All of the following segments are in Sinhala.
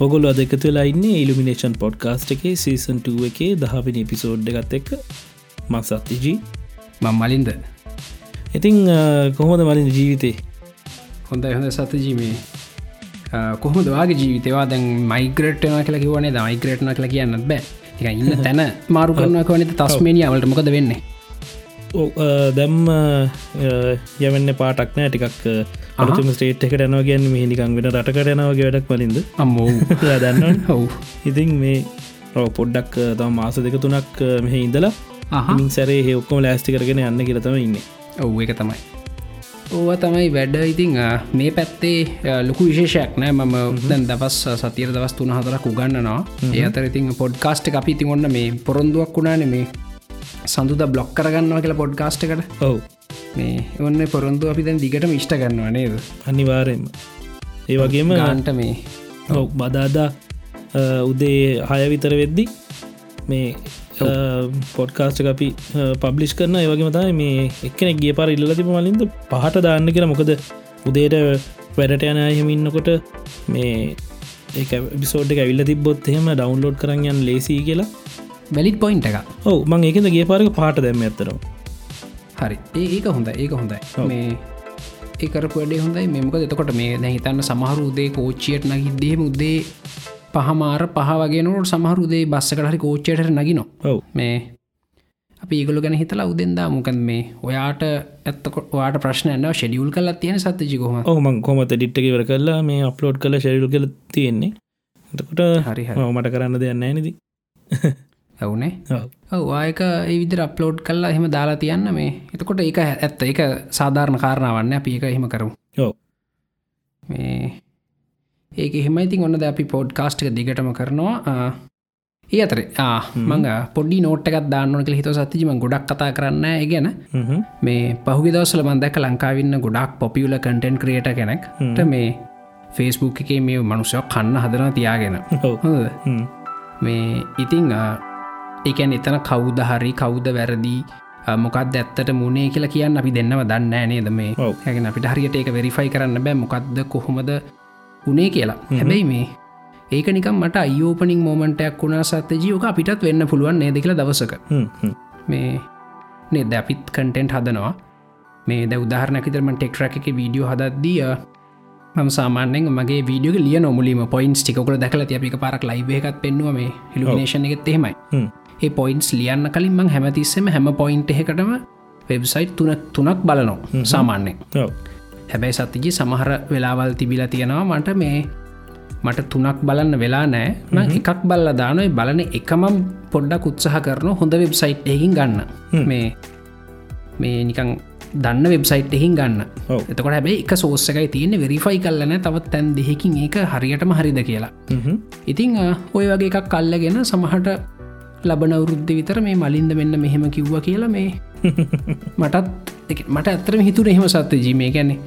ඔගොල අද එකතු වෙලා ඉන්න ඉල්ිනේෂන් පොඩ්කාස්ට් එකේ සීසන්ට එකේ දහවිනි පිසෝඩ් එකත් එක්ක. මක් සත්තිජී මං මලින්ද. ඉතිං කොහොමද මලින් ජීවිතේ? හොඳ හොඳ සතජීමේ කොහොම දවාගේ ජීවිතවා දැන් මයිග්‍රට්න කල කිවනේ මයිග්‍රට්න කල කියන්නත් බෑ. එක ඉන්න තැන මාරු කරන කවනත තස්මේනිය අවලට මොකද වෙන්නේ දැම්ම යවන්න පාටක් නෑ. ටිකක් අලුතුම ස්ටේට් එකට යනවා ගැන් මිනිකං වෙන රටකට යනවගේ වැඩක් වලින්ද? අම්මෝ. දන්න හව් ඉතින් මේ රෝ පොඩ්ඩක් තම මාස දෙක තුනක් මෙහ ඉඳලා අහමින් සැරේ හෙ ඔක්කොම ලෑස්ටි කරගෙන යන්න කියලතම ඉන්න. ඔව් එක තමයි. ඕව තමයි වැඩ. ඉතිං මේ පැත්තේ ලොකු විශේෂයක් නෑ. මම දැන් දවස් සතිර දවස් තුන හතරක් උගන්නනවා ඒ අතර ඉතින් පොඩ්කාස්ට් අපි ඉතින් ඔන්න මේ පොරොන්දුවක් වුණාන මේ සඳුද බ්ලොක් කරගන්නවා කියලා පොඩ්කාස්ට් එකට. ඔවු. මේ ඔන්න පොරොන්දු අපි දැන් දිගට මිෂ්ට ගන්නවා නේද? අනිවාරයම ඒ වගේම ගාන්ට මේ. ඔව් බදාදා උදේ හය විතර වෙද්දි මේ පොඩ්කාස්ට අපි පබ්ලිෂ් කරන ඒවගේම තමයි මේ එක්කෙනෙක් ගිය පාර ඉල්ල තිබ මලින්ද පහට දාන්න කියලා. මොකද උදේට වැඩට යන අයහෙමින්නකොට මේ ඒ බිසෝඩ් එක ඇවිල්ල තිබොත් එහෙම ඩවන්ලෝඩ් කරන්න ලේසි කියලා වැලිත් පොයින්ට එක ඔව මං ඒකද ගේ පාරක පාට දැම්ම ඇතරම් හරි. ඒක හොඳ ඒක හොඳයි. මේ ඒකරපඩේ හොඳයි. මෙමක එතකොට මේ දැහිතන්න සමහරු උදේ කෝච්චියට නගිදේම උදේ පහමාර පහ වගේනට සමහරුදේ බස්සකට හරි කෝච්චයට නගින ඔව. මේ අපි ඒගොල ගැන හිතලා උදෙන්දා මොකන් මේ ඔයාට ඇත්තකොට වාට ප්‍රශ්නයන්න ෂෙඩියුල් කල තියෙන සත්්‍යජිකොම ඔහුමං කොමත ඩිට්ටකිවර කරලා මේ අප්ලෝඩ් කල ශෙඩියුල් කල තියෙන්නේ? එතකොට හරි මට කරන්න දෙයන්න නැනති ඇවුනේ. ඔවායක ඒවිදිර අප්ලෝඩ් කල්ලා එහෙම දාලා තියන්න මේ. එතකොට ඒක ඇත්ත. එක සාධාරණ කාරණාවන්න අපි එක එහෙම කරු ඔව්. මේ ඒක එහෙමයිතින් ඔන්න ද අපි පෝඩ් කාස්ටික දිගටම කරනවා. ඒ අතර. මංග පොඩි නෝට්ක දාන්න කළ හිත සතිජම ගොඩක් කතා කරන්න ගැන. මේ පහුගි දවසල මන්දැක ලංකාවන්න ගොඩක් පොපියුල කටෙන්් ක්‍රියට කෙනෙක්. මේ ෆේස්බුක් එකේ මේ මනුසයක් කන්න හදන තියාගෙන. මේ ඉතිං ඒකැන් එතන කවුද හරි කවුද වැරදි මොකක්ද ඇත්තට මුණේ කියලා කියන්න අපි දෙන්නව දන්න නේද මේ? හැගෙන අපිට හරියට ඒක වෙරිෆයි කරන්න බෑ මොකක්ද කොහොමද උනේ කියලා. හැබැයි මේ ඒක නිකම් මට අයෝපනින් මෝමන්ටයක් වුණා සත්ත ජියෝක අපිටත් වෙන්න පුළුවන් නේද කියලා දවසක. මේ නෙද? අපිත් කටෙන්ට් හදනවා. මේ ද උදාහරනැකිතරම ටෙක්ටරක් එක වීඩියෝ හදද්දිය ම සාමානෙන් මගේ වීඩියෝ ලිය නොමුලීම පොයින්ස් ටිකොල දැකල තියපික පරක් ලයිව එකත් පෙන්වා මේ හිලුනේෂන එකත් එහෙමයි ඒ පොයින්ස් ලියන්න කලින් මං හැමතිස්සෙම හැම පොයින්ට එකටම වෙබ්සයිට් තුන තුනක් බලනවා සාමාන්‍යෙන් හැබැයි සතිජි සමහර වෙලාවල් තිබිල තියෙනවා මට මේ මට තුනක් බලන්න වෙලා නෑ ම එකක් බල්ල දානොයි බලන එකමම් පොඩ්ඩක් උත්සාහ කරන හොඳ වෙබ්සයිට් එහින් ගන්න. මේ මේ නිකං දන්න වෙබ්සයිට් එහින් ගන්න. එතකොට හැබයි එක සෝස්සකයි තියෙන වෙරිෆයි කල්ලන තවත් තැන් දෙහෙකින් ඒක හරියටම හරිද කියලා. ඉතිං ඔය වගේ එකක් කල්ලගෙන සමහට ලබන වරුද්ධ විතර මේ මලින්ද මෙන්න මෙහෙම කිව්ව කියලා මේ මටත් මට ඇතරම හිතුර එහෙම සත්ත ජීමේ ගැන්නේ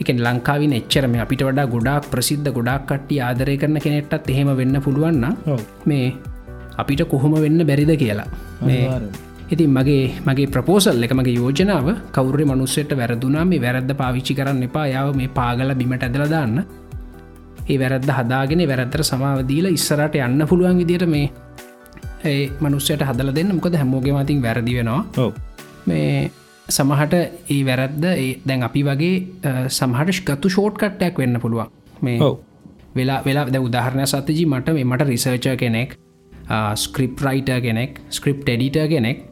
එකෙන් ලංකාවින එච්චරම අපිට වඩා ගොඩක් ප්‍රසිද්ධ ගොඩක් කට්ටි ආදරය කරන කෙනෙට්ටත් එහෙම වෙන්න පුළුවන්න මේ අපිට කොහොම වෙන්න බැරිද කියලා. මේ ඉතින් මගේ මගේ ප්‍රපෝසල් එක මගේ යෝජනාව කවුරේ මනුස්සයට වැරදුනා මේ වැරද්ද පාවිච්චි කරන්න එපා. යාව මේ පාගල බිමට ඇදල දාන්න. ඒ වැරද්ද හදාගෙන වැරද්දර සමාවදීල ඉස්සරට යන්න පුළුවන් විදිට මේ ඒ මනුස්සයට හදල දෙන්න. මොකද හැමෝගේ මතින් වැරදි වෙනවා. මේ සමහට ඒ වැරද්ද ඒ දැන් අපි වගේ සමහට ගතු ෂෝට් කට්ටයක් වෙන්න පුළුවන්. මේ වෙලා වෙලා ද උදාහරණය සතජී මට මේ මට රිසර්ච කෙනෙක් ස්ක්‍රිප් රයිට කෙනෙක් ස්ක්‍රිප් ටඩිට කෙනෙක්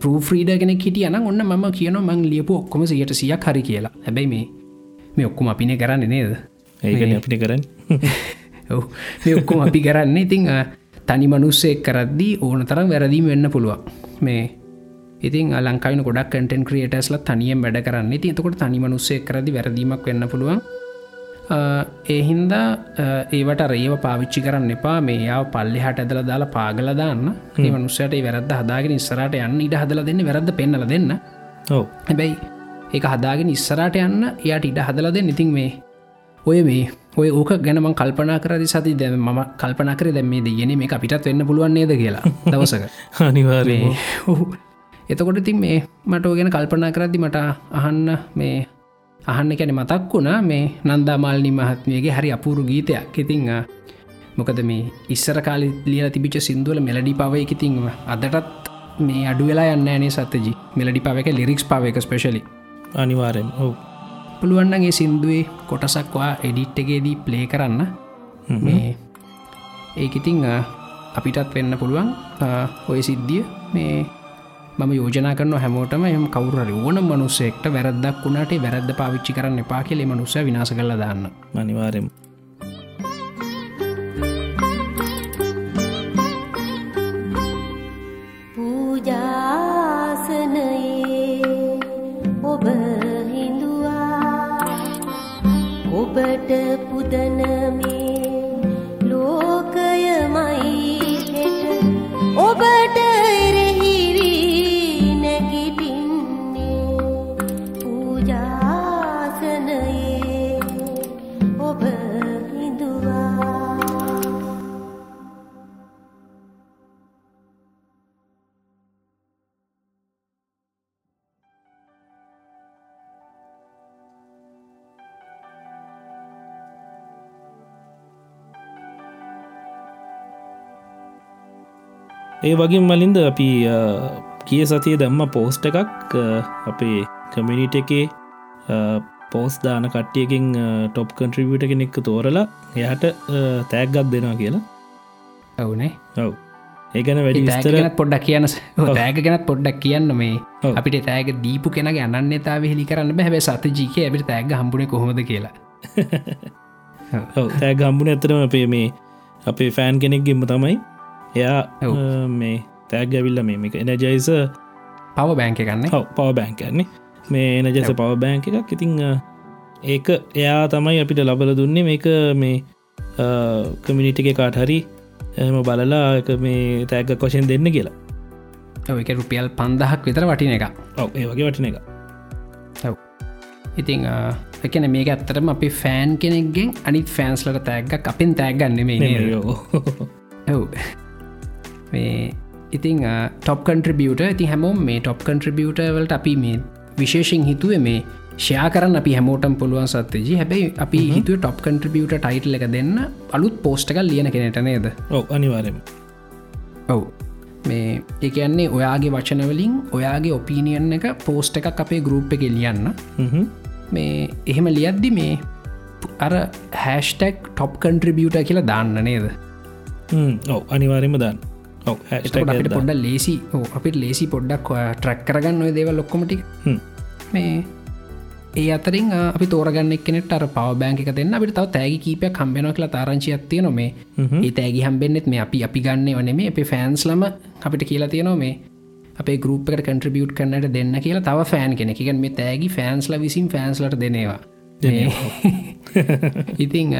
පරෆ්‍රීඩ කෙනෙක් හිටිය යන ඔන්න ම කියන මං ලියපු ඔක්කොම සියට සියක් හරි කියලා. හැබැයි මේ මේ ඔක්කොම අපින කරන්න නේද? ඒකන අපිට කරන්න. ඔව. මේ ඔක්කොම අපි කරන්න. ඉතිං තනි මනුස්සෙක් කරද්දී ඕන තරම් වැරදීම වෙන්න පුළුවන්. මේ ඉතින් ලංකායින ගොඩක් කටන් ක්‍රියටස්ල තනියම් වැඩ කරන්න. ති තකොට තනි මනුස්සේ කරදි වැරදීමක් වෙන්න පුළුවන්. ඒහින්දා ඒවට රේව පාවිච්චි කරන්න එපා. මේ යාව පල්ලි හට ඇදල දාලා පාගල දාන්න. ඒ මනුස්සයට වැරද හදාගෙන ඉස්සරට යන්න ඉඩ හදල දෙන්න වැරද පෙන්නල දෙන්න. හැබැයි ඒ හදාගෙන ඉස්සරට යන්න එයාට ඉඩ හදල දෙන්න. ඉතින් මේ ඔය මේ ඔය ඕක ගැනම කල්පනා කරදි සති දැ ම කල්පන කර දැම මේ දෙයන මේ අපිටත් වෙන්න පුළුවන්න්නේද කියලා දවසක. අනිවාරය එතකොට ඉතින් මේ මට ඕගෙන කල්පනා කරදදි මට අහන්න මේ අහන්න කැන මතක් වුණා මේ නන්දාමාල්නි මහත්මයගේ හරි අපූරු ගීතයක්. ඉතිං මොකද මේ ඉස්සර කාලි ලිය තිබිච සිින්දුවල මෙලඩි පවයකිතිංව අදටත් මේ අඩු වෙලා යන්න නේ සත්තජි මෙලඩි පවක ලිරික්ස් පවක ස්පේශලි අනිවාරෙන් ඔව පුළුවන්නගේ සින්දුවේ කොටසක්වා එඩිට්ටගේදී ප්ලේ කරන්න. මේ ඒකිතිං අපිටත් වෙන්න පුළුවන්. ඔය සිද්ධිය. මේ මම යෝජනා කරන හැමෝටම එම කවුර ඕන මනුස්සෙක්ට වැරදක් වුණට වැරද පාවිච්චි කරන්න එපා කෙලෙ මනුස්ස විනාස කල දාන්න. මනිවාරෙන් ඒ වගේ මලින්ද අපි කිය සතිය දැම්ම පෝස්ට එකක් අපේ කමිනිට එකේ පෝස් දාන කට්ටියකින් ටොප් කන්ට්‍රිබියට කෙනෙක් තෝරලා එයට තෑග්ගත් දෙනවා කියලා. ඇවනේ ඔව. ඒගැන වැඩි විස්තර තෑගනත් පොඩ්ඩක් කියන්න තෑග ගැනත් පොඩ්ඩක් කියන්න මේ. අපිට තෑග දීපු කෙන අන්නතා හෙලි කරන්න බැහැ සත ජීක ඇබට තෑග හම්බුණ කොහොද කියලා. තෑ ගම්බුණ ඇතරම අපේ මේ අපේ ෆෑන් කෙනෙක්ගෙම තමයි එයා මේ තෑග ඇවිල්ල මේක එනජයිස පව බෑංක ගන්න? පව බෑන්කන්නේ මේ එනජස. පව බෑන්ක එකක්. ඉතිං ඒක එයා තමයි අපිට ලබල දුන්නේ. මේක මේ කමිනිිට එක කාට හරි එම බලලා එක මේ තෑග කොෂෙන් දෙන්න කියලා. එක රුපියල් පන්දහක් විතර වටින එක ඔව ඒ වගේ වටින එක ඉතිං එකන මේක ඇත්තරම අපි ෆෑන් කෙනෙක්ගෙන් අනිත් ෆෑන්ස්ලට තෑගක් අපෙන් තෑගන්න මේ යෝ ඔව් මේ ඉතිං ටොප් කන්ට්‍රබියට ඉති හැමෝම් මේ ටොප් කන්ට්‍රබියට වලට අපි මේ විශේෂෙන් හිතුව මේ ෂයා කරන්න අපි හැමෝටම් පුළුවන් සත්තජි හැබැයි අපි හිතුව ටොප් කන්ට්‍රබියට ටයිටල් එක දෙන්න අලුත් පෝස්ටක ලියන කෙනට නේද? ඔව අනිවාරම ඔව්. මේ එකන්නේ ඔයාගේ වචනවලින් ඔයාගේ ඔපීනියන් එක පෝස්ට එකක් අපේ ගරුප් එක ලියන්න. මේ එහෙම ලියද්දි මේ අර හැස්ටක් ටොප් කන්ට්‍රිබියට කියලා දාන්න නේද? ඔව අනිවාරම දන්න අපිට පොඩ්ඩ ලේසි ඕ අපිට ලේසි පොඩ්ඩක් ට්‍රක් කරගන්න ඔය දේව ලොක්කොමටි මේ ඒ අතරින් අපි තෝරගන්න කෙනෙට අර පව බෑංක දෙන්න. අපිට තව තෑගි කීපයක් කම්බෙන කියලා තාරංචියක් තියන මේ. ඒ තෑගි හම්බෙන්න්නෙත් මේ අපි අපි ගන්න වන මේ අප ෆෑන්ස්ලම අපිට කියලා තියෙනවා මේ අපේ ගරුප්කට කන්ට්‍රබියුට් කරන්නට දෙන්න කියලා තව ෆෑන් කෙනෙකින් මේ තෑගි ෆෑන්ස්ල විසින් ෆෑන්ස්ලට දෙනවා ඉතිං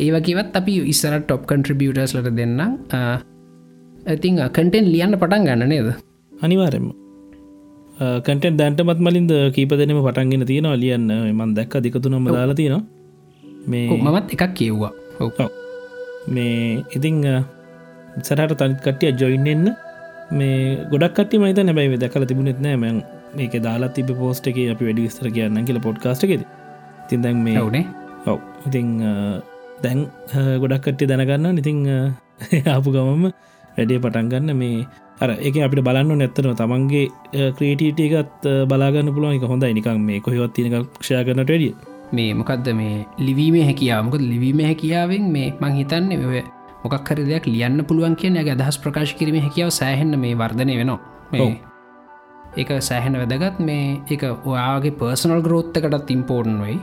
අ, ඒවකිවත් අපි ඉස්සර ටොප් කන්ට්‍රබියටර්ස් ලට දෙන්නම්. ඉතිං කටෙන් ලියන්න පටන් ගන්න නේද? අනිවාරෙන්ම කටෙන් දැන්ටමත් මලින්ද කීප දෙනම පටන්ගෙන තියෙනවා ලියන්න. මන් දැක්ක දිකතුනම දාලා තියෙනවා. මේ මමත් එකක් කියව්වා. ඔව්. මේ ඉතිං සරට තනිත් කටිය ජොයින් එන්න. මේ ගොඩක් කට මත නැබැයි දැකල තිබුණෙත් නෑ. මැන් මේක දාලා තිබ පෝස්ට එක අපි වැඩි විස්තර කියන්න කියල පොඩ්කාස්ට එකෙද. තින් දැන් මේ ඔවුනේ ඔව්. ඉතිං දැන් ගොඩක් කට්ටි දැනගන්න ඉතිං ආපු ගමම වැඩේ පටන්ගන්න මේ අර එක අපිට බලන්න නැත්තන තමන්ගේ ක්‍රේටීට එකත් බලාගන්න පුළුවන්. එක හොඳයි. නිකම් මේ කොහෙවත් තිනක ක්ෂය කරනට වැඩිය. මේ මොකක්ද මේ ලිවීමේ හැකියාව. මොකද ලිවීම හැකියාවෙන් මේ මං හිතන්න ඔය මොකක් හරි දෙයක් ලියන්න පුළුවන් කියන ඇ අදහස් ප්‍රකාශ කිරීම හැකියාව සෑහෙන්න මේ වර්ධනය වෙනවා. ඒක සෑහෙන වැදගත්. මේ එක ඔයාගේ පර්සනල් ග්‍රෝත්තකටත් ඉම්පෝර්න් වෙයි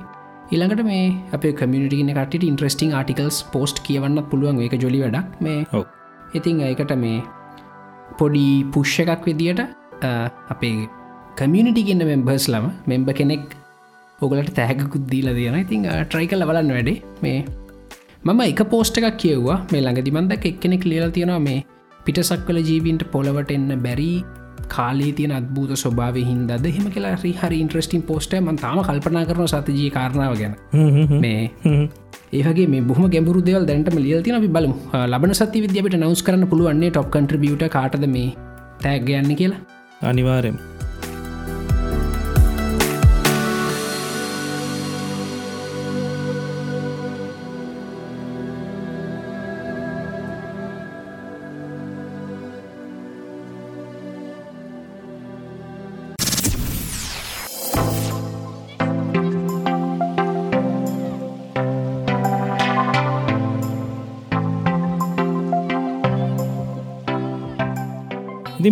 ඉළඟට මේ අප කමියනිටින කට ඉන්ට්‍රස්ටිං ආටිකල්ස් පෝස්ට් කියවන්න පුළුවන් ඒක ජොලි වැඩක්. මේ ඔව්. ඉතිං ඒකට මේ පොඩි පුෂ්ෂ එකක් විදියට අපේ කමියනිටි ගන්න මෙම්බර්ස් ලම මෙම්බ කෙනෙක් ඔගලට තෑගකුත් දීල තියෙන ඉතින් ට්‍රයි කල බලන්න වැඩේ. මේ මම එක පෝස්ට එකක් කියව්වා. මේ ළඟදි මන්දක් එක්කෙනෙක් ලියල තියෙනවා මේ පිටසක් කල ජීවින්ට පොලවට එන්න බැරි කාලේ තියන අත්භූත ස්වභාව හින්දද හෙම කියලා හරි ඉන්ට්‍රස්ටින් පෝස්ට ම තාම කල්පනා කරන සතජී කාරණාව ගැන. මේ ඒහගේ බොහම ගැඹුරු දෙවල් දැන්ටම ලියල් තින අපි බලමු. ලබන සති විද්‍යාවට නවස් කරන්න පුළුවන්නේ ටොප් කන්ට්‍රිබියට කාටද මේ තෑග යන්න කියලා? අනිවාරෙන්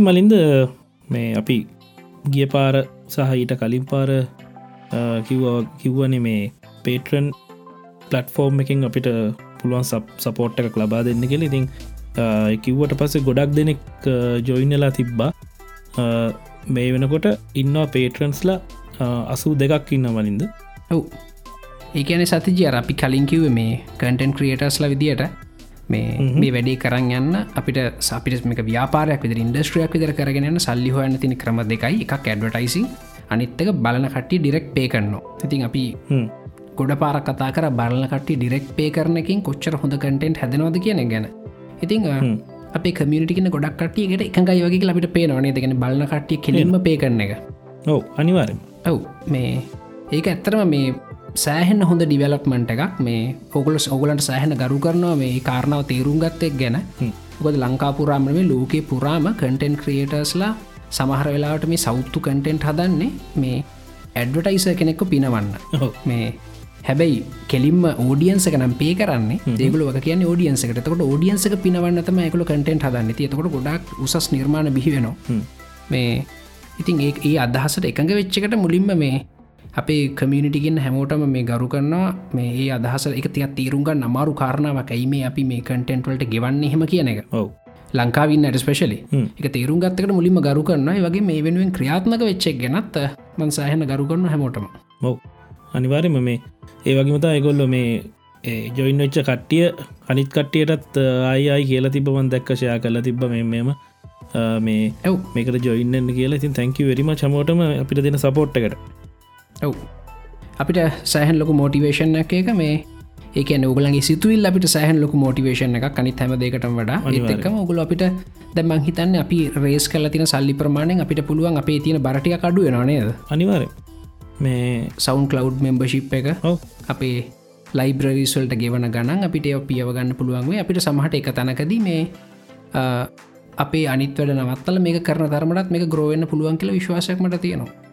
මලින්ද මේ අපි ගිය පාර සහ ඊට කලින් පාර කිව්ව කිව්වන මේ පේටරන් පලට්ෆෝර්ම් එකින් අපිට පුළුවන් සපෝට් එකක් ලබා දෙන්න කෙල ඉතින් කිව්වට පස්සේ ගොඩක් දෙනෙක් ජොයිනලා තිබ්බා. මේ වෙනකොට ඉන්නවා පේටරන්ස්ලා අසූ දෙකක් ඉන්න වලින්ද ඔව්. ඒකන සතිජය අපි කලින්කිව මේ කටන් ක්‍රියටස්ල විදියට මේ මේ වැඩේ කරන්න යන්න අපිට සපිට ව්‍යාපාරයක් විදර ඉන්ඩස්ට්‍රියක් විදර කරගෙන සල්ලි හොයන්න තින ක්‍රම දෙකයි. එකක් ඇඩවටයිසින් අනිත්තක බලන කට්ටි ඩිරෙක්් පේ කරනවා. ඉතින් අපි ගොඩ පාර කතා කර බලන කට්ටි ඩිරෙක්් පේ කරනකින් කොච්චර හොඳ කටෙන්ට් හැදනවද කියන ගැන. ඉතිං අප කමියටින ගොඩක් කටියට එකඟයි වගේ අපිට පේනවනේ දෙගෙන බලන කට්ටිය කෙලින්ම පේ කරන එක. ඔව අනිවාරෙන් ඔව් මේ ඒක ඇත්තරම මේ සෑහෙන් හොඳ ඩිවලප්මන්ට එකක්. මේ ඔගුල ඔගලන්ට සෑහෙන ගරු කරනවා මේ කාරණාව තේරුම් ගත්තෙක් ගැන. ගොද ලංකාපුරාම මේ ලෝකේ පුරාම කටෙන්් ක්‍රියටර්ස්ලා සමහර වෙලාවට මේ සෞත්තු කටෙන්ට් හදන්නේ මේ ඇඩ්වටයිස කෙනෙක්කු පිනවන්න. මේ හැබැයි කෙලින්ම ෝඩියන්ස නම් පේ කරන්නේ. දෙගල කියන ෝඩියන්සකට කොට ෝඩියන්සක පිනවන්නතම එකකු කටෙන්ට් හදන්න. තියතකොට ගොඩක් උසස් නිර්මාණ බිහිවෙනවා මේ ඉතින් ඒ ඒ අදහසට එකඟ වෙච්චකට මුලින්ම මේ අපේ කමියනිටිගෙන් හැමෝටම මේ ගරු කරනවා. මේ ඒ අදහස එක තියක් තීරුන්ගන්න අමාරු කාරණාවක්. ඇයි මේ අපි මේ කටෙන්ටවලට ගෙවන්නේ හෙම කියන එක? ඔව. ලංකාවින්නට ස්පේශලි එක තේරුම් ගත්තකට මුලින්ම ගරු කරන්න වගේ මේ වෙනුවෙන් ක්‍රියාත්මක වෙච්චෙක් ගැනත් මන් සෑහන ගරු කරන හැමෝටම. ඔව. අනිවාර්යම මේ ඒ වගේමතා එගොල්ලො මේ ජොයින් වෙච්ච කට්ටිය අනිත් කට්ටියටත් ආයයි කියලා තිබවන් දැක්කශයා කල තිබ මෙම මේ ඇව් මේකට ජොයින්න කියලා. ඉතින් තැංක වරිම චමෝටම අපිට දෙන සපෝට් එකට ඔව්. අපිට සෑහන් ලොකු මෝටිවේෂන් එක මේ ඒක නෝගලගේ සිතුවිල් අපිට සෑහන් ලොකු මෝටිවේෂන් එක කනිත් හැම දෙකට වඩා. ඒතකම ඔගුල අපිට දැමං හිතන්න අපි රේස් කල තින සල්ලි ප්‍රමාණයෙන් අපිට පුළුවන් අපේ තියෙන බරටිය කඩුව නේද? අනිවාරය මේ සෞන්් කලව් මෙම්බශිප් එක අපේ ලයිබ්‍රරිස්වල්ට ගෙවන ගණන් අපිට පියවගන්න පුළුවන්ේ අපිට සමහට එක තැනකදී මේ අපේ අනිත්වඩ නවත්තල මේ කරන තරමටත් මේ ග්‍රෝවෙන්න පුළුවන් කියල විශ්වාසයක්මට තියෙනවා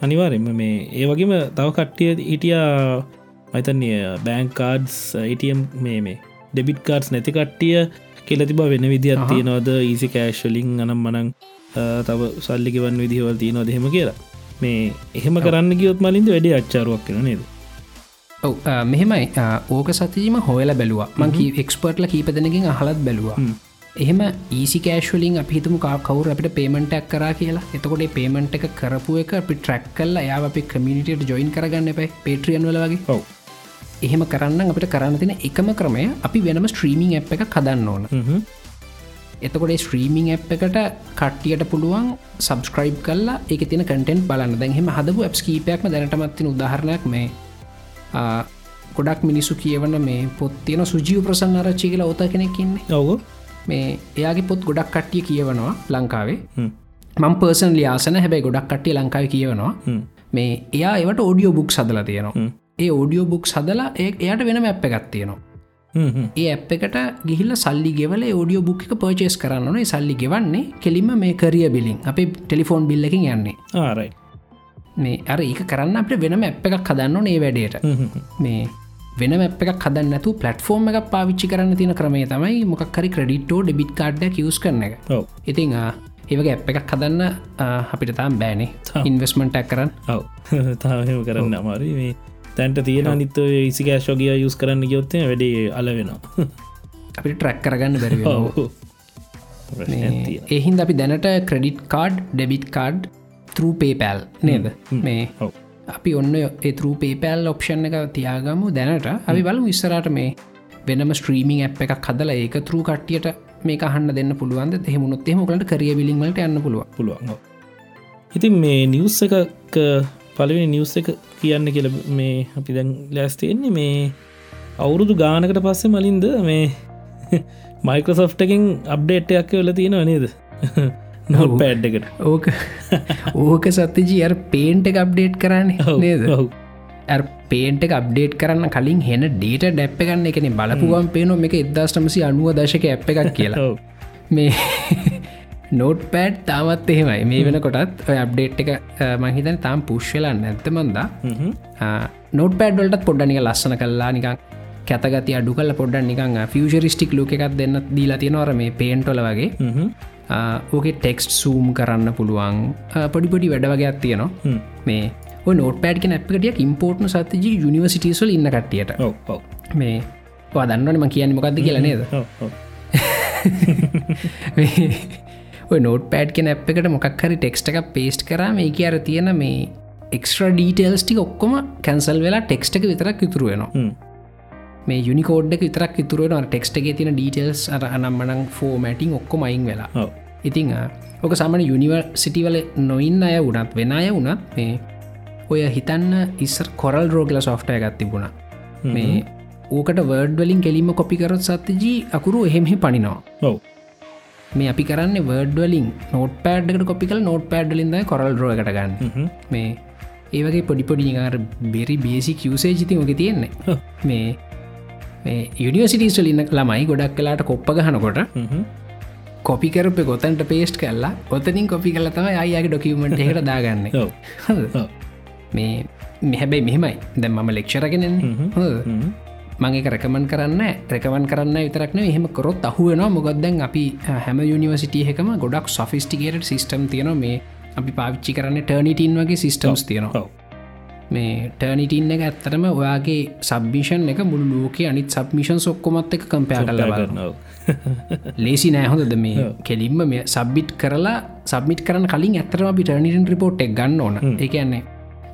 අනිවාරෙන්ම මේ ඒ වගේම තව කට්ටිය හිටියා මතන්නේ බෑන්කාඩ්ස් ATM මේ මේ ඩෙබිට් කාඩ්ස් නැති කට්ටිය කෙලතිබ වෙන විදිහත් තියෙනවද? ඊසි කෑශ්වලින් අනම් මනං තව සල්ලිගවන් විදිහවල් තියනො දෙහෙම කියලා. මේ එහෙම කරන්න ගියොත් මලින්ද වැඩේ අච්චාරුවක් කෙන නේද? ඔව මෙහෙමයි. ඕක සතිීම හොයල බැලවා. මංකි එක්ස්පර්ට්ල කීපදනකින් අහලත් බැලවා එහෙම ඊසි කෑශවලින් අපිහිතුම කවර අපට පේමෙන්ටක් කර කියලා. එතකොට පේමෙන්ට් එක කරපු එක අපි ට්‍රක් කල්ල යා අපි කමිනිට ජොයින් කරගන්න එපයි පේට්‍රියන් වල වගේ. ඔව. එහෙම කරන්න අපිට කරන්න තින එකම ක්‍රමය අපි වෙනම ස්ට්‍රීමිං එ් එක කදන්න ඕන. එතකොට ස්ට්‍රීමිං එ් එකට කට්ටියට පුළුවන් සබස්ක්‍රයිබ් කල්ලා එක තින කටෙන්ට් බලන්න. දැහෙම හදපු ඇප් කීපයක්ම දැනටමත්තින උදාහරණයක් මේ ගොඩක් මිනිසු කියවන මේ පොත්තියන සුජීව ප්‍රසන්න ආරච්චි කියලා ඕත කෙනෙක්කින්නේ ඔවු මේ එයාගේ පොත් ගොඩක් කට්ටිය කියවනවා ලංකාවේ. මං පර්සන් ලියාසන හැබැයි ගොඩක් කට්ටිය ලංකාව කියවනවා. මේ එයා ඒවට ඕඩියෝ බුක් සදලා තියෙනවා. ඒ ඕඩියෝ බුක් සදලා ඒ එයට වෙනම ඇප් එකත් තියෙනවා. ඒ ඇප් එකට ගිහිල්ල සල්ලි ගෙවල ෝඩියෝ බුක් එක පර්චේස් කරන්නනේ සල්ලි ගෙවන්නේ කෙලින්ම මේ කරිය බිලින් අපේ ටෙලිෆෝන් බිල්ලකින් යන්නේ. ආරයි මේ අර ඒක කරන්න අපට වෙනම ඇප් එකක් හදන්න ඒ වැඩේට. මේ වෙන අප එකක් හදන්න නැතු පලටෆෝර්ම් එකක් පාවිච්චි කරන්න තින ක්‍රමේ තමයි මොකක්හරි ක්‍රඩිටෝ ඩෙබිට් කාඩ්ඩ කිවස් කරන එක. ඉතිං ඒවගේ ඇප් එකක් හදන්න අපිට තාම් බෑනේ ඉන්වස්මටක් කරන්න. ඔව. තාහෙම කරන්න අමාරි මේ තැන්ට තියෙන අනිත ඉසිකෑශෝගිය යුස් කරන්න ගයොත්තය වැඩේ අල වෙනවා අපිට ට්‍රැක් කරගන්න බැරි එහින්ද අපි දැනට ක්‍රඩිට් කාඩ් ඩෙබිට් කාඩ් තරු පේපැල් නේද? මේ ඔව් අපි ඔන්න එතුරු පේපෑල් ඔප්ෂන් එක තියාගමු දැනට. අපි බලමු ඉස්සරට මේ වෙනම ස්ට්‍රීමිං ඇ් එකක් හදල ඒක තුරු කට්ටියට මේ කහන්න දෙන්න පුළුවන් හෙමුණොත් එහමකට කරිය බිලින්වලට යන්න පුළුව පුළුවන් ඉතින් මේ නිවස් එකක් පලවෙනි නිවස් එක කියන්න කියල මේ අපි දැන් ලෑස්තයෙන්නේ මේ අවුරුදු ගානකට පස්සේ මලින්ද මේ මයිකෝසොෆ්ටකින් අප්ඩේට්යක් වෙල තියෙනව නේද නො පැඩ් එකට. ඕක ඕක සත්තිජී අර පේන්ට අප්ඩේට් කරන්න නේද? පේන්ට අප්ඩේට් කරන්න කලින් හෙන ඩේට ඩැප් ගන්න එකන බලපුුවන් පේන එක එදදාස්ටමසි අනුව දශක ඇප් එකක් කියලා. මේ නෝට් පෑඩ් තාමත් එහෙමයි. මේ වෙන කොටත් ඔය අප්ඩේට් එක මහිතන තාම් පුෂ්වෙලා නැත්තමන්දා නෝට පෑඩ්වලටත් පොඩ්ඩනික ලස්සන කල්ලා නිකං කැතගති අඩු කල පොඩ්ඩ නිකං ෆියෂරිස්ටික් ලෝක එකක් දෙන්න දීලා තියෙනවර මේ පේන්ටොල වගේ ඕකේ ටෙක්ස්ට් සූම් කරන්න පුළුවන්. පොඩිපොඩි වැඩ වගේයක් තියෙනවා. මේ නෝට පෑඩ් නැප්කටිය ඉම්පෝර්ට්න සතජි යනිවසිටස්වල් ඉන්න කට්ටියට. මේ දන්නවනම කියන්න මොකක්ද කියලා නේද? නෝට පෑඩ් ඇ් එකට මොකක් හරි ටෙක්ස්ට එක පේස්ට් කරා මේ කිය අර තියෙන මේ එක්ස්ට්‍ර ඩීටේල්ස් ටි ඔක්කොම කැන්සල් වෙලා ටෙක්ස්ට එක විතරක් ඉතුරුවෙනවා මේ යුනිකෝඩ් එක විතරක් ඉතුරුවෙන ටෙක්ස්ට එක තින ඩීටල්ස් අර අනම්මනං ෆෝමටිං ඔක්කොම අයින් වෙලා. ඉතිං ඕක සමන යුනිවර් සිටිවල නොඉන්න අය වනත් වෙන අය වනත් මේ ඔය හිතන්න ඉස්සර් කොරල් රෝගල සොෆ්ටය එකත් තිබුණා. මේ ඕකට වර්ඩ් වලින් කෙලිම කොපිකරොත් සත්්‍යජී අකුරු එහෙමහි පනිනවා. ඔව. මේ අපි කරන්න වර්ඩ් වලින් නෝට පෑඩ්කට කොපිකල් නෝට් පෑඩ්ලින්ද කොරල් රෝ එකට ගන්න. මේ ඒවගේ පොඩිපොඩි නිකාර බෙරි බේසි කිවසේ ජිති ෝක තියෙන්නේ. මේ යනිවසිටිස්වල ඉන්න ළමයි ගොඩක් කලාට කොප්ප ගහනකොට කොපිකරප ගොතන්ට පේස්ට් කල්ලා ඔතනින් කොපි කල තම අයගේ ඩොකිවමට එකට දාගන්න. මේ මෙහැබැයි මෙහෙමයි. දැම් මම ලෙක්ෂරගෙනෙන් මගේ රැකමන් කරන්න රැකවන් කරන්න විතරක්න එහෙම කොරොත් අහුවෙනවා මොගදැන් අපි හැම යනිවසිටිය එකම ගොඩක් සොෆිස්ටිකේට සිස්ටම් තියන මේ අපි පාවිච්චි කරන්න ටර්නිටින් වගේ සිිස්ටම්ස් තියෙනවා මේ ටර්නිටින් එක ඇත්තරම ඔයාගේ සබ්මිෂන් එක මුළු ලෝක අනිත් සබ්මිෂන් සොක්කොමත් එක කම්පයා කල බලන්න ලේසි නෑහොඳද මේ කෙලින්ම මේ සබ්බිට් කරලා සබ්මිට කරන කලින් ඇතරම අපි ටර්නිටන් රිපෝට් එක ගන්න ඕන. එකන්නේ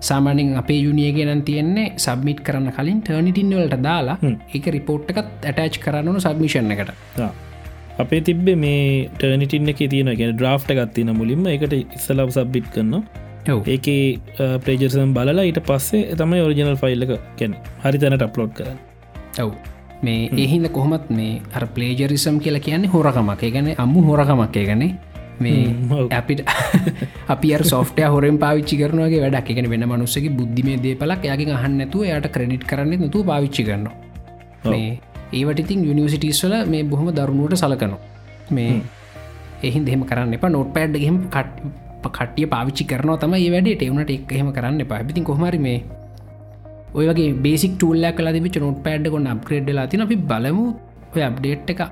සාමානින් අපේ යුනියගෙනන් තියෙන්නේ සබ්මිට් කරන්න කලින් ටර්නිටින් වලට දාලා එක රිපෝට් එකත් ඇටච් කරන්නන සබ්මිෂන් එකට. අපේ තිබ්බේ මේ ටර්නිටින්න එක තියෙන ගෙන ඩ්‍රාෆ්ට ගත්තින මුලින්ම. එකට ඉස්සලාම් සබ්බිට් කරන්න ඒක ප්‍රේජර්සම් බලලා ඊට පස්සේ තමයි ඔරිජනල් ෆයිල් එක කැන හරි තැනට අප්ලෝඩ් කරන්න. ඔව්. මේ එහින්ද කොහොමත් මේ අර පලේජරිසම් කියලා කියන්නේ හොරකමක්. ගැන අම්මු හොරකමක්. ගැන මේ අපිට අපි සෝට හොරෙන් පාවිච්චි කරනගේ වැඩක්. එකන වෙන මනුස්සක බුද්ධිමේ දේපලක් යාගේ අහන්නඇතුව යට ක්‍රඩිට් කරන්න නතු පාවිච්චි කරන්න මේ ඒවට ඉතින් යනිවසිටස්වල මේ බොහොම දරුණුවට සලකනු මේ එහින් දෙහෙම කරන්න එප. නොට පෑඩ් හෙම කට කටිය පාවිච්චි කරන තම වැඩට. එවුණට එක් එහෙම කරන්න පාපිතින් කොහමරි මේ ඔයගේ බේසික් ටූල්ල කලා තිබි නොට පෑඩ් කොන්න අප්‍රේඩ්ලා තින අපි බලමු ඔය අප්ඩේට් එක.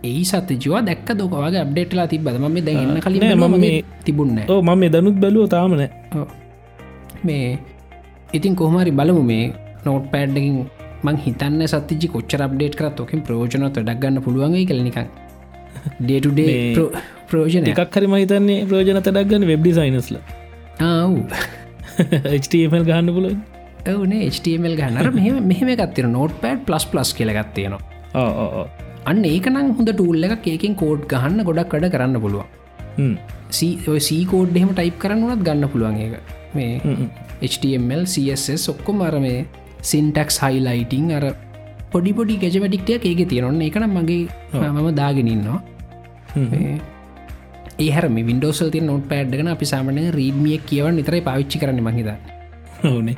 ඒ සත ජවා දැක් දොකවගේ අප්ඩේට්ලා තිබ ම දැන්න කලින් ම මේ තිබුන්න ඕ මම දනුත් බැලුව තාමන මේ ඉතින් කොහමරි බලමු මේ නෝට් පෑඩ්ඩකින් මං හිතන්න සතිජි කොච්චර අප්ඩේට් කරත් ෝකින් ප්‍රෝජනත ඩක්ගන්න පුළුවන්ගේ කලනිකක් ඩේටුඩේ ප්‍රෝජන එකක් හරි මහිතන්නේ ප්‍රෝජනත ඩක්ගන්න වෙබ් ඩිසයිනස්ල ආව් HTML ගහන්න පුලුවන් ඇවනේ HTML ගන්නර මෙහම මෙහම එකත්තර නෝට් පෑඩ් ප්ලස් ප්ලස් කියලගත්තියනවා අන්න ඒකනම් හොඳ ටූල්ල එක ඒකෙන් කෝඩ් ගහන්න ගොඩක් වැඩ කරන්න පුළුවන්. සීකෝඩ් එහෙම ටයිප් කරන්න වනත් ගන්න පුළුවන් එක මේ HTML CSS ඔක්කො මර මේ සින්ටක්ස් හයිලයිටිං අර පොඩි පොඩි ගැජමටික්ටය ඒක තියෙනොන්න එකනම් මගේ මම දාගෙනන්නවා ඒහර විඩෝසල් ති නොට පෑඩ්ගන අපි සාමනය රීඩමිය කියව නිතරයි පාවිච්චි කරන්න මහිද ඕනේ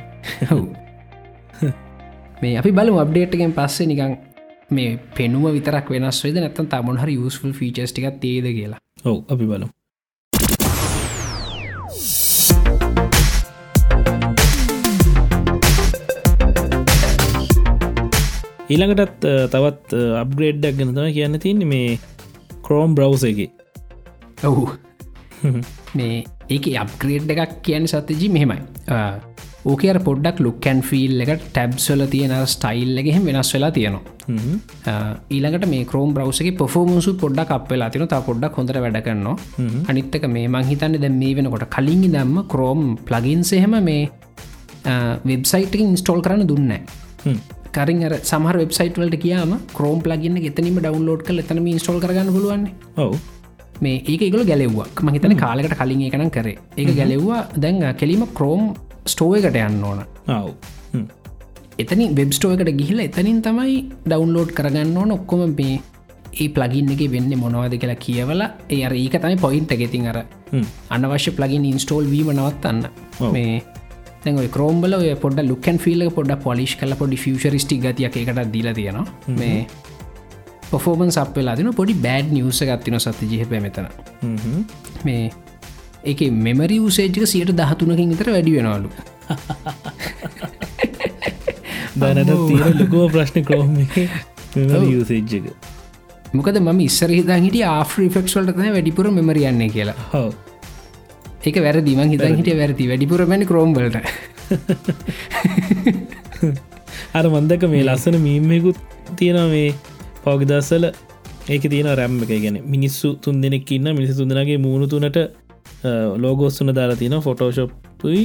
මේ අපි බලු අප්ඩේට්ගෙන් පස්සේ නිකං මේ පෙනුව විතරක් වෙනස් වෙද නැතන් තමොන් හරි යස්ෆල් ෆීචස් ටික් තේද කියලා. ඔව අපි බලු ඊළඟටත් තවත් අප්ග්‍රේඩ්ඩක් ගැන තම කියන්න තින්නේ මේ කරෝම් බ්‍රව්ස එක ඔහු මේ ඒක අප්ග්‍රේඩ් එකක් කියන සත්‍යජි මෙහෙමයි. ඕකර පොඩ්ඩක් ලුක්කැන් ෆිල් එක ටැබ්සල තියෙන ස්ටයිල් එකහෙම වෙනස් වෙලා තියෙනවා. ඊළඟට මේ කරෝම් බ්‍රවසගේ පොෆෝමසු පොඩ්ඩක් අප වෙලා තින තා පොඩ්ඩක් හොඳට වැඩකන්නවා අනිත්තක මේ මංහිතන්න දැ මේ වෙනකොට. කලින්ගි දම්ම කරෝම් ප්ලගින් සහෙම මේ වෙබ්සයිට් ඉන්ස්ටෝල් කරන්න දුන්න. කරින් අර සමහර වෙබ්සයිට වලට කියම කරෝම් ලගන්න එතනීම ඩවන්ලෝඩ් කල එතනම ඉස්ටෝල් කරගන්න පුළුවන් ඔව් මේ ඒක ඉගල ගැලෙව්වක් මහිතන කාලෙකට කලින් එකනම් කරේ. ඒක ගැලෙව්වා. දැන් කෙලීම කරෝම් ස්ටෝව එකට යන්න ඕන. හ්ම්. එතනි වෙබ්ස්ටෝකට ගිහිල එතනින් තමයි ඩවන්ලෝඩ් කරගන්න ඕන. ඔක්කොම මේ ඒ ප්ලගින් එක වෙන්න මොනවද කියලා කියවලා ඒ අර ඒක තමයි පොයින්ට ගෙතින් අර. අනවශ්‍ය ප්ලගින් ඉන්ස්ටෝල් වීම නවත්තන්න. මේ ක්‍රෝම්බල පොඩ ලුකන් ෆිල්ල පොඩ පොලිෂ් කල පොඩි ෆිෂරිස්ටි ගතියක් එකට දීල තියෙනවා. මේ පොෆෝමන් සප්වෙලා තින පොඩි බෑඩ් නිවස ගත්තින සත්ති ජිහ මෙතන. මේ එක මෙමරි වසේජක සියට දහතුනකින් විතර වැඩි වෙනවලු. දැනට තියෙන ලොකෝ ප්‍රශ්න ක්‍රෝම යසේජ් එක. මොකද ම ඉස්සර හිතන් හිට ආෆ්‍රී ෆෙක්ස්වල්ට තන වැඩිපුර මෙමරියන්නේ කියලා. හව ඒක වැරදිම හිතන් හිට වැරදි. වැඩිපුර මැනි ක්‍රෝම්බලට අර මන්දක මේ ලස්සන මීමයකුත් තියෙන මේ පෞගදස්සල ඒක තියෙන රැම්ම එක. ගැන මිනිස්සු තුන් දෙනෙක් ඉන්න මිනිසි තුන්දනගේ මූුණු තුනට ලෝගෝස්සුන දාලා තියෙන ෆොටෝශොප්පුයි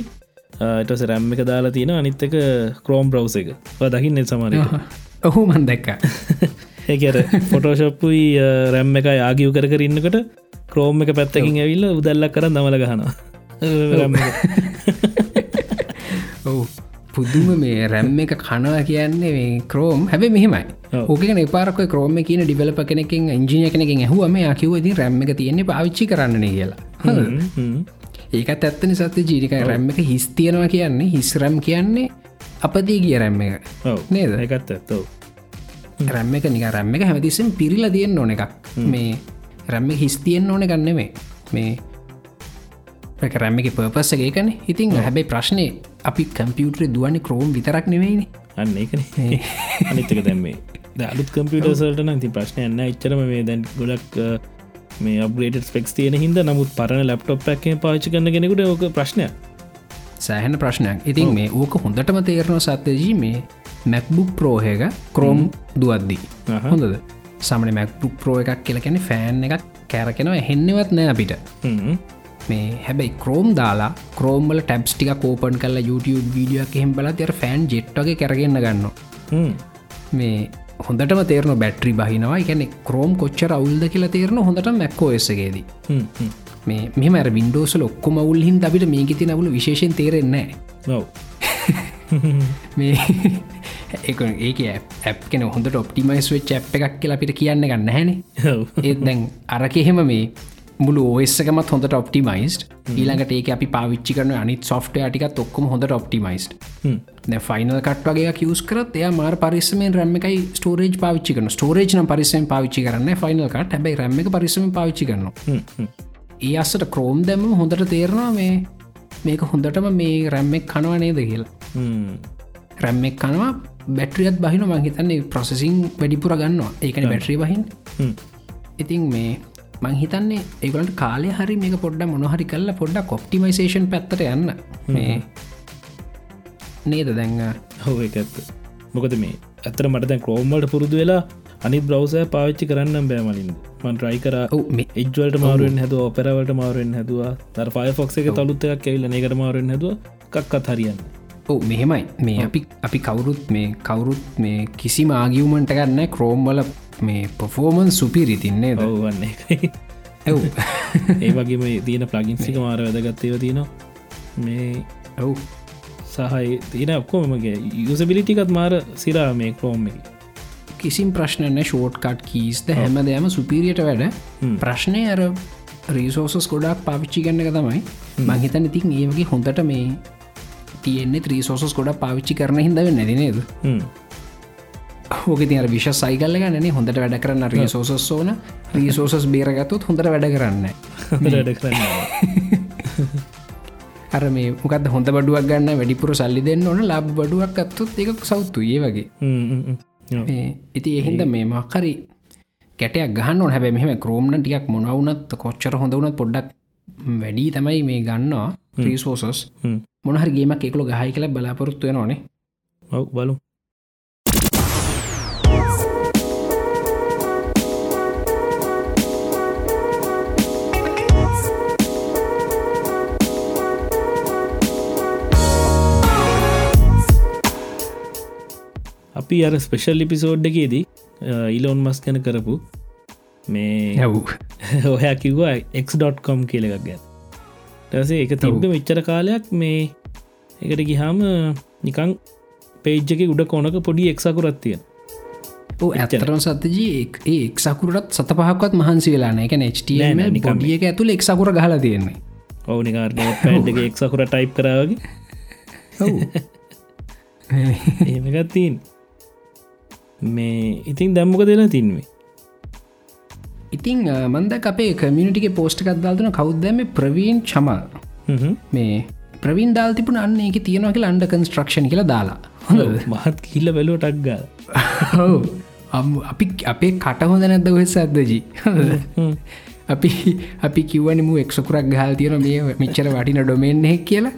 ටස රැම්ම එක දාලා තියෙන අනිත්තක ක්‍රෝම් බ්‍රව් එක. දකින්න සමාරය ඔහු මන් දැක්ක. ඒකර ෆොටෝශොප්පුයි රැම්ම එක යාගිව් කර කරන්නකට ක්‍රෝම් එක පැත්තකින් ඇවිල්ල උදල්ලක් කර දමල එක. ඔවු පුදුම මේ රැම්ම එක කනවා කියන්නේ මේ ක්‍රෝම් හැබ මෙහෙමයි. ඕකන පාරක ක්‍රෝම කියන ඩිවලප කෙනකින් ඉංජිනය කෙනකින් ඇහුවම කිව ති රැම්ම එක තියෙන්නේ පාවිච්චි කරන්න කියලා. ඒකත් ඇත්තන සත්‍ය ජීරික රැම්ම එක හිස් තියෙනවා කියන්නේ හිස්රම් කියන්නේ අපදී ගිය රැම්ම එක. නේද? එකත් ඇත්තව රැම්ම එක නික රැම්ම එක හැමතිස්සෙන් පිරිලා තියෙන් ඕන එකක්. මේ රැම්ම හිස් තියෙන් ඕන ගන්නෙමේ මේ රැම්ම එක පපස්ස ඒකන. ඉතින් හැබැයි ප්‍රශ්නය අපි කම්පියුටර දුවන්නේ ක්‍රෝම් විතරක් නෙවෙයිනි. අන්න ඒකන. අනිතක දැම්මේ අලුත් කම්පියටර්සල්ට නති ප්‍රශ්නය යන්න එච්චරම මේ දැන් ගොඩක් මේ අප්ගේට ස්පෙක්ස් තියෙන හිද නමුත් පරණ ලප්ටොප් ඇක්ේ පාචි කන්න කෙනෙකුට ඕක ප්‍රශ්නය සෑහන ප්‍රශ්නයක්. ඉතින් මේ ඕක හොඳටම තේරනවා සත්‍යජී මේ මැක්බුක් ප්‍රෝහක ක්‍රෝම් දුවද්දී. හොඳද? සමන මැක්බුක් ප්‍රෝ එකක් කියලකැන ෆෑන් එකක් කෑරකෙනවා. හෙන්නවත් නෑ අපිට මේ හැබැයි ක්‍රෝම් දාලා ක්‍රෝම්බල ටැබ්ස් ටික කෝපන් කල YouTube වීඩියක් එහෙම බල තර ෆෑන් ජෙට්ටගේ කරගන්න ගන්න මේ හොඳටම තේරන බැට්‍රි බහිනවා. එකන ක්‍රෝම් කොච්චර අවුල්ද කියලා තේරන හොඳට මැක්කෝසගේදී මේ මෙමර වින්ඩෝසල ඔක්කොම උල්හින් අපිට මේක ති නවුල විශේෂෙන් තේරෙන්නේ නොව මේ ඒක ඇප් කෙන හොඳට ඔප්ටිමයිස් වෙච් ඇප් එකක් කියලා අපිට කියන්න ගන්න හැන ඒත් දැන් අරකෙහෙම මේ මුළු ඕස්සකමත් හොඳට ඔප්ටිමයිස්ට ඊළඟට ඒක අපි පාවිච්චි කරන අනිත් සොෆ්ට ටිකත් ඔක්කොම හොඳට ඔප්ටිමයිස්ට ෆයිනල් කට වගේ කිවස් කරත් එය මාර පරිස්සමෙන් රැම්ම එකයි ස්ටෝරේජ් පාවිච්චි කරන ස්ටෝරේජ් නම් පරිසෙන් පාවිච්චි කරන්න ෆයිනල් කට හැබයි රැම්ම පරිසම පාවිච්චි කරන ඒ අස්සට ක්‍රෝම් දැම හොඳට තේරනවා මේ මේක හොඳටම මේ රැම්මෙක් කනවා නේද කියලා. රැම්මෙක් කනවා බැට්‍රියත් බහින මංහිතන්නේ ප්‍රොසෙසින් වැඩිපුර ගන්නවා. ඒකන බැට්‍රී බහින් ඉතින් මේ මංහිතන්නේ ඒගලට කාලය හරි මේක පොඩ්ඩ මොනහරි කල්ල පොඩ්ඩ කොප්ටිමයිසේෂන් පැත්තට යන්න. මේ නේද දැංග හෝ එකඇත්ත මොකද මේ ඇතර මට දැන් ක්‍රෝම්මට පුරුදු වෙලා අනි බ්‍රවසය පාවිච්චි කරන්න බෑමලින් මන් රයි කර. මේ එජ්වලට මාරුවෙන් හැද ඔපෙරවට මාරුවෙන් හැදවා තර ෆය ෆොක්ස එක තලුත්තයක් කෙවිල්ල ඒකට මාරුවෙන් හැදුව. කක්කත් හරියන්න ඕ මෙහෙමයි. මේ අපි අපි කවුරුත් මේ කවුරුත් මේ කිසිම ආගියවමන්ට ගන්න ක්‍රෝම්වල මේ පොෆෝමන් සුපිරිතින්නේ ද ඔවන්න එකයි ඇව් ඒ වගේම තියෙන ප්ලගින්සික මාර වැදගත්තයව තියෙනවා. මේ ඔව්. සහයි තියෙන ඔක්කොමගේ යුසබිලිටිකත් මාර සිරා මේ ක්‍රෝම් එක. කිසිම් ප්‍රශ්නන ෂෝට් කට් කීස්ද හැම දෙයම සුපිරියට වැඩ. ප්‍රශ්නය අර රීසෝසස් ගොඩක් පාවිච්චි ගන්න එක තමයි. මංහිතන ඉතින් ඒ වගේ හොඳට මේ තියෙන්නේ ත්‍රීසෝසස් ගොඩ පාවිච්චි කරන හිදව නැතිනේද ඕක තිර විශ සයිකල්ල ගන්නේ හොඳට වැඩ කරන්න රීසෝසස් ඕන. රීසෝසස් බේරගත්තුත් හොඳට වැඩ කරන්න වැඩ කරන්න අර මේ මොකද හොඳ බඩුවක් ගන්න වැඩිපුර සල්ලි දෙන්න ඕන ලබ් බඩුවක් අත්තුත් එක සෞත්තු ඒ වගේ. ඉති එහින්ද මේ මක්කරි කැටයක් ගහන්න හැබ මෙහම කරෝම්න ටියක් මොනවුනත් කොච්චර හොඳ වනත් පොඩ්ඩක් වැඩි තමයි මේ ගන්නවා. ්‍රීසෝසස් මොනහර ගේමක් එකකු ගහයි කළ බලාපොරොත්තුව නොනේ ඔව් බලු අපි අර ස්පෙෂල් ලිපිසෝඩ්ඩකේදී ඉලොන් මස් ගැන කරපු මේ ඔහයා කිව්වා එක්.කොම් කියලකක් ගැත් ටසේ එක තිබ්බ මෙච්චර කාලයක් මේ එකට ගිහාම නිකං පේජ්ජක උඩ කොනක පොඩි එක්සකුරත්තිය ඇතරම් සතජී ඒ එක්සකුරත් සත පහක්වත් මහන්සි වෙලාන එක නෑ, නෑ, නිකන් නෙච්ටිය එක ඇතුළ එක්සකුර ගහලා තියෙන්නේ. ඕනිකාර පැඩ් එක එක්සකුර ටයිප් කරාවගේ ඒමකත්තින් මේ ඉතින් දැම්මක දෙලා තින්වේ ඉතිං මන්ද අපේ කමියනිටික පෝස්්ටකත් දාල්තුන කෞද්දම ප්‍රවීන් චමල් මේ ප්‍රවින් දාල් තිපුන අන්න එක තියෙනවා කියලා අන්ඩ කන්ස්ට්‍රක්ෂණ කියලා දාලා. මහත් කිල්ල බැලුව ටක්ගා ඔව්. අපි අපේ කට හොඳ නැද්ද වෙස් ඇදජී අපි අපි කිවනිමු එක්සකුරක් ගහල් තියෙන මේ මිච්චර වටින ඩොමෙන්හෙක් කියලා.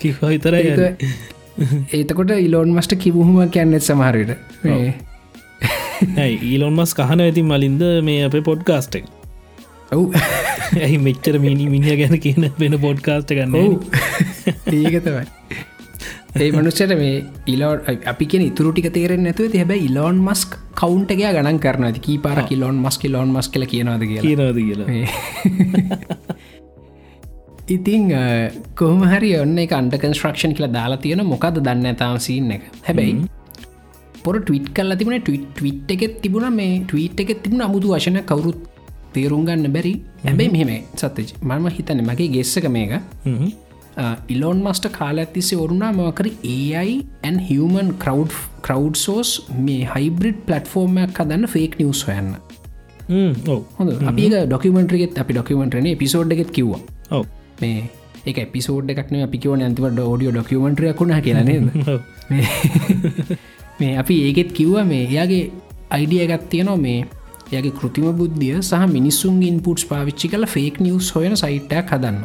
කිවා විතරයි ඒක- ඒතකොට ඉලෝන් මස්ට කිවහම කියන්නෙත් සමහරයට ඊලොන් මස් කහන ඇති මලින්ද මේ අප පොඩ්කාස්ට ඔව්. ඇහි මෙච්චර මිනි මිනිිය ගැන කියන වෙන පොඩ්කාස්ට ගන්න ඒක තමයි. ඒ මනුස්සට මේ ඉලෝන් අපි කියෙන ඉතුරු ටික තේරෙන් නැතුව ති හැබැයි ඉලෝන් මස්ක් කවුන්ටගේ ගණන් කරන කී පාර කිලෝන් මස් කිලෝන් මස් කල කියනවාද කියලා? කියනවද කියලා? ඉතිං කොහමහරි ඔන්න එක අන්ඩ කන්ස්ට්‍රක්ෂන් කියලා දාලා තියෙන මොකද දන්න ඇතාම සින්න එක. හැබැයි පොර ටවිට් කල්ල තිබුණ ටවිට් එකෙත් තිබුණ. මේ ටවිට් එකෙත් තිබුණ අමුතු වශන කවරුත් තේරුම් ගන්න බැරි. හැබැයි මෙහෙම සත්තච මම හිතන මගේ ගෙස්සක මේක. ඉලෝන් මස්ට කාල ඇතිසේ ඔරුණා මකර AI and human crowd crowdsource මේ හයිබ්‍රිඩ් පලටෆෝර්මයක් හදන්න ෆේක් නිියස් හොයන්න. හොඳ. අපි ඩොකමෙන්ට්‍රගෙත් අපි ඩොකමෙන්ට්‍රන පිසෝඩ් එකෙත් කිව්වා. මේ එක පිසෝඩ් එකක්න අපි කිව ඇතිවට ෝඩියෝ ඩොකමෙන්ට්‍රයක්ුණ කියලනේද මේ අපි ඒකෙත් කිව්ව මේ එයාගේ අයිඩිය එකත් තියනවා මේ යගේ කෘතිම බුද්ධිය සහ මිනිස්සුන් ඉන්පුට්ස් පාවිච්චි කල ෆේක් නිියස් හොයන සයිට්ටයක් හදන්න.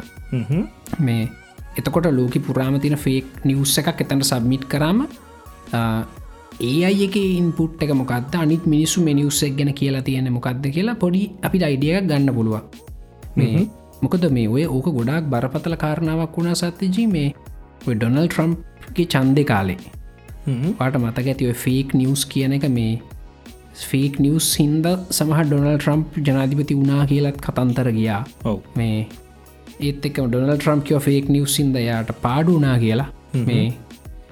මේ එතකොට ලෝක පුරාමතින ෆේක් නිියස් එකක් එතට සබ්මිට් කරම ඒ අයක ඉන්පුට් එක මොකක්ද අනිත් මිනිස්සු මිනිස්සක් ගැන කියලා තියෙන මොකක්ද කියලා පොඩි අපි අයිඩියක් ගන්න පුළුව මේ මොකද මේ ඔය ඕක ගොඩක් බරපතල කාරණාවක් වුණා සත්‍යජී මේ ඩොනල් ට්‍රම්ප්ගේ චන්දය කාලේ පාට මතක ඇති ඔය ෆේක් නිියස් කියන එක මේ ෆේක් නිියස් හින්ද සමහ ඩොනල් ට්‍රම්ප් ජනාධිපති වුණා කියලත් කතන්තර ගියා. ඔව. මේ ඒත් එක ඩොනල් ට්‍රම්ප් කියෝ ෆේක් නිියස් සින්ද යාට පාඩුනා කියලා. මේ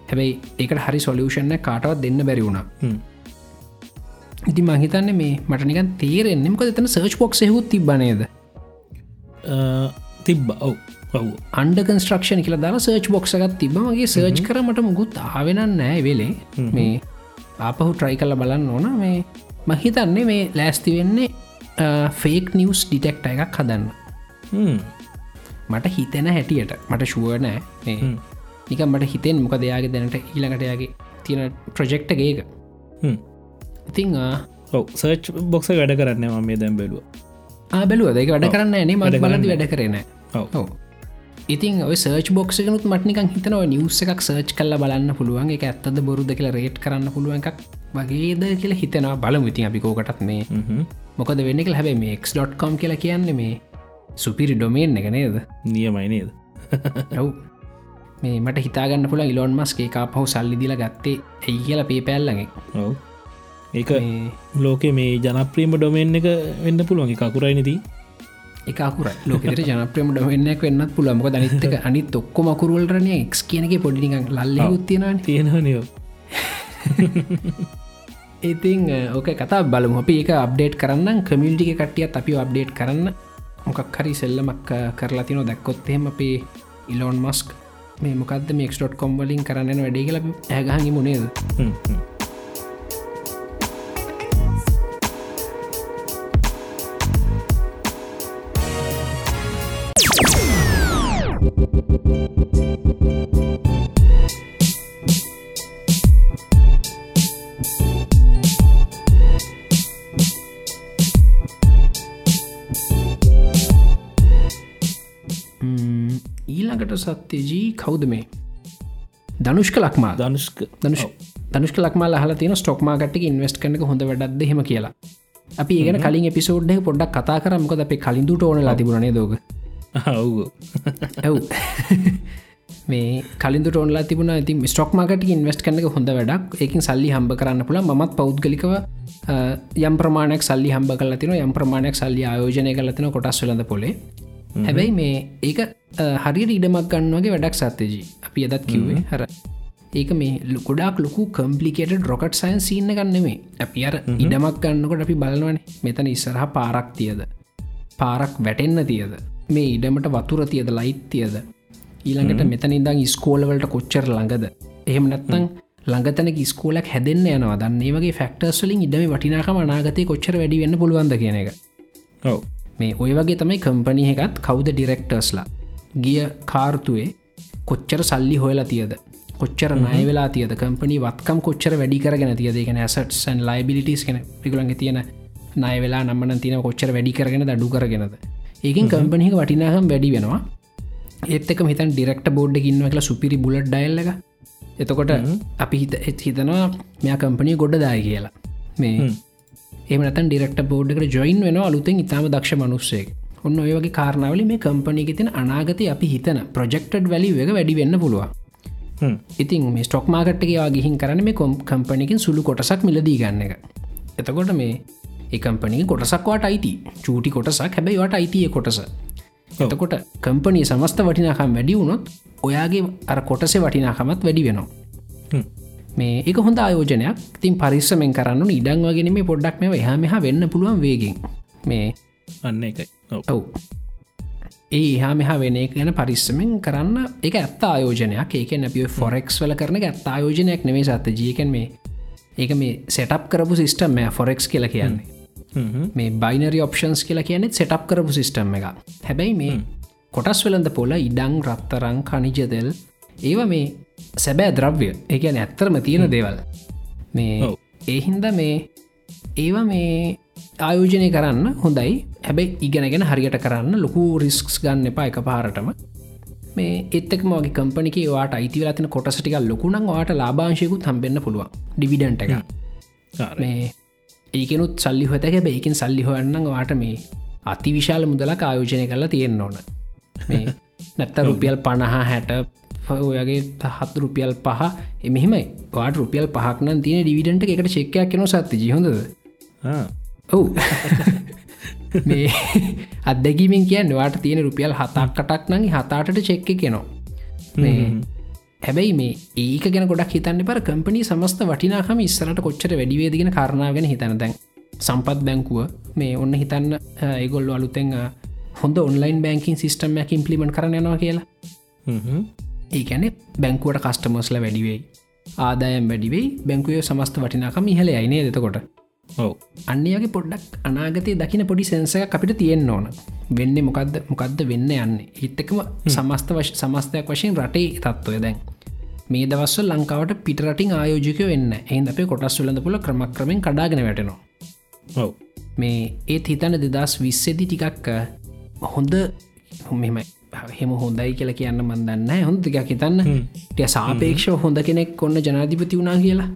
හැබැයි ඒකට හරි සොලියෂන්න කාටවත් දෙන්න බැරි වුණා. ඉති මහිතන්න මේ මටනිකන් තේරෙන්නෙමක එතන සර්ච් පොක්ස් හෙකුත් තිබනේද තිබ්බ. ඔව් අන්ඩ කන්ස්ට්‍රක්ෂණ කියලා දාලා සර්ච් බොක්සගත් තිබමගේ සර්ච් කරමට මුකුත් ආවෙන නෑ වෙලේ. මේ ආපහු ට්‍රයි කල්ල බලන්න ඕන. මේ මහිතන්නේ මේ ලෑස්ති වෙන්නේ ෆේක් නිියස් ඩිටෙක්ට එකක් හදන්න. මට හිතෙන හැටියට. මට ශුව නෑ. මේ නික මට හිතෙන් මොක දෙයාගේ දැනට ඊළඟටයාගේ තියෙන ප්‍රජෙක්්ට ගේක ඉතිං ඔව සර්ච් බොක්ස වැඩ කරන්න ම මේ දැම් බැලුව. ආබැලුව දෙක වැඩ කරන්න නේ මට බලදි. වැඩ කරන ඔව්. ඔව ඉතින් ඔය සර්ච් බොක්සකනුත් මටනිකන් හිතනව නිවස එකක් සර්ච් කල්ල බලන්න පුළුවන්. එක ඇත්තද බොරුද කියලා රේට් කරන්න පුළුවන් එකක් වගේද කියලා හිතනවා. බලමු. ඉතින් අපිකෝකටත් මේ මොකද වෙන්න එක හැබැ මේ එක්.කොම් කියලා කියන්නේ මේ සුපිරි ඩොමේන් එක නේද? නියමයි නේද? ඔව්. මේ මට හිතාගන්න පුළ ඉලොන් මස්ගේ පහු සල්ලිදිල ගත්තේ ඇයි කියලා පේ පැල්ලගේ ඔව්. ඒක ලෝක මේ ජනප්‍රීම ඩොමෙන් එක වෙන්න පුළුවන්. කකුරයි නති එකකුර ලෝකට ජනප්‍රම ඩොවෙන්නක් වෙන්නත් පුළමක දනිත්තක අනි තොක්කො මකුරුවල්රනය එක් කියනක පොඩිනික ලල්ල උත්තියෙන තියෙනනයෝ ඉතිං ඕක කතා බලමු. අපි එක අප්ඩේට් කරන්න කමියටික කටියත් අපි අප්ඩේට් කරන්න. මොකක් හරි සෙල්ලමක් කරලා තින දැක්කොත්හෙම අපේ ඉලෝන් මස්ක් මේ මොකද මේක්.කොම් වලින් කරන්න වැඩේ කියල ඇගහඟි මුණේද සත්‍යජී කෞද මේ? දනුෂ්ක ලක්මා ධනුෂ්ක. දනුෂ් දනුෂ්ක ලක්මා හල තින ස්ටොක් මාගට්ක ඉන්වස්ට කනක හොඳ වැඩක්ද හෙම කියලා. අපි ඒගෙන කලින් එපිසෝඩ් පොඩ්ඩක් කතා කරමක අප කලින්දුට ඕන ලතිබුණනේ දෝග ඇව් මේ කලින්දුට ඔන්ලා තිබුණ. ඇති ස්ටොක් මාකට ඉන්වස්ට කනක හොඳ වැඩක්. එකින් සල්ලි හම්බ කරන්න පුළ මත් පෞද්ගලිකව යම් ප්‍රමාණයක් සල්ලි හම්බ කල තින යම් ප්‍රමාණයක් සල්ලි ආයෝජනය කලතින කොටස් වලඳ පොලේ. හැබැයි මේ ඒක හරි ඉඩමක් ගන්නවගේ වැඩක් සත්තජී අපි එදත් කිව්වේ හර ඒක මේ ගොඩක් ලොකු කම්පලිකට රොකට් සයින් සින්න ගන්නෙමේ අපි අර ඉඩමක් ගන්නකොට අපි බලනවන. මෙතන ඉස්සරහ පාරක් තියද? පාරක් වැටෙන්න තියද? මේ ඉඩමට වතුර තියද? ලයිත් තියද? ඊළඟට මෙතන ඉදං ස්කෝලවලට කොච්චර ළඟද? එහෙම නැත්තං ළඟතන ස්කෝලක් හැදන්න යනවා. දන්නේ වගේ ෆක්ටර්ස්ලින් ඉඩම වටිනාකම අනාගතය කොච්චර වැඩි වෙන්න පුළුවන්ද කියන එක. ඔව. මේ ඔය වගේ තමයි කම්පනි එකත් කවුද ඩිරෙක්ටර්ස්ලා ගිය කාර්තුවේ කොච්චර සල්ලි හොයලා තියද? කොච්චර නය වෙලා තියද? කම්පනි වත්කම් කොච්චර වැඩි කරගෙන තියද? එකන ඇසට්සන් ලයිබිලිටස් කෙන පිකුලන්ගේ තියෙන නය වෙලා නම්මන තින කොච්චර වැඩි කරගෙන දඩු කරගෙනද? ඒකින් කම්පනික වටිනාහම් වැඩි වෙනවා. ඒත්තක මෙතන් ඩිරෙක්ට බෝඩ් ඉන්න කියලා සුපිරි බුලට් ඩයිල්ල එක. එතකොට අපි හිත එත් හිතනවා මෙයා කම්පනී ගොඩ දාය කියලා. මේ එමනත ඩිරෙක්ට බෝඩ්කට ජොයින් වෙන අලුතෙන් ඉතාම දක්ෂ මනුස්සේ ඔන්න ඔය වගේ කාරණාවල මේ කම්පනීක තින අනාගත අපි හිතන ප්‍රජෙක්ටඩ් වැලි එක වැඩි වෙන්න පුළුව ඉතින් මේ ස්ටොක් මාකට්ගේ ගිහින් කරන මේ කොම් කම්පනිකින් සුළු කොටසක් මිලදී ගන්න එක. එතකොට මේ එකම්පනි කොටසක්වාට අයිති චූටි කොටසක්. හැබැයිවට අයිතිය කොටස. එතකොට කම්පනී සමස්ත වටිනාකම් වැඩි වුණොත් ඔයාගේ අර කොටසේ වටිනාකමත් වැඩි වෙනවා. මේ එක හොඳ ආයෝජනයක්. තින් පරිස්සමෙන් කරන්න ඉඩං වගෙන මේ පොඩ්ඩක් මේ එහා මෙහා වෙන්න පුළුවන් වේගෙන්. මේ අන්න එකයි ඔව්. ඒ හා මෙහා වෙන එක ගැන පරිස්සමෙන් කරන්න එක ඇත්ත ආයෝජනයක්. ඒක නැපිය ෆොරෙක්ස් වල කරන ඇත්ත ආයෝජනයක් නෙවේ සත්ත ජීකන් මේ ඒක මේ සෙටප් කරපු සිිස්ටම් මෙ ෆොරෙක්ස් කියලා කියන්නේ. මේ බයිනරි ඔප්ෂන්ස් කියලා කියනෙත් සෙටප් කරපු සිිස්ටම් එක හැබැයි මේ කොටස් වෙළඳ පොල ඉඩං රත්තරං කනිජදෙල් ඒව මේ සැබෑ ද්‍රව්‍ය. එකන ඇත්තරම තියෙන දේවල්. මේ. ඒහින්ද මේ ඒවා මේ ආයෝජනය කරන්න හොඳයි හැබැයි ඉගෙනගෙන හරියට කරන්න ලොකු රිස්ක්ස් ගන්න එපා එක පාරටම. මේ එත්තක මගේ කම්පනික වාට අයිති ලතින කොටසටික ලොකුණන් වාට ලාභාංශයකුත් හම්බෙන්න්න පුළුවන්. ඩිවිඩන්ට එක. මේ ඒකනුත් සල්ලි හොතක බැයිකින් සල්ලි හොයන්න වාට මේ අති විශාල මුදලක් ආයෝජනය කරලා තියෙන්න්න ඕන. මේ නැත්ත රුපියල් පණහා හැට ඔයගේ හත් රුපියල් පහ. එමෙහෙමයි වාට රුපියල් පහක්න තින ඩිවිඩන්ට එකට චෙක්කයක් කෙන සත්ති ජිහොඳද. ඔව් මේ අදැකීමෙන් කියන්න වාට තියෙන රුපියල් හතක්කටක් නඟ හතාටට චෙක්ක කෙනවා මේ හැබැයි මේ ඒක ගැන ගොඩක් හිතන්න පර කම්පනී සමස්ත වටිනාකම ඉස්සරට කොච්චර වැඩිවේදගෙන කාරණාවගෙන හිතන දැන් සම්පත් බැංකුව මේ ඔන්න හිතන්න ඒගොල්ලු අලුතෙන් හොඳ ඔන්ලයින් බැංකින් සිිස්ටම්මයක් ඉම්පලිමට කරන යනවා කියලා. ඒකැන බැංකුවට කස්ටමස්ල වැඩිවෙයි ආදායම් වැඩිවෙයි බැංකුවය සමස්ත වටිනාකම ඉහල අයිනේ දෙතකොට ඔව්. අන්නයගේ පොඩ්ඩක් අනාගතය දකින පොඩි සැන්සයක් අපිට තියෙන්න්න ඕන. වෙන්න මොකක්ද මොකක්ද වෙන්න යන්න? හිත්තකම සමස්ත වශ සමස්තයක් වශයෙන් රටේ තත්ත්වය. දැන් මේ දවස්ව ලංකාවට පිටරටින් ආයෝජික වෙන්න එහින් අපේ කොටස් වලඳ පුල ක්‍රමක්‍රමෙන් කඩාගෙන වැටනවා. ඔව්. මේ ඒත් හිතන දෙදස් විස්සෙදි ටිකක් හොඳ මෙම හෙම හොඳයි කියලා කියන්න මන්දන්න හොඳ ටිකක් හිතන්න. ටිය සාපේක්ෂ හොඳ කෙනෙක් කොන්න ජනාධිපති වුණා කියලා.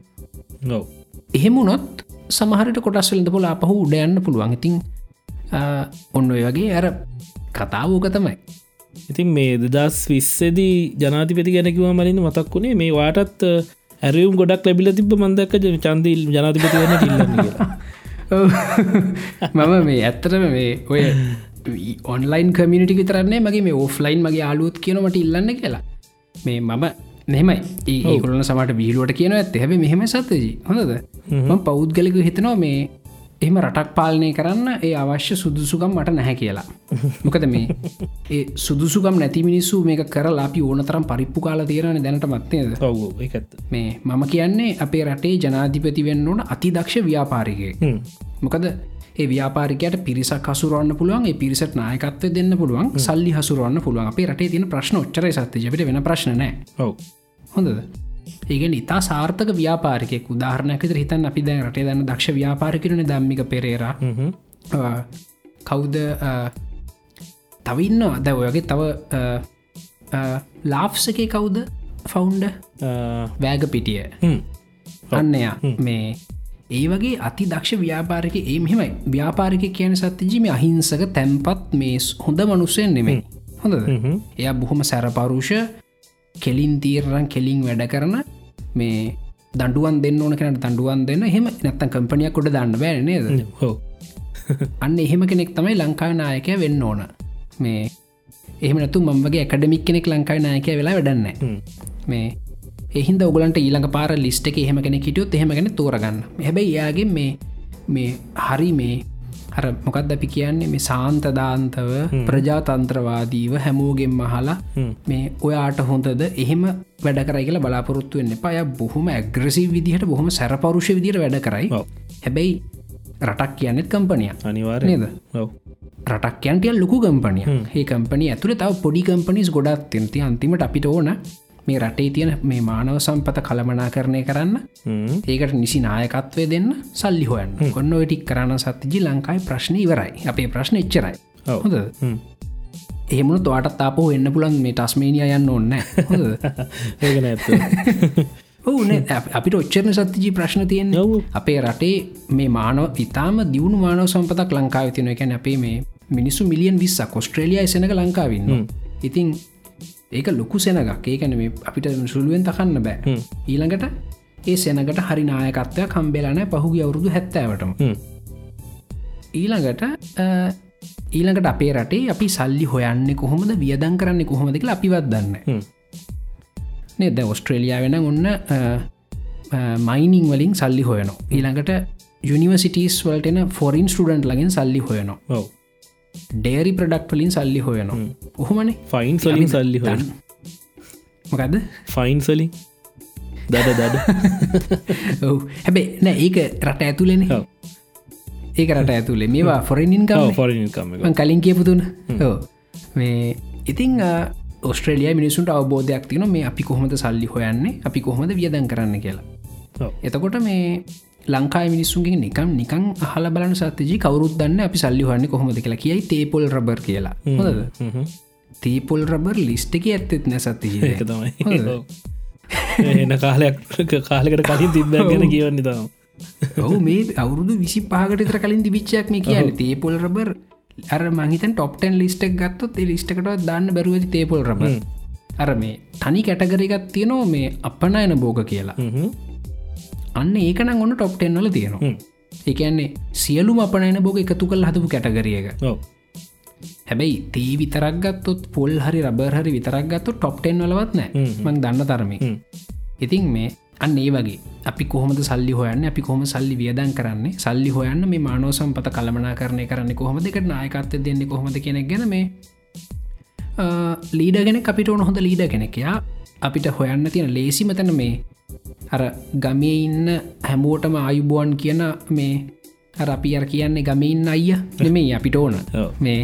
ඔව්. එහෙමුණොත් සමහරට කොටස්වලද පොල අපහු උඩයන්න පුළුවන්. ඉතින් ඔන්න ඔය වගේ අර කතාවෝක තමයි. ඉතින් මේ දෙදස් විස්සදී ජනාතිපති ගැනකිව මලින් මතක් වුණේ මේ වාටත් ඇරයුම් ගොඩක් ලැබිල තිබ මන්දක් චන්දල් ජනාතිපති වන ඉල්ලන්න. මම මේ ඇත්තරම මේ ඔය ඔන්ලයින් කමිනිටි විතරන්නේ මගේ මේ ඕෆ්ලයින් මගේ ආලුත් කියනමට ඉල්ලන්න කියලා. මේ මම මෙමයි ඒකුලන සමට බීලුවට කියන ඇත් හැබ මෙහෙම සත්තජී හොඳද? ම පෞද්ගලික හිතනවා මේ එහම රටක් පාලනය කරන්න ඒ අවශ්‍ය සුදුසුකම් මට නැහැ කියලා. මොකද මේ ඒ සුදුසුකම් නැති මිනිස්සු මේක කරලා අපි ඕන තරම් පරිප්පු කාලා තේරන දැනට එකත් මේ මම කියන්නේ අපේ රටේ ජනාධිපති වෙන්න ඕන අතිදක්ෂ ව්‍යාපාරිකය මොකද ඒ ව්‍යාපාරිකයට පිරිසක් හසුරුවන්න පුළුවන් පිරිසට නායකත්ව දෙන්න පුළුවන් සල්ලි හසුරුවන්න පුළුවන්. අපේ රටේ තින ප්‍රශ්න ොච්චර සත්‍ය ජපට වෙන ප්‍රශ්නය ඔව්. හොඳද? ඒගෙන ඉතා සාර්ථක ව්‍යාපාරිකෙක් උදාහරණයකත හිතන් අපි දැන් රටේ දන්න දක්ෂ ව්‍යාපාරිකරන දම්මික පෙරේර. කවුද තවන්න අද ඔයගේ තව ලාෆ්ස එක කවුද ෆවුන්ඩ වෑග පිටිය අන්නයා මේ ඒ වගේ අති දක්ෂ ව්‍යාපාරක ඒ මෙමයි ව්‍යාපාරික කියන සත්‍යජීම අහිංසක තැන්පත් මේ හොඳ මනුස්සයෙන් නෙමේ හොඳ එයා බොහොම සැරපරුෂ කෙලින් තීරරන් කෙලින් වැඩ කරන මේ දඩුවන් දෙන්න ඕන කෙනට දඩුවන් දෙන්න හෙම නැත්තන් කම්පනියක් කොට දන්න බෑ නේද? හෝ අන්න එහෙම කෙනෙක් තමයි ලංකාව නායකය වෙන්න ඕන. මේ එහෙම නතු මම්ගේ ඇකඩමික් කෙනෙක් ලංකාව නායකය වෙලා වැඩන්න මේ එහින්ද ඔගලන්ට ඊළඟ පාර ලිස්ට එක එහෙම කෙන හිටියොත් එහෙමගෙන තෝරගන්න. හැබැයි යාගේ මේ මේ හරි මේ අර මොකක්ද අපි කියන්නේ මේ සාන්තදාන්තව ප්‍රජාතන්ත්‍රවාදීව හැමෝගෙන් මහලා මේ ඔයාට හොඳද? එහෙම වැඩ කරයි කියලා බලාපොරොත්තු වෙන්න පය බොහොම ඇග්‍රසි විදිහට බොහොම සැරපරුෂ විදිර වැඩ කරයි. හැබැයි රටක් කියන්නෙත් කම්පනිය අනිවාර නේද? ඔව. රටක් කියන්ටියල් ලොකු කම්පනිය ඒ කම්පනි ඇතුළ තව පොඩි කම්පනිස් ගොඩත් තින්ති අන්තිමට අපිට ඕන මේ රටේ තියෙන මේ මානව සම්පත කළමනා කරණය කරන්න ඒකට නිසි නායකත්වය දෙන්න සල්ලි හොයන්න. කොන්න ටික් කරන්න සත්තිජි ලංකායි ප්‍රශ්න ඉවරයි. අපේ ප්‍රශ්න එච්චරයි. හොඳ එහෙමුණු තවාටත් තාපෝ එන්න පුළන් මේ ටස්මේනිය යන්න ඔන්න හොඳ ඒකන ඇත්ත ඕනේ අපිට ඔච්චරන සත්තිජී ප්‍රශ්න තියෙන්නේ ඔව්. අපේ රටේ මේ මානව ඉතාම දියුණු මානව සම්පතක් ලංකාව තින එකැන අපේ මේ මිනිස්සු මිලියන් විස්සා කොස්ට්‍රේලියයා සෙනක ලංකාවන්න ඉතින් ඒක ලොකු සෙනගක්. ඒකැන මේ අපිට සුළුවෙන් තකන්න බෑ. ඊළඟට ඒ සෙනකට හරි නායකත්වය කම්බෙලන පහුගිය අවුරුදු හැත්තෑවටම. ඊළඟට ඊළඟට අපේ රටේ අපි සල්ලි හොයන්නේ කොහොමද වියදන් කරන්නේ කොහොමද කියලා අපිවත් දන්න නේද? ඔස්ට්‍රේලියයා වෙන ඔන්න මයිනිං වලින් සල්ලි හොයනවා. ඊළඟට යුනිවසිටස් වලටන ෆොරින් ස්ටඩන්ට් ලගින් සල්ලි හොයනවා ඩේරි ප්‍රඩක්් වලින් සල්ලි හොයනවා. ඔහොමනේ? ෆයින් සලින් සල්ලි හො මොකක්ද ෆයින් සලින් දඩ දඩ. ඔව. හැබැ නෑ ඒක රට ඇතුලෙන. ඒක රට ඇතුලේ. මේවා ෆොරෙන්නින්කම් ෆොරින්කම මං කලින් කියපුතුන මේ ඉතිං ඔස්ට්‍රේලිය මිනිසුන්ට අවබෝධයක් තින මේ අපි කොහොමද සල්ලි හොයන්නේ අපි කොහොමද වියදන් කරන්න කියලා. එතකොට මේ ලංකායි මිනිස්සුන්ගේ නිකම් නිකං අහල බලන සතතිජි කවරුත් දන්න අපි සල්ලි හන්න කොහොමද කියලා කියයි තේපොල් රබර් කියලා. හොද තීපොල් රබර් ලිස්ට එක ඇත්තෙත් නැ සත්තිජි තමයි. එන කාලයක් කාලකට කලින් තිබ්බ ගැන කියවන්න තම. ඔහු මේ අවුරුදු විසි පාගටතර කලින් දිවිච්චයක් මේ කියන තේපොල් රබර්. අර මහිතන් ටොප්ටන් ලිස්ටක් ගත්තොත් ඒ ලිස්ටකට දාන්න බැරුවති තේපොල් රබර්. අර මේ තනි කැටගරකත් තියනවා මේ අපනයන බෝග කියලා අන්න ඒකන ඔන්න ටොප්ටෙන්වල තියෙනවා. එකන්නේ සියලුම අපනයන බෝග එකතු කල් හදපු කැටගරියක හැබැයි තී විතරක් ගත්තොත් පොල් හරි රබර් හරි විතරක් ගත්තු ටොප්ටෙන් වලවත් නෑ. මං දන්න තරමි. ඉතින් මේ අන්න ඒ වගේ. අපි කොහොමද සල්ලි හොයන්න? අපි කොහොම සල්ලි වියදන් කරන්නේ? සල්ලි හොයන්න මේ මානෝ සම්පත කළමනා කරණය කරන්නේ කොහොමද? එකට නායකත්ත දෙන්නේ කොහොමද කෙනෙක් ගැන මේ ලීඩගෙන අපිට ඕන හොඳ ලීඩ කෙනෙකයා අපිට හොයන්න තියෙන ලේසි මතන මේ අර ගමේ ඉන්න හැමෝටම ආයුබුවන් කියන මේ අර අපි අර කියන්නේ ගමඉන්න අයිය නෙමේ අපිට ඕන. මේ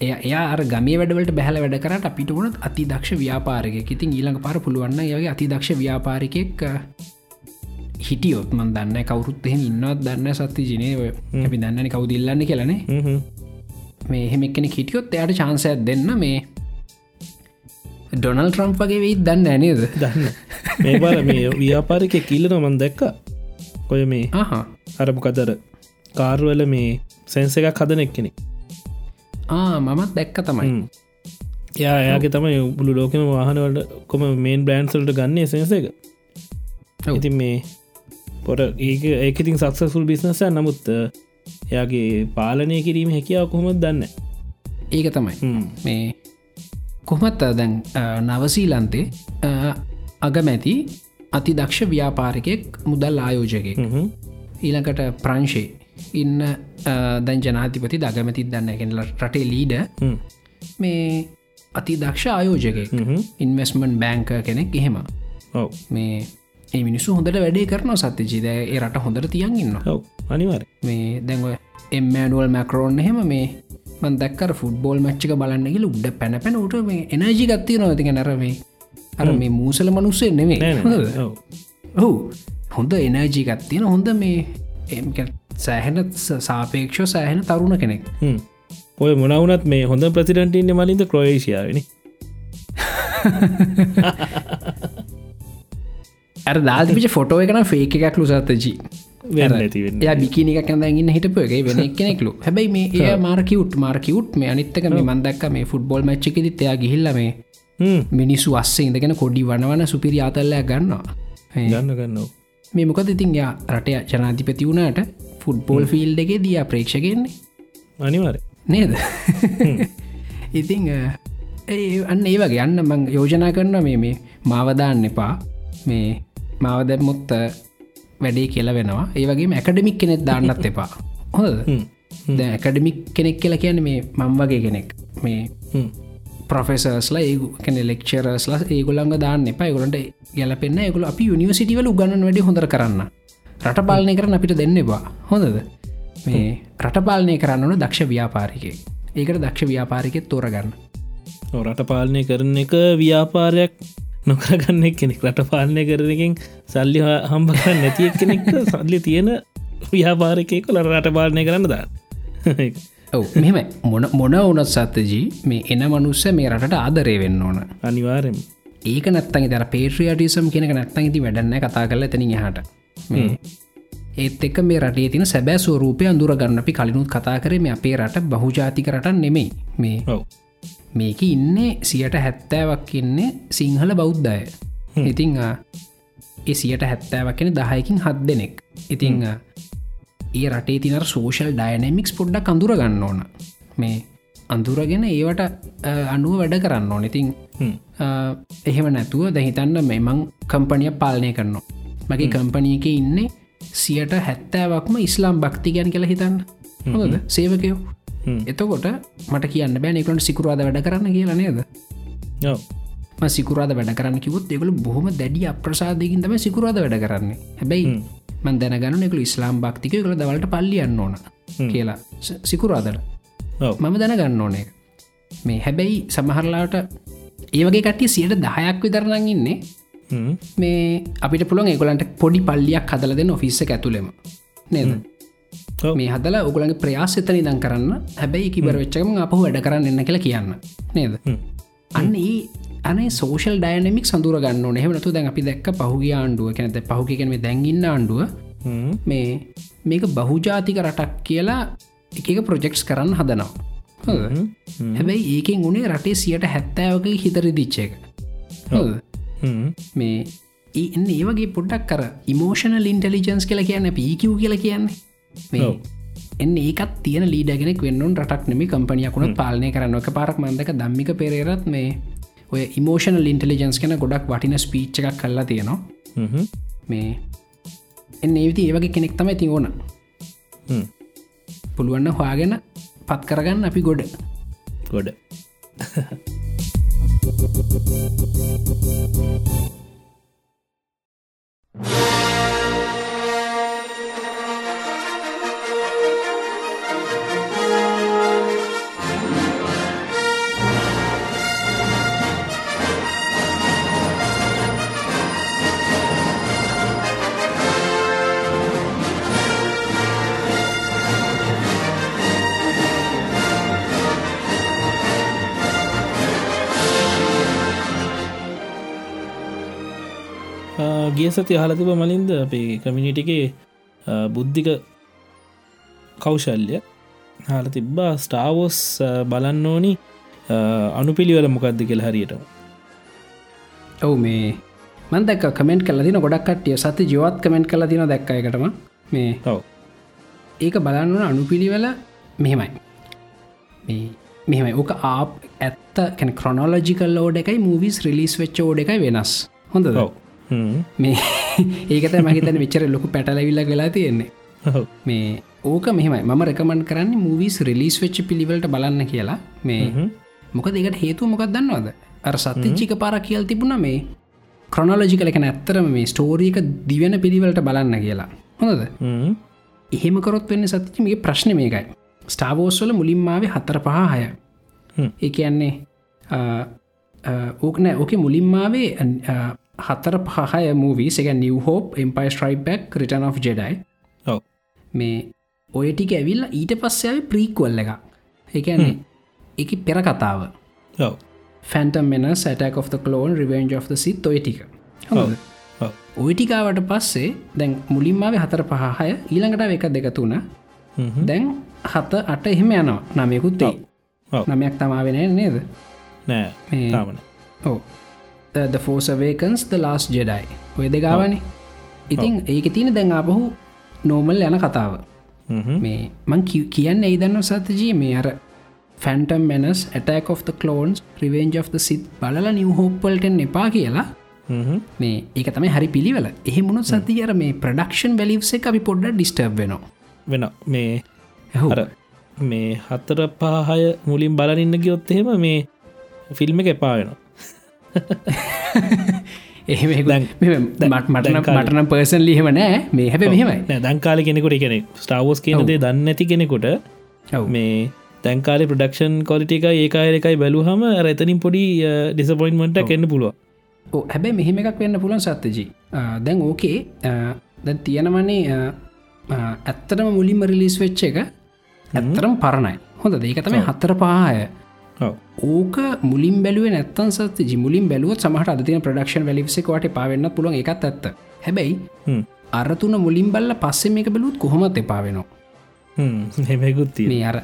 එය එයා ගමේ වැඩවලට බැහල වැඩ කරට අපිට වනත් අති දක්ෂ ව්‍යාපාරක ඉතින් ඊළඟ පාර පුළුවන්න යගේ අති දක්ෂ ව්‍යාපාරිකෙක් හිටියොත් මන් දන්න කවරුත් එහෙම ඉන්නවත් දන්න සත්ති ජනය අපි දන්නන කවුදිල්ලන්න කියලනේ මේ එහෙමක් කෙනෙ හිටියොත් එයට චාන්සයක් දෙන්න මේ ඩොනල් ට්‍රම්ප් වගේ වෙයි දන්න ඇනේද දන්න මේ බල මේ ව්‍යාපාරික කිල්ලන මන් දැක්ක. ඔය මේ ආහා. අරමකදර කාර්වල මේ සැන්ස එකක් හදන එක් කෙනෙක් ආ මමත් දැක්ක තමයි. යා එයාගේ තමයි උබුලු ලෝකම වාහනවලට කොම මේන් බ්‍රන්සල්ට ගන්නේ සෙන්ස එක. ඉතින් මේ පොට ඒක ඒකඉතින් සක්සසුල් බිස්නස නමුත් එයාගේ පාලනය කිරීම හැකියාව කොහොමත් දන්න ඒක තමයි. මේ කොහමත් දැන් නවසීලන්තේ අගමැති අති දක්ෂ ව්‍යාපාරිකෙක් මුදල් ආයෝජකෙක් ඊළඟට ප්‍රංශේ ඉන්න දැන් ජනාතිපති දගමැති දන්න එකෙනල රටේ ලීඩ මේ අති දක්ෂ ආයෝජකෙක් ඉන්වස්මන්් බෑංක කෙනෙක් එහෙම. මේ ඒ මිනිස්සු හොඳට වැඩේ කරන සත්‍ය ජීද ඒ රට හොඳට තියන් ඉන්න ඔව. අනිවාර මේ දැන්ව එම්මඩුවල් මැකරෝන් එහෙම මේ මන්දක්කර ෆුට්බෝල් මච්චික බලන්නගල උඩ පැන පැන උට මේ එනජි ගත්තිය නොතික නැරමේ අර මේ මූසල මනුස්සේ නෙමේ ඔව. ඔහු හොඳ එනජී ගත්තියෙන හොඳ මේ එම් සෑහෙන සාපේක්ෂෝ සෑහෙන තරුණ කෙනෙක්. ඔය මොනවනත් මේ හොඳ ප්‍රසිඩන්ටන්න මලින්ද ක්‍රෝේෂයාවනි ඇර දාතිපිච ෆොටෝ එකන ෆේක එකක් ලුසත්තජී වෙන්න ය බිකිනික කඳගන්න හිටපු එක වෙන කෙනෙක්ලු හැබයි මේ ඒ මාර්කවට් මාර්කවට් මේ අනිත්තක මේ මන්දක් මේ ෆුට්බෝල් මච්චිකෙදි එයා ගිහිල්ල මේ හ්ම්, මිනිස්සු අස්සේ ඉඳගෙන කොඩි වනවන සුපිරි අතල්ලයක් ගන්නවා. ගන්න ගන්නවා. මේ මොකද ඉතින් යා රටය ජනාධිපති වුණට ෆුඩ්බෝල් ෆිල්් එකේ දයා ප්‍රේක්ෂගෙන්නේ අනිවාර නේද? ඉතිං ඒ අන්න ඒ වගේ. යන්න මං යෝජනා කරන මේ මේ මාවදාන්න එපා. මේ මාවදැම්මුත් වැඩේ කියල වෙනවා. ඒ වගේ ඇකඩමික් කෙනෙක් දාන්නත් එපා. හොද ඇකඩමික් කෙනෙක් කියලා කියන මේ මං වගේ කෙනෙක්. මේ ප්‍රොෆෙසර්ස්ලා ඒ කැන ලෙක්චරස්ලා ඒගොලන්ග දාන්න එපා. ගොලට ගැලපෙන්න්න ගොල අපි යනිවසිටිවල උගන්න වැඩි හොඳ කරන්න. රට පාලනය කරන අපිට දෙන්න එපා. හොඳද? මේ රට පාලනය කරන්නන දක්ෂ ව්‍යාපාරිකය ඒකට දක්ෂ ව්‍යාපාරිකෙත් තෝරගන්න. රට පාලනය කරන එක ව්‍යාපාරයක් නොකරගන්න කෙනෙක් රට පාලනය කරනකින් සල්ලි හම්බ නැතිය කෙනෙක් සල්ලි තියෙන ව්‍යාපාරකය කොල රට පාලනය කරන්න දා ඔව මෙම මොන මොන ඕනත් සත්තජී මේ එන මනුස්ස මේ රටට ආදරය වෙන්න ඕන. අනිවාරෙන් ඒක නත්තන් තර පේට්‍රියටිසම් කෙනෙක නැත්තන් ඉති වැඩන්න කතා කරල තැන හට මේ ඒත් එක් මේ රටේ තින සැබෑ ස්වරූපය අඳුරගන්න අපි කලිනුත් කතා කරේ මේ අපේ රට බහුජාතික රටන් නෙමෙයි. මේ ඔව මේක ඉන්නේ සියට හැත්තෑවක් ඉන්නේ සිංහල බෞද්ධය. ඉතිං ආ, ඒ සියට හැත්තෑවක් කෙන දහයකින් හත් දෙනෙක්. ඉතිං ඒ රටේ තිනර සෝෂල් ඩයිනමික්ස් පොඩ්ඩක් අඳුර ගන්න ඕන. මේ අඳුරගෙන ඒවට අනුව වැඩ කරන්න ඕන. ඉතිං එහෙම නැතුව දැහිතන්න මෙමං කම්පනිය පාලනය කරනවා. මගේ කම්පනියක ඉන්නේ සියට හැත්තෑවක්ම ඉස්ලාම් භක්තිගයන් කියලා හිතන්න. හොද සේවකයෝ එතකොට මට කියන්න බෑ නිකට සිකුරාද වැඩ කරන්න කියලා නේද? සිකුරාද වැඩ කරන්න කිවොත් එකළ බොහොම දැඩි අප්‍රසාදයකින් තම සිකුරාද වැඩ කරන්නේ. හැබැයි මන් දැනගන්න එකු ඉස්ලාම් භක්තික කළ දවලට පල්ලියන්න ඕන කියලා. ස- සිකුරාදට ඔව. මම දැනගන්න ඕන. මේ හැබැයි සමහරලාට ඒවගේ කට්ටිය සියට දහයක් විතරනං ඉන්නේ. මේ අපිට පුළුවන් ඒගොලන්ට පොඩි පල්ලියක් හදල දෙන්න ඔෆිස්ස ඇතුළෙම. නේද. මේ හදලා ඔගුලගේ ප්‍රයාසතන දන් කරන්න. හැබැයි කිබර වෙච්චකම අපහු වැඩ කරන්න එන්න කියලා කියන්න. නේද? අන්න ඒ අනේ සෝෂල් ඩයනමික් සඳුර ගන්න නෙහමනතු දැන් අපි දැක්ක පහුගේ ආණ්ඩුව කැනත පහුගකෙන මේ දැන්ගන්න ආණ්ඩුව. මේ මේක බහුජාතික රටක් කියලා එක ප්‍රොජෙක්ස් කරන්න හදනවා? හැබැයි ඒකෙන් උනේ රටේ සියට හැත්තෑවක හිතර දිච්ච එක හොඳද? මේ ඒ එන්න ඒ වගේ පොඩ්ඩක් කර ඉමෝෂනල් ඉන්ටලිජන්ස් කියලා කියන්න පීකව් කියලා කියන්නේ. එන්න ඒකත් තියෙන ලීඩගෙනෙක් වෙන්නුන් රටක් නෙම කම්පනියකුණත් පාලනය කරන්න. එක පාරක් මන්දක දම්මික පෙරේරත් මේ ඔය ඉමෝෂනල් ඉන්ටලිජන්ස් කෙන ගොඩක් වටින ස්පීච්ච එකක් කල්ලා තියෙනවා. මේ එන්න ඒවිති ඒවගේ කෙනෙක් තමයි ති ඕන. පුළුවන්න හවාගෙන පත් කරගන්න අපි ගොඩ. ගොඩ ගිය සති හලතිබ මලින්ද අපේ කමිනිටිගේ බුද්ධික කෞශල්‍ය හල තිබ්බා. ස්ටාවෝස් බලන්න ඕනි. අනුපිළිවල මොකක්ද කියල හරියට. ඔවු මේ මන්දක් කමෙන්ට් කල දින ගොඩක් කටිය සති ජවත් කමෙන්ට් කල දින දැක්ක එකටම මේ ඔව. ඒක බලන්නන අනුපිළිවෙල මෙහෙමයි. මේ මෙහෙමයි. ඕක ආප් ඇත්ත කැන ක්‍රොනෝලජිකල් ෝඩ එකයි මූවිස් රිලිස් වෙච්ච ෝඩ එකයි වෙනස්. හොඳ ඔව මේ ඒකත මහිතන විචර ලොකු පැටලවිල්ල වෙලා තියෙන්නේ. මේ ඕක මෙහමයි. ම රකමන් කරන්න මූවිස් රිලිස් වෙච්ච පිළිවලට බලන්න කියලා. මේ මොක දෙකට හේතු මොකක් දන්නවද? අර සත්තිච්චික පාර කියල් තිබුණ මේ ක්‍රොනෝලජි කලක ඇත්තරම මේ ස්ටෝරීක දිවෙන පිළිවලට බලන්න කියලා. හොඳද? එහෙමකොරොත් වෙන්න සතිචිමගේ ප්‍රශ්න මේකයි. ස්ටාවෝස්වල මුලින්මාවේ හතර පහ හය. ඒ කියන්නේ ඕකනෑ ඕක මුලින්මාවේ හතර පහය මූවී එක new hope empire strikes back return of Jedi මේ ඔය ටික ඇවිල්ල ඊට පස්සයාව ප්‍රීක්වල්ල එක එකන්නේ එක පෙර කතාව. Phantom Menace Attack of Clone Revenge of Sith ඔය ටික? ඔයිටිකාවට පස්සේ දැන් මුලින්මාව හතර පහය ඊළඟට එක දෙක තුන. දැන් හත අට එහෙම යනවා. නමයකුත්තේ. නමයක් තමාවෙන නේද? නෑ. ඕ ද ෆෝසවේකන්ස් ද ලාස් ජෙඩයි ඔය දෙගාවනේ ඉතින් ඒක තියෙන දැන් අපහු නෝමල් යන කතාව. මේ මං කිය- කියන්න ඒදන්න සතජී මේ අර Phantom Menace Attack of the Clones Revenge of the Sith බලල නිව හෝප්පල්ටෙන් එපා කියලා. මේ ඒක තමයි හරි පිළිවල. එහෙමුණු සති අර මේ ප්‍රඩක්ෂන් වැලිව්සේ අපි පොඩ්ඩ ඩිස්ටර්බ් වෙනවා. වෙන මේ ඇහු අර මේ හත්තර පහය මුලින් බලන්න ගියොත් එහෙම මේ ෆිල්ම් එක එපා වෙන කාලේ- මටනම් පර්සන් ලිහෙම නෑ. මේ හැබ මෙහෙමයි. දැන්කාල කෙනෙකුට කෙනෙ ස්ටාවෝස් කියනදේ දන්න ඇති කෙනෙකුට. මේ තැන්කාලේ ප්‍රඩක්ෂන් කොලිටික ඒකාය එකයි බැලු හම ඇතනින් පොඩි ඩිසපොයින්මට කෙන්න්න පුළුව ඕ හැබැයි මෙහෙම එකක් වෙන්න පුලන් සත්තජී දැන් ඕකේ දැන් තියෙනවන්නේ ඇත්තටම මුලින්ම රිලිස් වෙච්ච එක ඇත්තරම් පරණයි. හොඳ ඒක තමයි හත්තර පාය ඕක මුලින් බැලුව නැත්තන් සත ජිමුලින් බැලුවත් සමහට අදතින ප්‍රඩක්ෂන් වැලිසෙකවට පාවෙන්න පුළුවන් එකත් ඇත්ත. හැබැයි අරතුන මුලින් බල්ල පස්සෙ මේක බැලුත් කොහොමත් එපාවෙනවා හෙමකුත්තිය මේ අර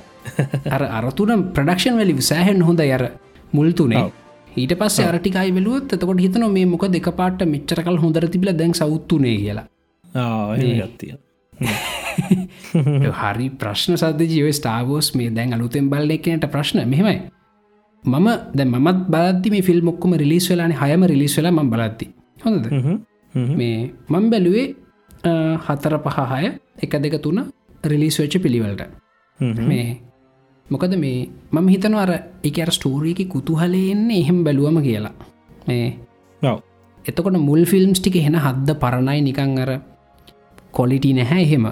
අර අරතුන ප්‍රඩක්ෂන් වැලි සෑහෙන් හොඳ යර මුල්තුනේ. ඊට පස්ස අරටිකයි වෙලුවත් එතකොට හිතන මේ මොක දෙක පාට මෙච්චරකල් හොඳර තිබිල දැන් සෞත්තුනේ කියලා. හරි ප්‍රශ්න සද ජීව ස්ටාවෝස් මේ දැන් අලුතෙන් බල්ල එකනට ප්‍රශ්න මෙහෙමයි මම දැ මත් බලද්දි මේ ෆිල් මොක්කම රිලිස් වෙලාන හයම රිලිස් වෙලා ම බලද්දි. හොඳද? මේ මං බැලුවේ හතර පහහය එක දෙක තුන රිලිස් වෙච්ච පිළිවලට. මේ මොකද මේ මම හිතන අර එක අර ස්ටෝරීක කුතුහලයෙන්නේ එහෙම බැලුවම කියලා. මේ එතකොට මුල් ෆිල්ම්ස් ටික හෙන හද්ද පරණයි නිකං අර කොලිටි නැහැ එහෙම.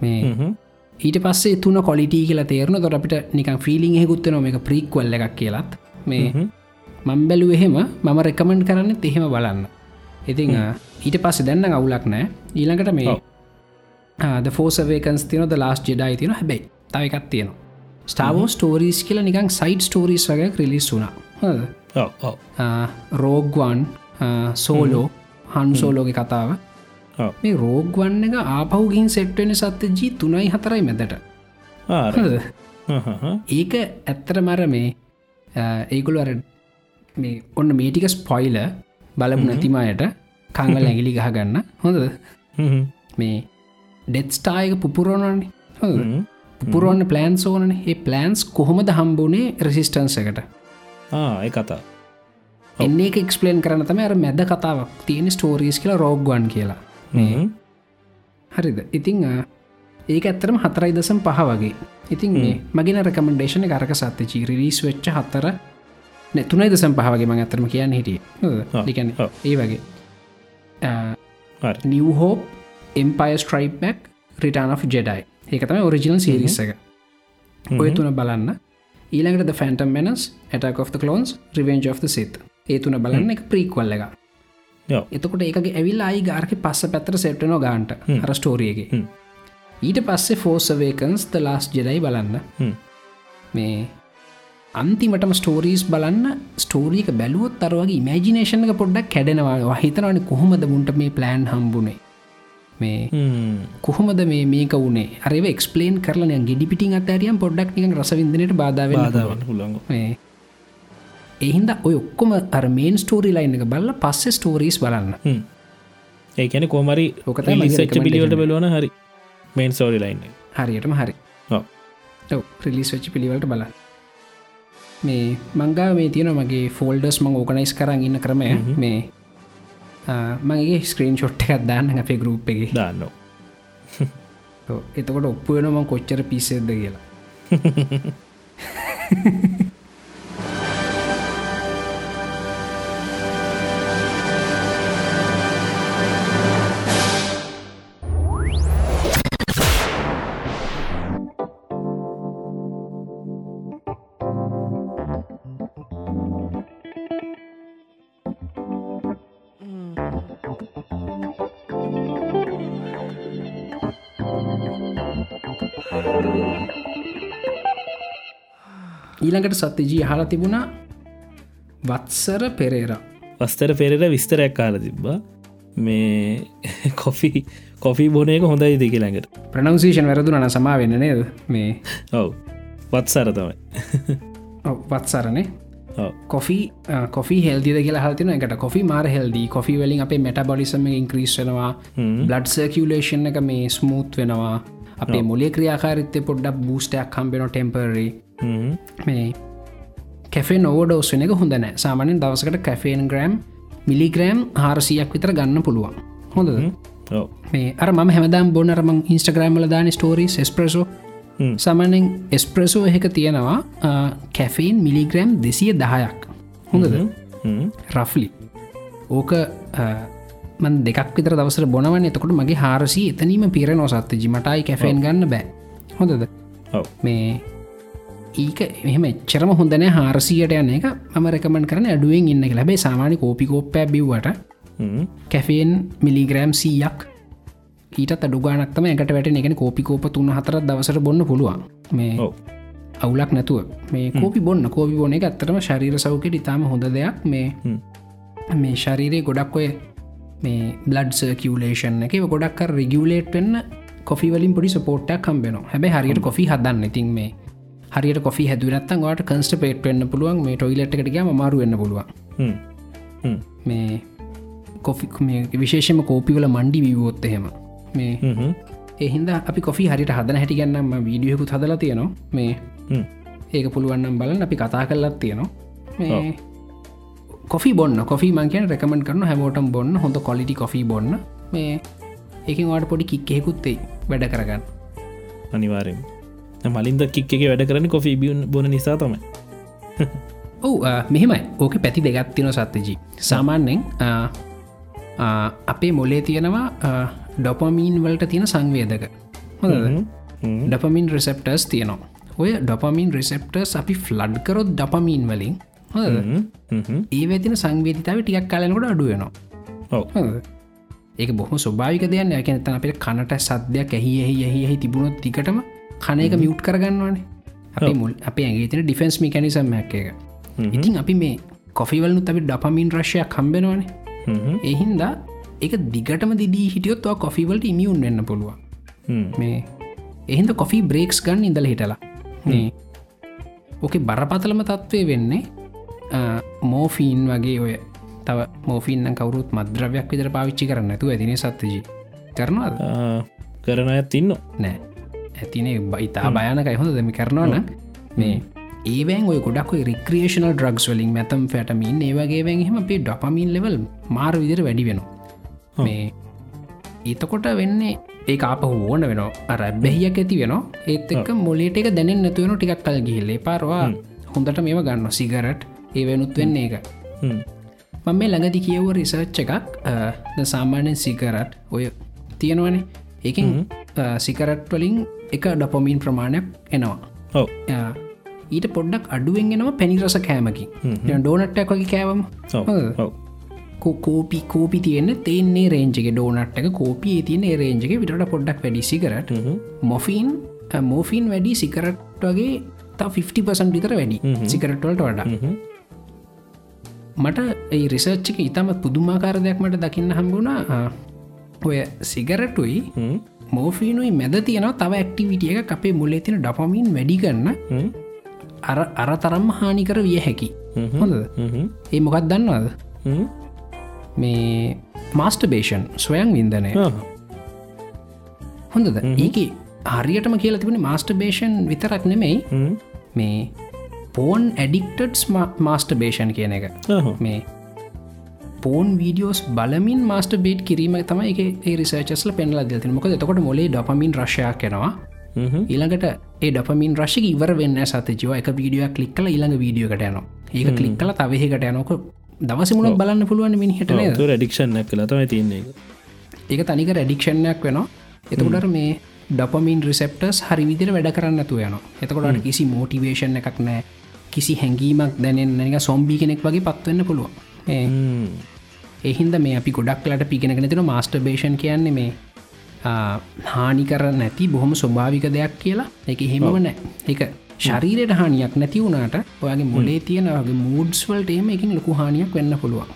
මේ ඊට පස්සේ තුන කොලිටී කියලා තේරන තොට අපිට නිකන් ෆිලිං හෙකුත්තන මේ ප්‍රීක්වල්ල එකක් කියලත්. මේ මං බැලු එහෙම මම රෙකමෙන්ඩ් කරන්න එහෙම බලන්න. ඉතිං ඊට පස්සේ දැන්න අවුලක් නෑ ඊළඟට මේ. ද ෆෝසවේකන්ස් තියනොද ලාස් ජෙඩයි තියෙන හැබැයි තවකත් තියෙනවා. ස්ටාවෝ ස්ටෝරීස් කියල නිකං සයිඩ් ස්ටෝරීස් වගේ ක්‍රලිස් වුනා හොද රෝග්වන් සෝලෝ හන්සෝලෝග කතාව මේ රෝග්වන්න එක ආපහුගින් සෙට්වෙන සත්ත ජී තුනයි හතරයි මැදට? ඒක ඇත්තර මර මේ ඒගොල අර මේ ඔන්න මේටික ස්පොයිල බලපු නැතිමයට කංගල ඇගිලි ගහගන්න. හොඳද? මේ ඩෙත්ස්ටායක පුපුරෝණන්නේ හොඳ පුපුරුවන්න ප්ලෑන්ස් ඕනන. ඒ ප්ලෑන්ස් කොහොමද හම්බුනේ රෙසිස්ටන්ස එකට? ඒ කතා. එන්න එක එක්ස්පලේන් කරන තම අර මැද කතාවක් තියෙන ස්ටෝරීස් කියලා රෝග්වන් කියලා හරිද? ඉතිං ඒක ඇත්තරම හතරයි දසම් පහ වගේ. ඉතින් මගෙන රකමඩේෂන කරක සත්්‍ය රිලිස් වෙච්ච හත්තර තුනයි දසම් පහවගේ මං ඇතරම කියන්න හිටිය. ලිකන. ඒ වගේ. New Hope Empire Strikes Back Return of Jedi ඒකතම original series එක. ඔය තුන බලන්න. ඊළඟට Phantom Menace Attack of Clones Revenge of Sith ඒ තුන බලන්න එක ප්‍රීක්වල්ල එක එතකොට ඒකගේ ඇවිල් අයි ගාර්ක පස්ස පැතර සෙට්ටනෝ ගාන්ට. හර ස්ටෝරියගේ. ඊට පස්සේ ෆෝසවේකන්ස් ද ලාස් ජෙඩයි බලන්න. මේ අන්තිමටම ස්ටෝරීස් බලන්න ස්ටෝරීක බැලුවොත් අරවගේ ඉමජිනේෂන එක පොඩ්ඩක් කැඩෙනවා. හිතනවන කොහොමද මුන්ට මේ ප්ලෑන් හම්බුණේ මේ කොහොමද මේ මේක වුණේ අරව එක්ස්පලේන් කරලන ගෙඩිපිටින් අතරියම් පොඩ්ඩක් නික රසවිදනයට බාධාව බාධාවන්න හුළඟ එහින්ද ඔය ඔක්කොම අර මේන් ස්ටෝරි ලයින් එක බල්ල පස්සේ ස්ටෝරීස් බලන්න. ඒකැන කෝමරි ඕක තමයි මගේ ලිසච්ච පිළිවට. බලවන හරි මේන් සෝරි ලයින් හරියටම හරි. රිලිස් වෙච්චි පිළිවලට බල මේ මංගා මේ තියෙන මගේ ෆෝල්ඩස් මං ඕකනයිස් කරන්න ඉන්න ක්‍රමය. මේ මගේ ස්ක්‍රීන් ෂොට් එකත් දාන්න අපේ ගරුප් එක. දාන්න එතකොට ඔප්පුුවනම කොච්චර පිස්සෙද්ද කියලා ඊළඟට සත්‍යජී හලා තිබුණා වත්සර පෙරේරා. වස්තර පෙරට විස්තරයක් කාල තිබ්බා. මේ කොෆි කොෆී බොනයක හොඳයි දෙක ළඟට. ප්‍රනවසේෂන් වැරදුනන සමා වෙන්න නේද? මේ ඔව්. වත්සර තමයි. වත්සරනේ කොෆි කොෆි හෙල්දිද කියලා හතින එකට කොෆි මාර හෙල්දී කොෆි වලින් අපේ මෙට බොලිසම ඉන්ක්‍රීස් වෙනවා. බ්ලඩ් සර්කියලේෂන් එක මේ ස්මූත් වෙනවා අපේ මොලේ ක්‍රියාකාරිත්තය පොඩ්ඩක් බූස්ටයක් කම්බෙන ටෙම්පරරි මේ කැෆේ නෝඩෝස් වෙන එක හොඳ නෑ. සාමානෙන් දවසකට කැෆේන් ග්‍රම් මිලිග්‍රෑම් හාරසියක් විතර ගන්න පුළුවන්. හොඳද? මේ අර ම හැමදාම් බොනරම ඉන්ස්ටග්‍රම්ල දාන ස්ටෝරී ස්ප්‍රසෝ සමනෙන් එස්ප්‍රසෝ එක තියෙනවා කැෆේන් මිලිග්‍රෑම් දෙසිය දහයක්. හොඳද? රෆ්ලි ඕක මන් දෙකක් විතර දවසර බොනවන එතකොට මගේ හාරසි එතනීම පිර නොසත්ත ජිමටයි කැෆෙන් ගන්න බෑ. හොඳද? මේ ඒක එහම එච්චරම හොඳනෑ හාරසියට යන එක. ම රකමන් කරන අඩුවෙන් ඉන්න ලැබේ සාමානය කෝපිකෝප්පෑ බිව්වට කැෆේන් මිලිග්‍රෑම් සීයක් ඊට අඩුගානක්තම එකට වැට එකන කෝපිකෝප තුන්න හතර දවසට බොන්න පුළුවන්. මේ අවුලක් නැතුව. මේ කෝපි බොන්න. කෝපි බොන එක ඇත්තරම ශරීර සෞකෙට ඉතාම හොඳ දෙයක්. මේ මේ ශරීරය ගොඩක් ඔය මේ බ්ලඩ් සර්කියලේෂන් එක. ගොඩක් රෙගියලේට් වෙන්න කොෆි වලින් පොඩි සපෝට්ටක් කම්බෙන හැබැ හරියට කොෆි හදන්න ඉතින් මේ හරියට කොෆි හැදුවනත්තන් වාට කන්ස්ට පේට් වෙන්න පුළුවන් මේ ටොයිලට් එකටග මාරු වෙන්න පුළුවන්. මේ විශේෂම කෝපිවල මණ්ඩි විවෝත් එහෙම. මේ එහින්ද අපි කොෆි හරිට හදන හැටි ගන්නම වීඩියකුත් හදලා තියෙනවා. මේ ඒක පුළුවන්නම් බලන්න අපි කතා කරලත් තියෙනවා. මේ කොෆි බොන්න කොෆි මංකෙන් රැකමන් කරන හැමෝටම් බොන්න. හොඳ කොලිටි කොෆී බොන්න. මේ ඒකින් වාට පොඩි කික්කෙකුත්තේ වැඩ කරගන්න. අනිවාරෙන් මලින්ද කික් එක වැඩ කරන කොෆී බියන් බොන නිසා තමයි. ඔවු මෙහෙමයි. ඕක පැති දෙගත්තින සත්තජී සාමාන්‍යෙන් අපේ මොලේ තියෙනවා ඩොපමීන් වලට තියෙන සංවේදක. හොඳ ඩපමින් රෙසෙප්ටර්ස් තියනවා. ඔය ඩොපමින් රෙසෙප්ටර්ස් අපි ෆ්ලඩ් කරොත් ඩපමීන් වලින් ඒ වෙතින සංවේදිතාව ටිකක් කාලනකොට අඩුවනවා ඒක බොහම ස්වභාවික දෙයන්න ඇකන තන අපට කනට සද්‍යයක් ඇහි එහි එහි තිබුණොත් තිකටම කනයක මියුට් කරගන්නවානේ. අපේ මුල් අපේ ඇගේ තින ඩිෆෙන්ස් මිකැනිසම් එක. ඉතින් අපි මේ කොෆිවල්නු අපි ඩපමින් රශ්‍යයක් කම්බෙනවානේ එහින්දා එක දිගටම දිදී හිටියොත්වා කොෆිවල්ට ඉමියුන් වෙන්න පුළුවන්. මේ එහින්ද කොෆී බ්‍රේක්ස් ගන්න ඉඳල හිටලා. ඕකේ බරපතලම තත්ත්වය වෙන්නේ මෝෆීන් වගේ ඔය තව මෝෆින්න කවරුත් මද්‍රවයක් විදර පාවිච්චි කරන්න ඇතු ඇතින සත්තජී කරනවාද? කරන ඇත් ඉන්න නෑ. ඇතිනේ බයිතා භයනකයි. හොඳ දෙමි කරනවන මේ ඒවැන් ඔය ගොඩක් රික්‍රේෂනල් ඩ්‍රක්ස් වලින් මැතම් ෆැටමින් ඒවගේවැන් හෙම අපේ ඩොපමින් ලෙවල් මාර විදිර වැඩි වෙනවා. මේ ඒතකොට වෙන්නේ ඒ අප ඕන වෙන අර බැහියක් ඇති වෙන ඒත් එක් මොලේට එක දැනෙන් නැතුවෙන ටිකක් කල් ගිහිල්ලේ. පාරවා හොඳට මේම ගන්න සිගරට් ඒ වෙනුත් වෙන්නේ එක මම මේ ළඟදි කියව්ව රිසර්ච් එකක් සාමාන්‍යෙන් සිකරට් ඔය තියෙනවනේ. ඒකින් සිකරට් වලින් එක ඩොපොමීන් ප්‍රමාණයක් එනවා. ඊට පොඩ්ඩක් අඩුවෙන් එනවා පැනිරස කෑමකි ඩෝනට්ටක් වගේ කෑවම? කෝපි කෝපි තියන්න තේන්නේ රේජක ඩෝනට්ක කෝපිය තියන රේජක විට පොඩ්ඩක් වැඩි සිකරට මොෆීන් මෝෆීන් වැඩි සිකරට් වගේ තා 50පසන් විතර වැඩි සිකරට්වලට වඩා මට ඒ රිසර්ච්චක ඉතාමත් පුදුමාකාර දෙයක් මට දකින්න හම්බුණා ඔය සිගරටුයි මෝෆීනුයි මැද තියෙනවා. තව ඇක්ටිවිටිය එක අපේ මුල්ලේ තින ඩපමින් වැඩි කරන්න අර අර තරම් හානිකර විය හැකි. හොඳ ඒ මොකක් දන්නවාද? මේ මාස්ට බේෂන් ස්වයන් වින්දනය හොඳද? ඒක හරියටම කියලා තිබුණ මාස්ට බේෂන් විතරක් නෙමෙයි. මේ පෝන් ඇඩික්ටඩ් මාස්ට බේෂන් කියන එක. මේ පෝන් වීඩියෝස් බලමින් මාස්ට බේට් කිරීම තම එක රිසර්චස්ල පෙන්ල දති මොක තකොට මොලේ ඩපමින් රශයක් කෙනවා ඊළඟට ඒ ඩපමින් රශි ඉවර වෙන්න සත ජව. එක වීඩියක් කලික් කල ඊළඟ වීඩියෝකට යන ඒක කලික් කල තවහකට යනක දවසමුණ බලන්න පුළුවන් මිනිහට රඩික්ෂන් කලතම තියන්නේ ඒක. තනික රැඩික්ෂණයක් වෙනවා. එතකොටර මේ ඩපමින් රිසෙප්ටස් හරි විදිර වැඩ කරන්නතු යන එතකොට කිසි මෝටිවේෂන් එකක් නෑ කිසි හැඟීමක් දැනෙන් එක සොම්බි කෙනෙක් වගේ පත්වන්න පුළුවන්. එහින්ද මේ අපි ගොඩක්ලට පිගෙනගෙන තින මාස්ට බේෂන් කියන්නේ මේ හානි කර නැති බොහොම ස්වභාවික දෙයක් කියලා. එක හෙමම නෑ. එක ශරීරයට හානියක් නැති වුණට ඔයගේ මොලේ තියෙනගේ මූඩ්ස්වල්ට එම එකින් ලොකු හානියක් වෙන්න පුළුවන්.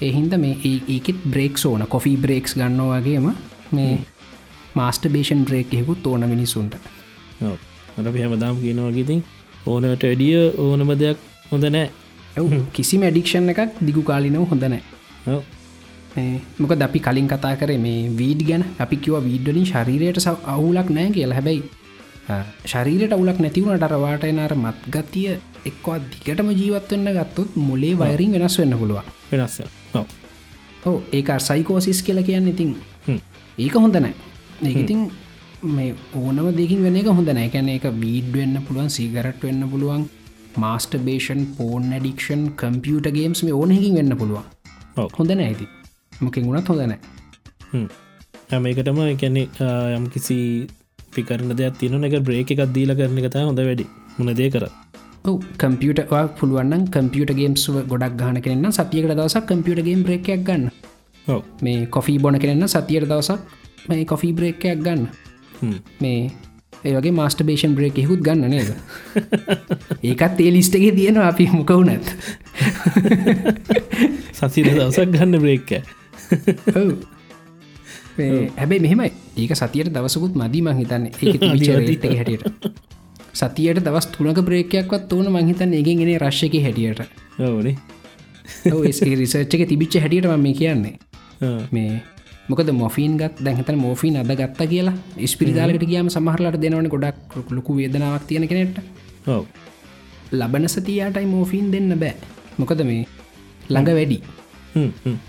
එහින්ද මේ ඒකෙත් බ්‍රේක් ඕන. කොෆී බ්‍රේක්ස් ගන්න වගේම මේ මාස්ට බේෂන් බ්‍රේක් හෙකුත් ඕන මිනිසුන්ට අට හැමදාම් කියනවාගේතින් ඕනට වැඩිය ඕනම දෙයක් හොඳ නෑ. ඔව් කිසි මැඩික්ෂන් එකක් දිගු කාලිනව හොඳනෑ ඔව්. මොක අපි කලින් කතා කරේ මේ වීඩ් ගැන. අපි කිව වීඩ්ඩලින් ශරීරයට සව අවුලක් නෑ කියලා. හැබැයි ශරීරයට අවුලක් නැතිවුණට අරවාට එනර මත්ගතිය එක්වා දිගටම ජීවත්වන්න ගත්තොත් මොලේ වයරින් වෙනස් වෙන්න පුළුවන්. වෙනස්ස ඔව්. ඒක සයිකෝසිස් කියල කියන්න ඉතින්. ඒක හොඳ නෑ. ඒඉතින් මේ ඕනම දෙකින් වෙන එක හොඳ නෑ. කැන එක වීඩ් වෙන්න පුළුවන් සීගරට් වෙන්න පුළුවන් masturbation porn addiction computer games මේ ඕනහකින් වෙන්න පුළුවන්. හොඳ නෑති මොකින් ගුණත් හොඳ නෑ. හැම. එකටම එකැනෙ යම් කිසි පිකරන දෙයක් තියන එක බ්‍රේක එකක් දීල කරන එක හොඳ වැඩි. මුණ දේ කර කම්පියටවා පුළුවන් කම්පියට ගේම්ස් ගොඩක් ගහන කෙනන්න සතියකට දවසක් කම්පියට ගේම් බ්‍රේකයක් ගන්න. මේ කොෆී බොන කෙනන්න සතියට දවසක් මේ කොෆී බ්‍රේකයක් ගන්න. මේ ඒවගේ මාස්ට බේෂන් බ්‍රේක හෙකුත් ගන්න නේද? ඒකත් ඒ ලිස්ට එක තියෙනවා අපි මොකවුනත් සසිර දවසක් ගන්න බ්‍රේක්ක හැබැයි මෙහෙමයි. ඒක සතියට දවසකුත් මදී මංහිතන්න ඒ අඩි හැටියට. සතියට දවස් තුනක බ්‍රේකයක්වත් ඕන මංහිතන්න එකෙන් ගෙන රශ්ක හැටියට. ඕනේ රිසර්ච් එක තිබිච්ච හැටියට ම මේ කියන්නේ. මේ මොකද මොෆීන් ගත් දැහත මෝෆීන් අද ගත්ත කියලා ස්පිරිදාලට කියම සමහරලට දෙනවන ගොඩක් ලොකු වේදනාවක් තියෙන කෙනෙට ලබන සතියාටයි මෝෆීන් දෙන්න බෑ. මොකද මේ ළඟ වැඩි.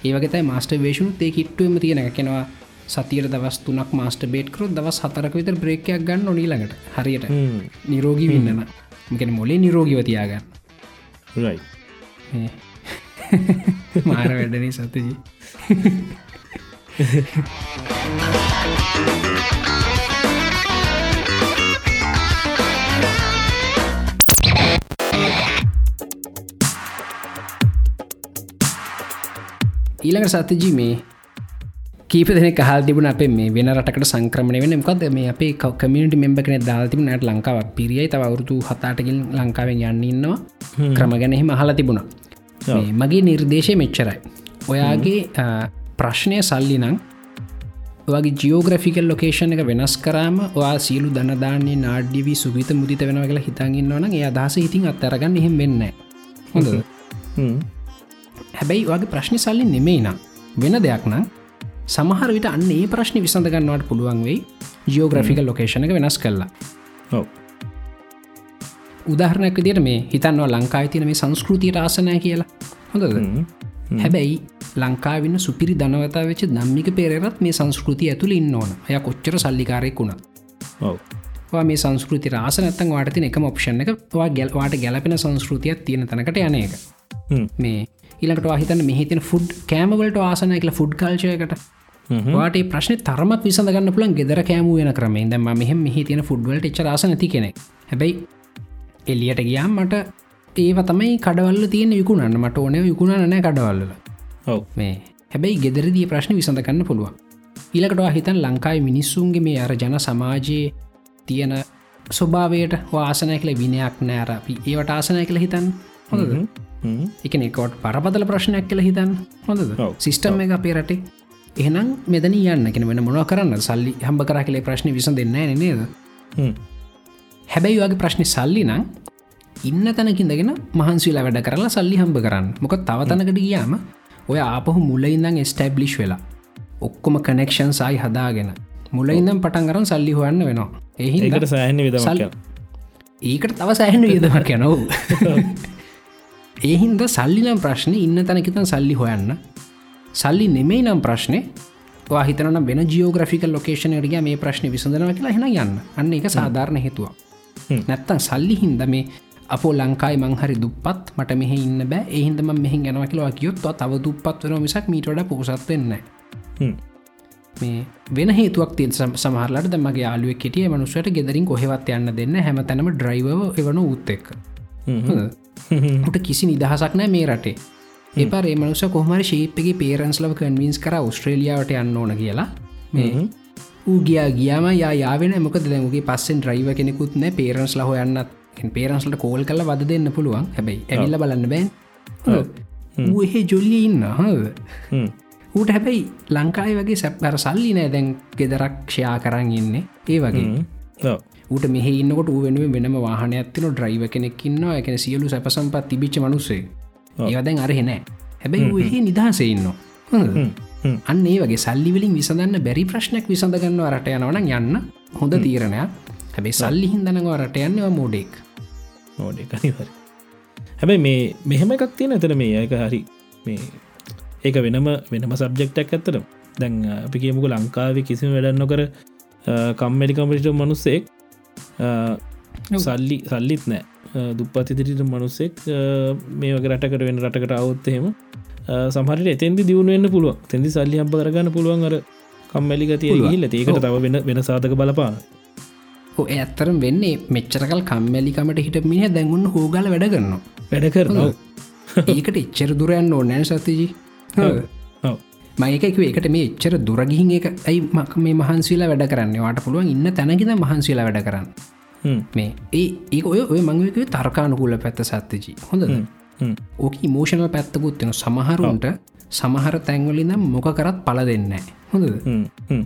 ඒවගතයි මාස්ට වේෂුන් ඒ කිට්ටුවම තියෙන කෙනවා සතියට දවස් තුනක් මාස්ට බේට් කරු දවස් හතරක විතර බ්‍රේකයක් ගන්න නොනීළඟට හරියට. හ්ම්. නිරෝගී වෙන්නන මකෙන මොලේ නිරෝගීවතියාගන්න right. මාර වැඩනේ සතජී ඊළඟට සතජී මේ කීප දෙන කහල් තිබුණ අපේ මේ වෙන රටකට සංක්‍රමණ වෙන මකද මේ අපේ කමියට මෙම්බ කෙන දාතිබුණට ලංකාවක් පිරියයි. තව අවුරුදු හතාටකින් ලංකාවෙන් යන්න ඉන්නවා. ක්‍රම ගැනෙහි මහල තිබුණා. මගේ නිර්දේශය මෙච්චරයි. ඔයාගේ ප්‍රශ්නය සල්ලි නං ඔගේ ජියෝග්‍රෆිකල් ලොකේෂන් එක වෙනස් කරම වා සියලු දනදාන්නේ නාඩ්‍යවී සුවිත මුදිත වෙන කියලා හිතන්ගන්නවන ඒ අදහස ඉතින් අත්තරගන්න එහෙම වෙන්න හොඳ. හැබැයි වගේ ප්‍රශ්න සල්ලි නෙමෙයි නම් වෙන දෙයක් නම් සමහර විට අන්න ඒ ප්‍රශ්න විසඳගන්නවට පුළුවන් වෙයි ජියෝග්‍රෆිකල් ලොකේෂණ එක වෙනස් කරලා. උදාහරණයක් විදිට මේ හිතන්නවා ලංකායි තියන මේ සංස්කෘතියට ආසනය කියලා. හොඳද. හැබැයි ලංකාවෙන්න සුපිරි දනවතා වෙච දම්මික පෙරත් මේ සංස්කෘතිය ඇතුළ ඉන්න ඕන. ය කොච්චර සල්ලිකාරයෙක් වුණ. මේ සංස්කෘති රාස නැත්තන් වාටති එක ඔප්ෂණ එක වා ගැල්වාට ගැලපෙන සංස්කෘතියක් තියෙන තැනකට යන එක. මේ ඉලට හිතන මෙහිතින ෆුඩ් කෑමවලට ආසන එකල ෆුඩ් කල්චයකට. වාට ප්‍රශ්න තරමක් විසඳගන්න පුළන් ගෙදර කෑම වෙන ක්‍රමේ දම මෙහම මෙහි තියෙන ෆුඩ්වලට චරාස නැති කෙනෙ හැබැයි එල්ලියට ගියාම් මට ඒව තමයි කඩවල්ල තියෙන විකුණන්න. මට ඕනය විකුණ නෑ කඩවල්ල. මේ. හැබැයි ගෙදරදී ප්‍රශ්න විසඳකන්න පුළුවන්. ඊලකට හිතන් ලංකායි මිනිස්සුන්ගේ මේ අර ජන සමාජයේ තියෙන ස්වභාවයට වාසනය කළ විනයක් නෑර අපි ඒවට ආසනය කළ හිතන් හොඳද? හ්ම්. එක එකොට පරපතල ප්‍රශ්නයක් කළ හිතන් හොඳද. සිිස්ටම් එක අපේ රටේ. එහෙනම් මෙදන යන්න. කෙන වෙන මොන කරන්න සල්ලි හම්බ කර කලේ ප්‍රශ්න විස දෙන්න නේද. හැබැයි වගේ ප්‍රශ්න සල්ලි නම් ඉන්න තැනකින්දගෙන මහන්සිලා වැඩ කරලා සල්ලි හම්බ කරන්න. මොක තව තැනකට ගියාම ඔය ආපහු මුලඉඳං ස්ටබ්ලිෂ් වෙලා ඔක්කොම කනෙක්ෂන් සයි හදාගෙන මුලඉඳම් පටන් කරන් සල්ලි හොයන්න වෙනවා. එහි ඒකට සෑහන විදමක් යන. ඒකට තව සෑහන වියදමක් යනව්. ඒහින්ද සල්ලි නම් ප්‍රශ්න ඉන්න තැනකිතන් සල්ලි හොයන්න. සල්ලි නෙමෙයි නම් ප්‍රශ්නය හිතන වෙන ජියෝග්‍රෆිකල් ලොකේෂනයට මේ ප්‍රශ්න විසඳනව කියලා හෙන යන්න. අන්න එක සාධාරණ හේතුව. නැත්තන් සල්ලි හින්ද මේ අපෝ ලංකායි මංහරි දුපත් මට මෙහ ඉන්න බෑ. එහින්දම මෙහි ගැනව කියලා කියොත් තව දුපත් වන මිසක් මීටඩ පෝසත් වෙන්න. මේ වෙන හේතුවක් තිය සමහරලට දමගේ යාලුව කෙටිය මනුස්සයට ගෙදරින් කොහෙවත් යන්න දෙන්න හැම තැනම ඩ්‍රයිව එවන උත් එක් හ්ම්. ට කිසි නිදහසක් නෑ මේ රටේ. එපා ඒ මනුස කොහමර ශේප්ගේ පේරන්ස් ලව කන්වීන්ස් කර ස්ට්‍රේලියාවට යන්න ඕන කියලා. මේ ඌ ගියා ගියාම යා යාවෙන මොක දැමුගේ පස්සෙන් ්‍රයිව කෙනෙකුත් නෑ. පේරන්ස් ලහ යන්නත් පේරන්ස්ලට කෝල් කල වද දෙන්න පුළුවන්. හැබැයි ඇවිල්ල බලන්න බෑන් ඌ එහෙ ජොලිය ඉන්න. හව. ඌට හැබැයි ලංකායි වගේ සැප්පර සල්ලි නෑ දැන් ගෙදරක් ක්ෂයා කරන්න ඉන්න. ඒ වගේ. ඌට මෙහ ඉන්නකොට ඌ වෙනුවෙන් වෙනම වාහන ඇතින ඩ්‍රයිව කෙනෙක්කින්නවා එකන සියලු සැපසම්පත් තිබිච්ච මනුස්සේ ඔව්. ඒවදැන් අරහෙනෑ හැබැයි ඌහෙ නිදහසෙඉන්න. අන්න ඒ වගේ සල්ලිවලින් විසඳන්න බැරි ප්‍රශ්නයක් විසඳගන්න රට යනවන යන්න. හොඳ තීරණයක්. හැබයි සල්ලි හිදනවා රට යන්නවා මෝඩෙක් නෝඩ කනිවර හැබැයි මේ මෙහෙම එකක් තියෙන ඇතන මේ අයක හරි මේ ඒක වෙනම වෙනම සබ්ජෙක්ටක් ඇත්තට දැන් අපි කියමුක ලංකාව කිසිම වැඩන්න කර කම්මඩිකම්පිට මනුස්සෙක් සල්ලි සල්ලිත් නෑ. දුප්පතිදිරිට මනුස්සෙක් මේ වගේ රටකට වෙන රටකට අවුත්තහෙම සමහරට එතෙන්දි දියුණුවෙන්න්න පුළුව තැදි සල්ලි අම්ප කරගන්න පුළුවන් අර කම්මැලි ගතිය. ඉල්ල ඒකට තව වෙන වෙන සාධක බලපාන ඇත්තරම් වෙන්නේ මෙච්චරකල් කම්මැලිකමට හිට මිහ දැන්ගුන්න හෝගල වැඩ කරනවා. වැඩ කරනවා? ඒකට එච්චර දුරයන්න ඕනෑ සතතිජී. ඔව්. මයකක එකට මේ එච්චර දුරගිහින් එක ඇයි මක් මේ මහන්සේලා වැඩ කරන්න? වාට පුළුවන් ඉන්න තැනකිද මහන්සේලා වැඩ කරන්න. මේ ඒ ඒ ඔය ඔය මංවක තර්කානුකූල පැත්ත සත්තජී. හොඳද? හ්ම්. ඕක මෝෂණල් පැත්තකුත්වෙන සමහරුන්ට සමහර තැන්වලින්නම් මොක කරත් පල දෙන්න. හ්ම්.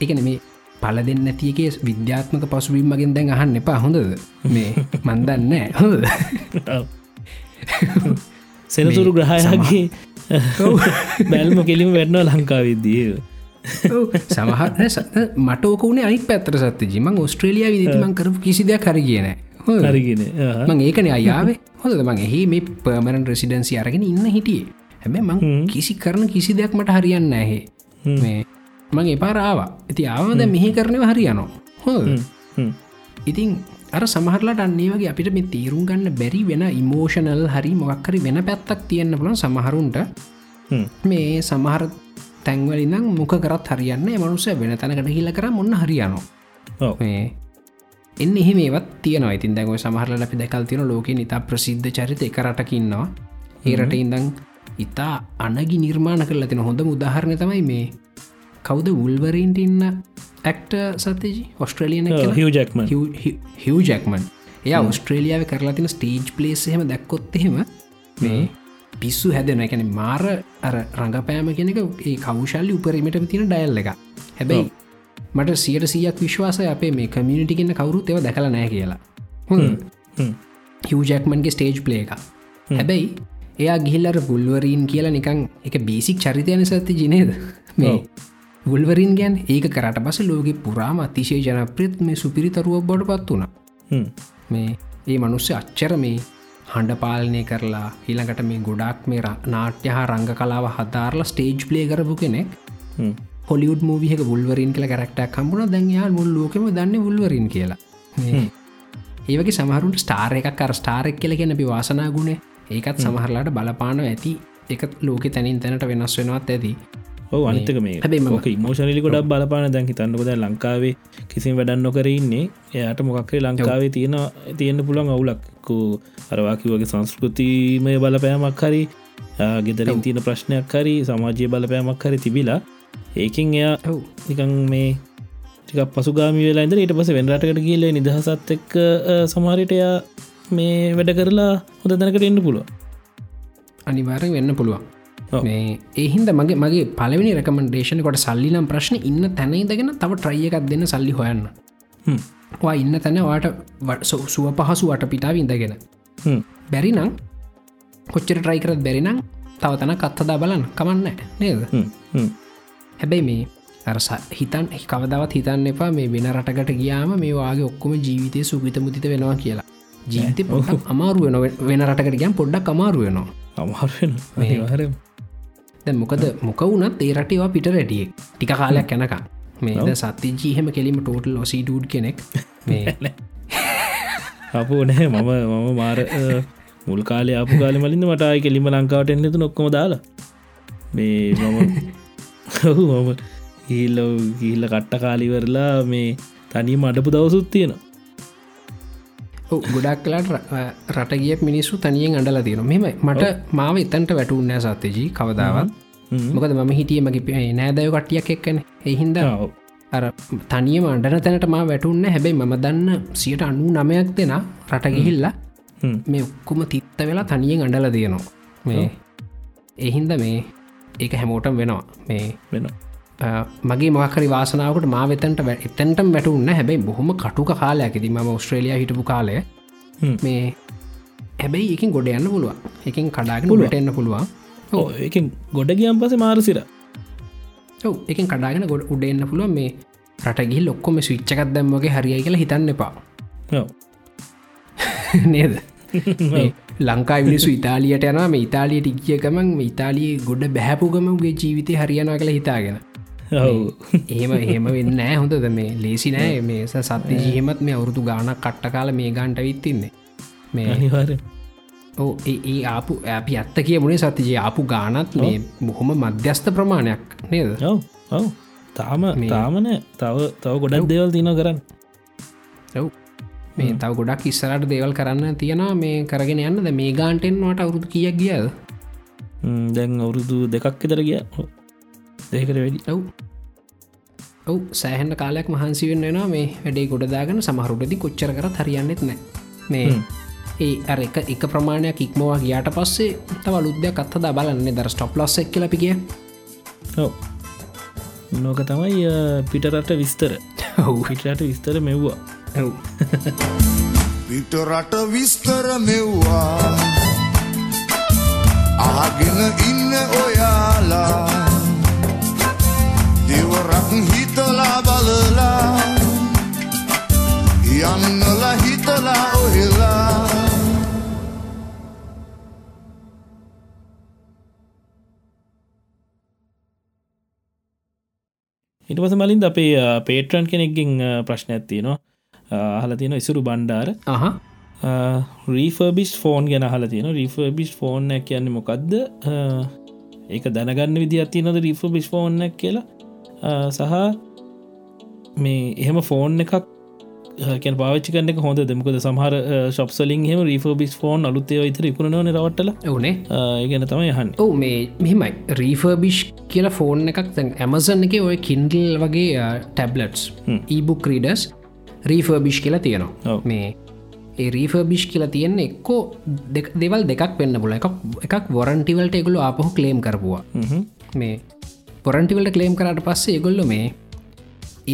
එකන මේ පල දෙන්න ඇතියගේ විද්‍යාත්මක පසුබීම් මගෙන් දැන් අහන්න එපා. හොඳද? මේ මන්දන්න හොඳ. සෙනතුරු ග්‍රහයාගේ බැල්ම කෙලිම වැඩනවා ලංකාවිද්දිය සමහර මට ඕකනේ අනි පැත්තර සත්ත ජිම ඔස්ට්‍රේලිය විදිමන් කරපු කිසි දෙයක් කර කියන හරිගෙන මං ඒකන අයාවේ හොද මං එහි මේ පර්මණන් රෙසිඩන්සි අරගෙන ඉන්න හිටියේ. හැබැ මං කිසි කරන කිසි දෙයක් මට හරියන්න ඇහේ මේ මං එපාරාවා ඇති ආවද මෙහි කරනව හරියනවා. හො ඉතින් අර සමහරලාට අන්නේ වගේ අපිට මේ තීරුම් ගන්න බැරි වෙන ඉමෝෂනල් හරි මොක්කරි වෙන පැත්තක් තියෙන්න්න පුලන් සමහරුන්ට. මේ සමහර තැන්වලිනම් මොක කරත් හරියන්න මනුස වෙන තැනකට හිල්ල කර මොන්න හරියනවා. මේ එන්න එහෙ මේවත් තියන ඉතින් දැව සමහරල අපි දැකල් තියන ලෝක නිතා ප්‍රසිද්ධ චරිත එකරටකින්නවා ඒරට ඉඳං ඉතා අනගි නිර්මාණ කරලා තින හොඳ උදාහරණය තමයි මේ කවුද උල්වරීන්ට ඉන්න ඇක්ට සතජි? ඔස්ට්‍රලියන හිව ජක්ම හිව ජැක්මන් එය ඔස්ට්‍රේලියාව කරලා තින ස්ටේජ් පලේස් එහෙම දැක්කොත් එහෙම මේ පිස්සු හැදෙන එකැන මාර අර රඟපෑම කෙනෙක ඒ කවුශල්ලි උපරීමට තින ඩයල් එක හැබැයි මට සියට සියක් විශ්වාසය අපේ මේ කමියනිටි කියන්න කවුරුත් එව දැකල නෑ කියලා. හිව ජැක්මන්ගේ ස්ටේජ් පලේ එක හැබැයි එයා ගිහිල්ලර පුල්වරීන් කියලා නිකං එක බේසික් චරිතයන සඇති ජනේද මේ ගුල්වරින් ගැන් ඒක කරට පස ලෝක පුරාම අතිශය ජනප්‍රත් මේ සුපිරිතරුවක් බොඩ පත් වුණ මේ ඒ මනුස්්‍ය අච්චර මේ හඬ පාලනය කරලා ඊළඟට මේ ගොඩක් මේ නාට්‍ය හා රංග කලාව හදාරලා ස්ටේජ් ප්ලේ කරපු කෙනෙක්. හොලිුඩ් මූවියක බුල්වරින් කියල කරක්ටක් කම්බුණ දැන්යා මුල් ලෝකම දන්න බුල්වරින් කියලා. ඒවගේ සමහරුන්ට ස්ටාර එකක් අර ස්ටාරෙක් කියල ගැන අපි වාසනා ගුණ. ඒකත් සමහරලාට බලපාන ඇති. එක ලෝක තැනින් තැනට වෙනස් වෙනවත් ඇති ඔව අනිතක මේ ෝක මෝෂණලි ගොඩක් බලපාන. දැන් හිතන්නකොද ලංකාවේ කිසිම වැඩන්න නොකර ඉන්නේ. එයාට මොකක්කේ ලංකාවේ තියෙන තියෙන්න්න පුළන් අවුලක්කු අරවාකිවගේ සංස්කෘතිමය බලපෑමක් හරි ගෙදරින් තියෙන ප්‍රශ්නයක් හරි සමාජය බලපෑමක් හරි තිබිලා ඒකින් එයා නිකං මේ ටික පසුගාමි වෙලා ඉඳ ඊට පස වෙනරටකට කියල නිදහසත් එක්ක සමාරිටයා මේ වැඩ කරලා හොඳ දැනකට එන්න පුළුව අනිවාරෙන් වෙන්න පුළුවන් ඒහින්ද මගේ මගේ පලවෙනි රකමන්ඩේෂන කොට සල්ලිනම් ප්‍රශ්න ඉන්න තැනයිදගෙන තව ට්‍රයිය එකක් දෙන්න සල්ලි හොයන්න. වා ඉන්න තැන වාට සුව පහසු වට පිටාව ඉඳගෙන බැරි නම් කොච්චර ට්‍රයි කරත් බැරිනම් තව තන කත්තදා බලන්න. කමන්න නේද? හැබැයි මේ අරස හිතන් කවදවත් හිතන්න එපා මේ වෙන රටකට ගියාම මේ වාගේ ඔක්කොම ජීවිතය සුගිත මුතිත වෙනවා කියලා. ජීවිත පොඩක් අමාරු වෙන රටකට ගියම් පොඩ්ඩක් අමාරු වෙනවා. අමාරෙන හර දැ මොකද මොක වුනත් ඒ රටේවා පිට රැටිය ටික කාලයක් යැනක මේද සත්‍ය ජීහෙම කෙලීම ටෝටල් ලොසි ඩඩ් කෙනෙක්. මේ අපෝ නෑ මම මම මාර මුල් කාලය අප කාල මලින්ද මටයි කෙලිම ලංකාවට එන්නතු නොක්කොම දාලා. මේ මම ඔහු මම හිල්ල ගිල්ල කට්ට කාලිවරලා මේ තනීම අඩපු දවසුත් තියෙන ඔව්, ගොඩක් කලාට රටගිය මිනිස්සු තනියෙන් අඩලා තියෙන මෙම මට මාව එතන්ට වැටුන්නෑ සත්‍යජී කවදාවත්. මොකද මම හිටිය මගේ නෑදය කට්ටියක් එක්කන. එහින්ද අර තනියම අඩන තැනට මා වැටුන්න හැබැයි මම දන්න සියට අන්නු නමයක් දෙෙන රටගිහිල්ලා මේ ඔක්කුම තිත්ත වෙලා තනියෙන් අඩල තියනවා. මේ එහින්ද මේ ඒක හැමෝටම් වෙනවා. මේ වෙන මගේ මොකරි වාසනාවට මා වෙතන්ට එතැන්ට වැටුන්න හැබැයි බොහොම කටුක කාලයකෙති ම ඔස්ට්‍රේලිය හිටපු කාලය. මේ හැබැයි එකින් ගොඩ යන්න පුළුවන්. එකින් කඩාගෙන ගොඩට එන්න පුළුවන්. ඕ එක ගොඩ ගියම් පස මාරසිර ඔව එකින් කඩාගෙන ගොඩ උඩ එන්න පුළුවන්. මේ රටගි ලොක්කොම ස්විච්චකත් දැම්මගේ හරියි කියලා හිතන්න එපා. නේද? ලංකා විනිසු ඉතාලියට යන මේ ඉතාලියට ඉක්ිය ගමන් ඉතාලිය ගොඩ බැහැපුගමගේ ජීවිතය හරියනවා කළ හිතාගෙන ඔව්. එහෙම එහෙම වෙන්න ෑ හොඳද? මේ ලේසි නෑ. මේ සත්‍ය ජීහෙමත් මේ අවුරුදු ගානක් කට්ට කාල මේ ගන්ට විත්තින්නේ මේ අනිවාරය ඕ ඒ ආපු ඇපි අත්ත කියමුණේ සතිජය ආපු ගානත් මේ බොහොම මධ්‍යස්ථ ප්‍රමාණයක් නේද? ඔව් ඔව්. තාම තාමන තව තව ගොඩක් දේවල් තින කරන්න. ඔව්. මේ තව ගොඩක් ඉස්සරට දේවල් කරන්න තියෙන මේ කරගෙන යන්නද? මේ ගාන්ටෙන්වට අවුරුදු කියක් ගියද? දැන් අවුරුදු දෙකක් එතර ගිය දෙකට වැඩි. ඔව්. ඔව් සෑහන්ඩ කාලයක් මහන්සි වෙන්න වෙනවා. මේ වැඩේ ගොඩදාගන සමහරුටදි කොච්චර කර හරියන්නෙත් නෑ. මේ ඒ අර එක එක ප්‍රමාණයක් ඉක්මවා ගියාට පස්සේ තව ලුද්‍යයක් අත්හදා බලන්නේ දර ස්ටොප් ලොස්ස එක් කියලපිගිය ඔව්. නෝක තමයි පිටරට විස්තර. ඔව්. පිටරට විස්තර මෙව්වා. ඔව්. පිටරට විස්තර මෙව්වා. ආගෙන ඉන්න ඔයාලා දෙවරක් හිතලා බලලා යන්නල හිතලා ඔහෙලා ඉට පස මලින්ද අපේ පේටරන් කෙනෙක්ගෙන් ප්‍රශ්න ඇත්තිනවා අහල තියෙන ඉසුරු බණ්ඩාර. අහ. රීෆර්බිස් ෆෝන් ගැන හල තියෙන රීෆර්බිස් ෆෝන් කියන්න මොකක්ද ඒක දැනගන්න විදි ඇතිනොද රීෆර්බිස් ෆෝන්න කියලා සහ මේ එහෙම ෆෝන් එකක් කැ පාච්චි කන්න හොඳ දෙමකද සහර ශප්සලින් හෙම රීෆර්බිස් ෆෝන් අලුත්තේ ඉතර ඉකුණන රවටල ඔවනේ ඒගැන තමයි යහන්න ඔව මේ මෙහෙමයි. රීෆර්බිෂ් කියලා ෆෝන් එකක් තැන් ඇමසන් එක ඔය කින්ඩල් වගේ ටැබ්ලට්ස් ඊබුක් රීඩස් රීෆර්බිෂ් කියලා තියෙනවා. මේ ඒ රීෆර්බිෂ් කියලා තියෙන එක්කෝ දෙවල් දෙකක් වෙන්න පුල එකක් එකක් වොරන්ටිවල්ට එගුලු ආපහු කලේම් කරපුවා. මේ පොරන්ටිවල්ට කලේම් කරට පස්සේ එගොල්ල මේ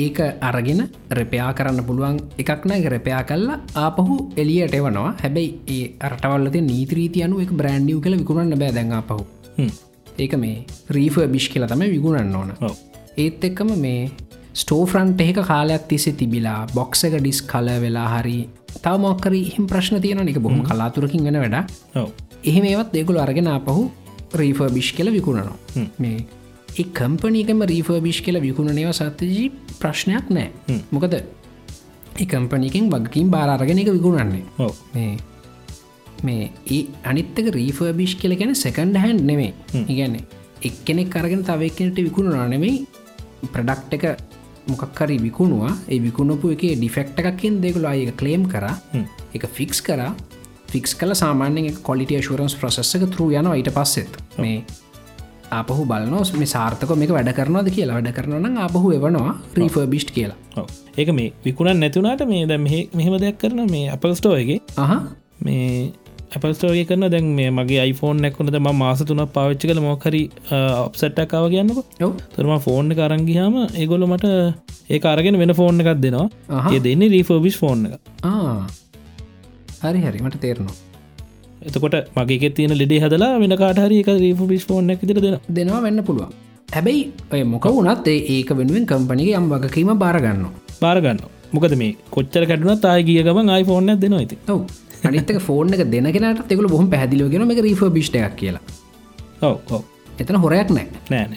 ඒක අරගෙන රෙපයා කරන්න පුළුවන් එකක් නෑ. රෙපයා කල්ලා ආපහු එලියට එවනවා. හැබැයි ඒ අරටවල්ලද නීත්‍රීති අනු එක බ්‍රන්ඩිය් කළ විකුණන්න බෑ දැන් ආපහු. ඒක මේ රීෆ බිෂ් කියල තම විගුණන්න ඕන. ඒත් එක්කම මේ ස්ටෝෆරන්ට් එහෙක කාලයක් තිසේ තිබිලා බොක්ස එක ඩිස් කල වෙලා හරි තව මොක්කර හිම ප්‍රශ්න තියෙන එක බොහම කලාතුරකින් වෙන වැඩ එහෙම ඒවත් දෙකුළු අරගෙන අපහු රීෆ බිෂ් කියල විකුණනවා. මේ ඒ කම්පනීකම රීෆ බිෂ් කියල විකුණනව සත්‍යජී ප්‍රශ්නයක් නෑ. මොකද ඒ කම්පනිකින් වගකින් බාරගෙන එක විකුණන්නේ. මේ මේ ඒ අනිත්තක රීෆර්බිෂ් කියල ගැන සැකන්ඩ හැන් නෙමේ ඉගැන්න එක්කෙනෙක් කරගෙන තවක්කනට විකුණුනා නෙමෙයි. ප්‍රඩක්් එක මොකක්කරි විකුණවා. ඒ විකුණපු එක ඩිෆෙක්ට එකක්කින් දෙකුල අයක කලේම් කර. එක ෆික්ස් කර. ෆික්ස් කල සාමාන්‍යෙන් කොලිටිය ශරන්ස් ප්‍රසෙස්සක තරු යන ඊට පස්සෙත්. මේ අපහු බලනොස් මේ සාර්ථක මේක වැඩ කරනවාද කියලා. වැඩ කරනන අපහු එවනවා රීෆර්බිෂ් කියලා. ඒක මේ විකුණන් නැතුනාට මේ දැ මෙහෙම දෙයක් කරන මේ අපල්ස්ටෝයගේ අහ. මේ අපස්ටෝගේ කරන දැන් මේ මගේ iPhoneෆෝන් නැක්කුණද ම මාස තුනක් පාවිච්චි කළ. මොකරි ඔප්සට්ටක්කාව කියන්නක. තුරම ෆෝන් කරංගිහාම ඒගොල මට ඒ අරගෙන වෙන ෆෝන් එකක් දෙනවා. ඒ දෙන්නේ රීෆෝබිස් ෆෝන් එක. හරි හරි. මට තේරනවා එතකොට මගේ තියෙන ලෙඩේ හදලා වෙන කාටහරි එක රීෆෝබිස් ෆෝන් එක තිර දෙෙන දෙනවා. වෙන්න පුළුවන්. හැබැයි ඔය මොක වුණත් ඒක වෙනුවෙන් කම්පනිගේ යම් වගකීම බාරගන්න බාරගන්න මොකද මේ කොච්චර කැටුනත් ආය ගිය ගම iPhoneෆෝන් දෙනවා ඇති ඔව. අනිතක ෆෝර්න එක දෙනගෙනට ತೆකුල බොහම පැදිලිවගෙන එක රීෆ බිෂ්ට එකක් කියලා. ඔව ඔව. එතන හොරයක් නෑ. නෑන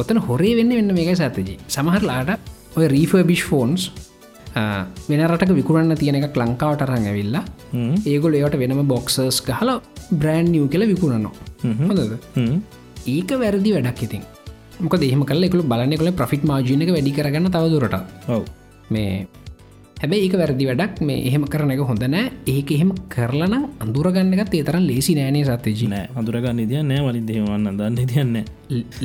ඔතන හොරේ වෙන්න වෙන්න මේක සඇතජී සමහරලාට ඔය රීෆ බිෂ් ෆෝන්ස් වෙනරට විකුරන්න තියෙන එකක් ලංකාවට රං ඇවිල්ලා ඒගොල ඒවට වෙනම බොක්සර්ස් ගහල බ්‍රෑන්් නිියව කියල විකුණනවා. හොඳද? ඒක වැරදි වැඩක් ඉතින්. මොක දෙහම කල එකකු බලන්න කළ ප්‍රෆිට් මාජනක වැඩි කරගන්න තවදුරට මේ හැබැයි ඒක වැරදි වැඩක්. මේ එහෙම කරන එක හොඳ නෑ. ඒක එහෙම කරලන අඳුරගන්නගත් ඒතරම් ලේසි නෑනේ සත්‍යජී. නෑ අඳුරගන්න දිය නෑ. වලින් දෙවන්න දන්න තියන්න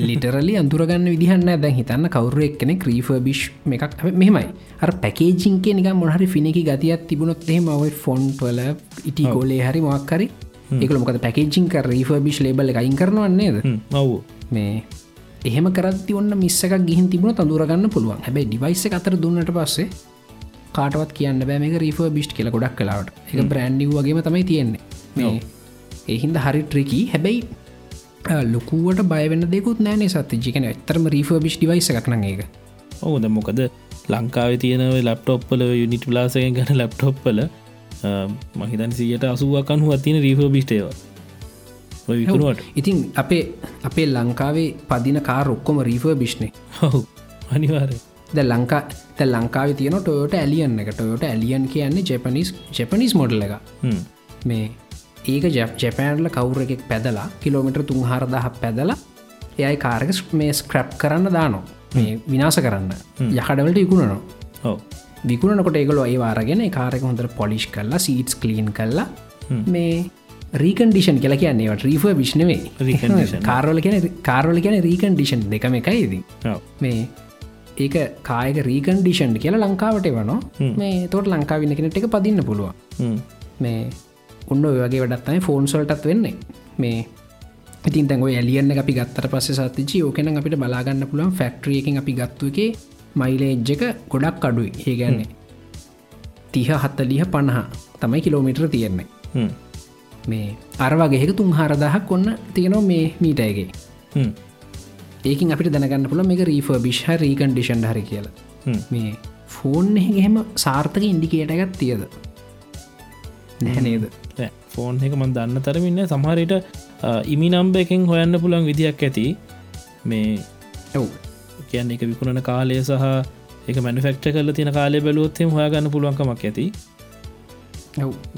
ලිටරලි අඳුරගන්න විදිහන්න දැන් හිතන්න කවරුව එක්කෙන ක්‍රීෆ බිෂ් එකක් මෙහෙමයි. අර පැකේජිංකේ නික මොහරි ෆිනිකි ගතියක් තිබුණොත් එහෙම ඔව ෆොන්ට්වල ඉටි ගෝලේ හරි මොක්කරි එකල මොකද පැකේජිංක රීෆ බිෂ් ලේබල එකයින් කරනවන්නේද ඔව් මේ එහෙම කරත්ති ඔන්න මිස්සක ගිහින් තිබුණ තඳුරගන්න පුළුවන්. හැබැයි ඩිවයිස අතර දුන්නට පස්සේ කාටවත් කියන්න බෑ. මේක රීෆ බිස්් කියල ගොඩක් කලාවට එක බ්‍රන්ඩිව් වගේම තමයි තියෙන්නේ. මේ එහින්ද හරි ට්‍රිකී හැබැයි ලොකුවට බයවන්න දෙකුත් නෑනේ සත්ති ජිකන ඇතරම රීෆ බිස් ඩිවයිස එකක්න ඒක. ඔහුද මොකද ලංකාව තියනව ලප්ටොප්පල යුනිට ලාසගෙන් ගන ලප්ටොප්පල මහිතන් සියට අසුවකන්හු අතින රීෆ බිස්ටේවා විකුණුවට. ඉතින් අපේ අපේ ලංකාවේ පදින කාර ඔක්කොම රීෆ බිශ්නේ හහු අනිවාරය ද ලංකා ත ලංකාව තියන ටොයෝට ඇලියන්න එක. ටොයෝට ඇලියන් කියන්නේ ජපනිස් ජපනිස් මොඩල් එක මේ ඒක ජැපෑන්ල කවුර එකෙක් පැදලා කිලෝමිටර් තුන් හරදහ පැදලා එයයි කාරක මේ ස්ක්‍රප් කරන්න දානො මේ විනාස කරන්න. යකඩවලට ඉකුණනවා විකුණනකොට ඒගොල ඒ වාරගෙන කාරක හොඳට පොලිෂ් කරලා සීටස් කලීන් කරලා මේ රීකන්ඩිෂන් කියල කියන්නේ රීෆ විශ්නවේ. කාරවල කියන කාරවල කියන රීකන්ඩිෂන් දෙකම එකයිදී. මේ ඒක කායක රීකන්ඩිෂන්් කියලා ලංකාවට වනවා මේ තොට ලංකාවින්න කෙනෙට එක පදින්න පුළුවන්. මේ උන්න ඔය වගේ වැඩත්තයි ෆෝන් සොල්ටත් වෙන්නේ. මේ ඉතින් තැන් එලියන්න අපි ගත්තර පස්ස සතිචි ඕකෙන අපිට බලාගන්න පුළුවන් ෆැක්ට්‍රියකින් අපි ගත්තු එක මයිලේජ් එක ගොඩක් අඩුයි. ඒගැන්නේ තිහ හත්තලිහ පණහා තමයි කිලෝමිටර තියෙන්නේ. මේ අරවාගේක තුන් හරදහක් ඔන්න තියෙනවා මේ මීටයගේ. ඒකින් අපිට දැනගන්න පුළ මේක රීෆ බිෂ්හ රීකන්ඩිෂන් හරි කියලා. මේ ෆෝන් එහෙම සාර්ථක ඉන්ඩිකේටගත් තියද? නැහැනේද ෆෝන් එක මන් දන්න තරමින්න සමහරයට ඉමි නම්බ එකෙන් හොයන්න පුළන් විදිහක් ඇති. මේ ඔව්. කියන්න එක විකුණන කාලය සහ එක මැනිෆෙක්ට කල තින කාලය බැලුවොත්තෙම හොයාගන්න පුළුවන්කමක් ඇති.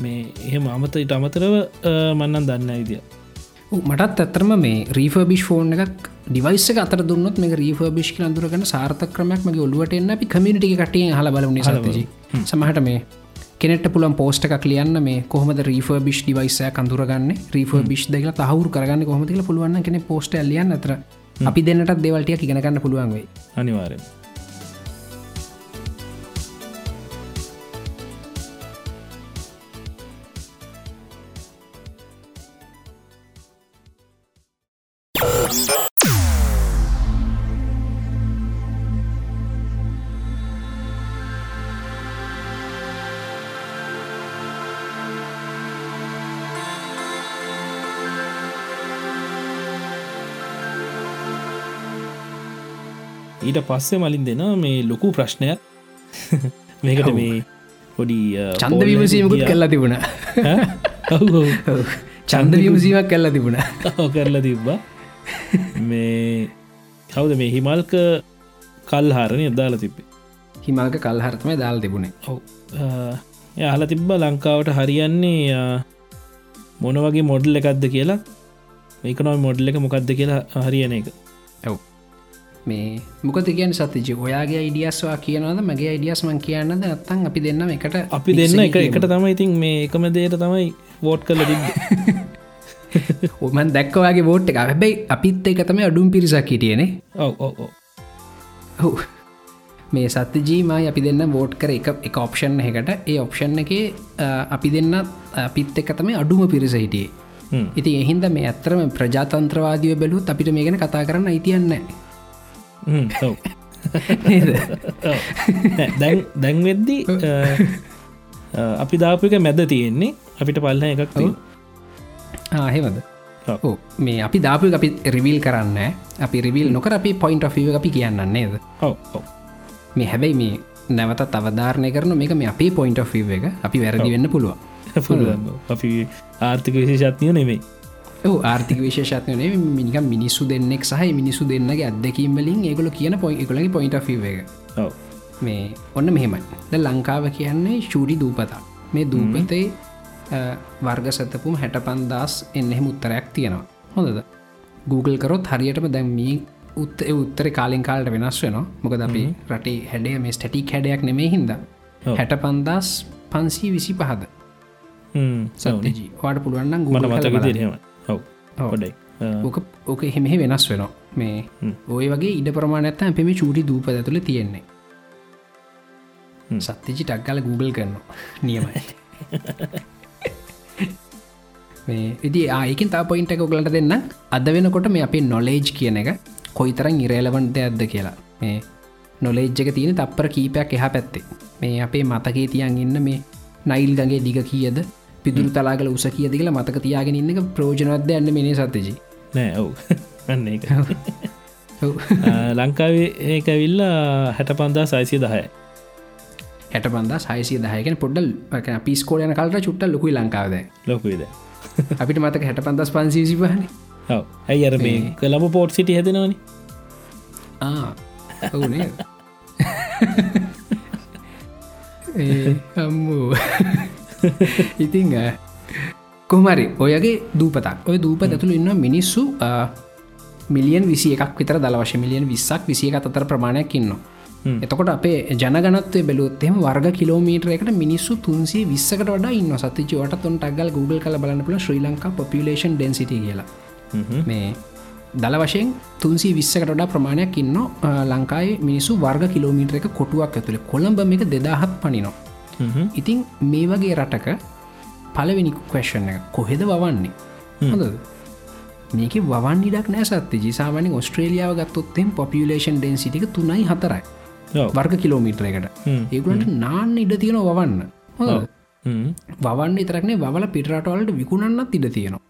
මේ එහෙම අමත ඉට අමතරව මන්නන් දන්න ඉදිය මටත් ඇතරම මේ රීෆර්බිෂ් ෆෝන් එකක් ඩිවයිස අතර දුන්නත් මේ රීෆර්බිෂ් අඳුරගන සාර්ථ ක්‍රමයක් මගේ ඔලුවට එන්න. අපි කමිටි කටිය හල බලන සතජ සමහට මේ කෙනෙට පුළන් පෝස්ට එකක් ලියන්න මේ කොහමද රීෆ බිෂ් ඩිවයිසය කඳුරගන්න රීෆ බිෂ් දෙක තහවුරු කරගන්න කොහමතිල පුළුවන් කෙන පෝස්ට ලියන්න. අතර අපි දෙන්නට දෙවල්ටිය ඉගෙනගන්න පුළුවන් වේ අනිවාරෙන් ඊට පස්සේ මලින් දෙන මේ ලොකු ප්‍රශ්නයක්. මේකට මේ පොඩි චන්ද විමසීමකුත් කල්ලා තිබුණ. චන්ද විමසීමක් කල්ලා තිබුණ. කරලා තිබ්බා මේ කවුද මේ හිමල්ක කල් හරණය දාලා තිබ්බේ? හිමල්ක කල්හරතම දාල් තිබුණේ. ඔව්. යාල තිබ්බ ලංකාවට හරියන්නේ මොන වගේ මොඩල් එකක්ද කියලා? මේක නොයි මොඩල් එක මොකක්ද කියලා හරියන එක. ඇව් මේ මොකද කියන්න සතිජි ඔයාගේ ඉඩියස්වා කියනවද? මගේ ඉඩියස්මන් කියන්නද? අත්තන් අපි දෙන්න එකට අපි දෙන්න එක එකට තමයි ඉතින් මේ එකම දේට තමයි වෝට් කල තිබ ඔමන් දැක්කවාගේ බෝට් එක. හැබැයි අපිත් එක තම අඩුම් පිරිසක් හිටියනේ. ඔව් මේ සත්‍යජීමයි අපි දෙන්න බෝට් කර එක එක ඔප්ෂන් එකට ඒ ඔප්ෂන් එක අපි දෙන්න අපිත් එක තමයි අඩුම පිරිස හිටියේ. ඉති එහින්ද මේ ඇත්තරම ප්‍රජාතන්ත්‍රවාදය බැලුත් අපිට මේ ගැන කතා කරන්න අයිතියන්න දැන් දැන් වෙද්දි අපි දාපික මැද තියෙන්නේ. අපිට පල්ල එකක් ඕ මේ අපි දාපු අපි රිවිල් කරන්න අපි රිවිල් නොකර අපි පොයින්ට ෆ අපි කියන්න නේද? මේ හැබැයි මේ නැවත තවධාරණය කරන මේක මේ අපේ පොයින්ට ෆ එක අපි වැරදි වෙන්න පුළුවන්. අපි ආර්ථික විශේෂත්නය ඔහු ආර්ථික විශේෂත්නය මිනික මිනිස්සු දෙන්නෙක් සහ මිනිසු දෙන්නගේ අදකීම්වලින් ඒගොල කියන පොයි එකලගේ පොයින්ට ඔව්. මේ ඔන්න මෙහෙමයි. ද ලංකාව කියන්නේ ශූඩි දූපතා. මේ දූපතේ වර්ග සතපුම් හැට පන්දස් එන්නෙහෙම උත්තරයක් තියෙනවා. හොඳද? Google කරොත් හරියටම දැම්මී උත්ත උත්තර කාලින් කාලට වෙනස් වෙන මොකද අපි රටේ හැඩේ මේ ස්ටටික් හැඩයක් නෙමේ ඔව්. හැට පන්දස් පන්සී විසි පහද. සතජී වාට පුළුවන්න මට මතක තිරහෙම ඔව්. ඔව්. හොඩයි ඕක එහෙමෙහි වෙනස් වෙනවා. මේ ඔය වගේ ඉඩ ප්‍රමාණඇත්ත පෙම චූටි දූප ඇතුළ තියෙන්නේ. සත්තිජි ටක්ගල Google කරනවා. නියමයි. මේ ඉදි ආයකින් තා පොයින්ට එක ඔගලට දෙන්න. අද වෙනකොට මේ අපේ නොලේජ් කියන එක කොයිතරන් ඉරේලවන්ට ඇද්ද කියලා. මේ නොලෙජ්ජක තියෙන තප්පර කීපයක් එහ පැත්තේ. මේ අපේ මතකේ තියන් ඉන්න මේ නයිල් ගගේ දිග කියද? පිදුරු තලාගල උස කිය දිගල මතක තියාගෙන ඉන්න එක ප්‍රෝජනවත්ද යන්න මේ සතජි නෑ ඔව්. එක ලංකාවේ ඒක ඇවිල්ලා හැට පන්දා සයිසිය දහය හැට පන්දා සයිසිය දහයකෙන පොඩ්ඩල් පිස්කෝලයන කල්ට චුට්ටල් ලොකුයි ලංකාවද ලොකුයිද අපිට මතක හැට පන්දස් පන්සිසි පහන. ඇයි අර මේ කළම පෝට් සිටි හැදෙනවනි? ඔවුනේ. අම්මූ. ඉතිං කොමරි ඔයගේ දූපතක්. ඔය දූප ඇතුළ ඉන්න මිනිස්සු මිලියන් විසි එකක් විතර දලවශ මිලියන් විස්සක් විසිය අතර ප්‍රමාණයක් ඉන්නවා එතකොට අපේ ජනගනත්වය බැලුත්තෙම වර්ග කිලෝමීටර එකට මිනිස්සු තුන්සේ විස්සකට වඩා ඉන්න සතිචවට තුන් ටක්ගල් Google කල බලන්නපුල ශ්‍රී ලංකා පොපිලේෂන් ඩෙන්සිට කියලා. මේ දල වශයෙන් තුන්සී විස්සකට වඩා ප්‍රමාණයක් ඉන්න ලංකායි මිනිසු වර්ග කිලෝමීටර එක කොටුවක් ඇතුළේ කොළඹ එක දෙදාහත් පනිනවා. ඉතිං මේ වගේ රටක පලවෙනි කවේෂණ එක කොහෙද වවන්නේ? හොඳද? මේක වන් ඉඩක් නෑ සත්‍ය ජිසාාවනින් ඔස්ට්‍රේලියාව ගත්තොත්තෙන් පොපියලේෂන් ඩෙන්සිටික තුනයි හතරයි වර්ග කිලෝමීටර එකට ඒකුලට නාන්න ඉඩ තියෙන වවන්න. වවන්න ඉතරක්නේ වල පිටරටවලට විකුණන්නත් ඉඩ තියෙනවා.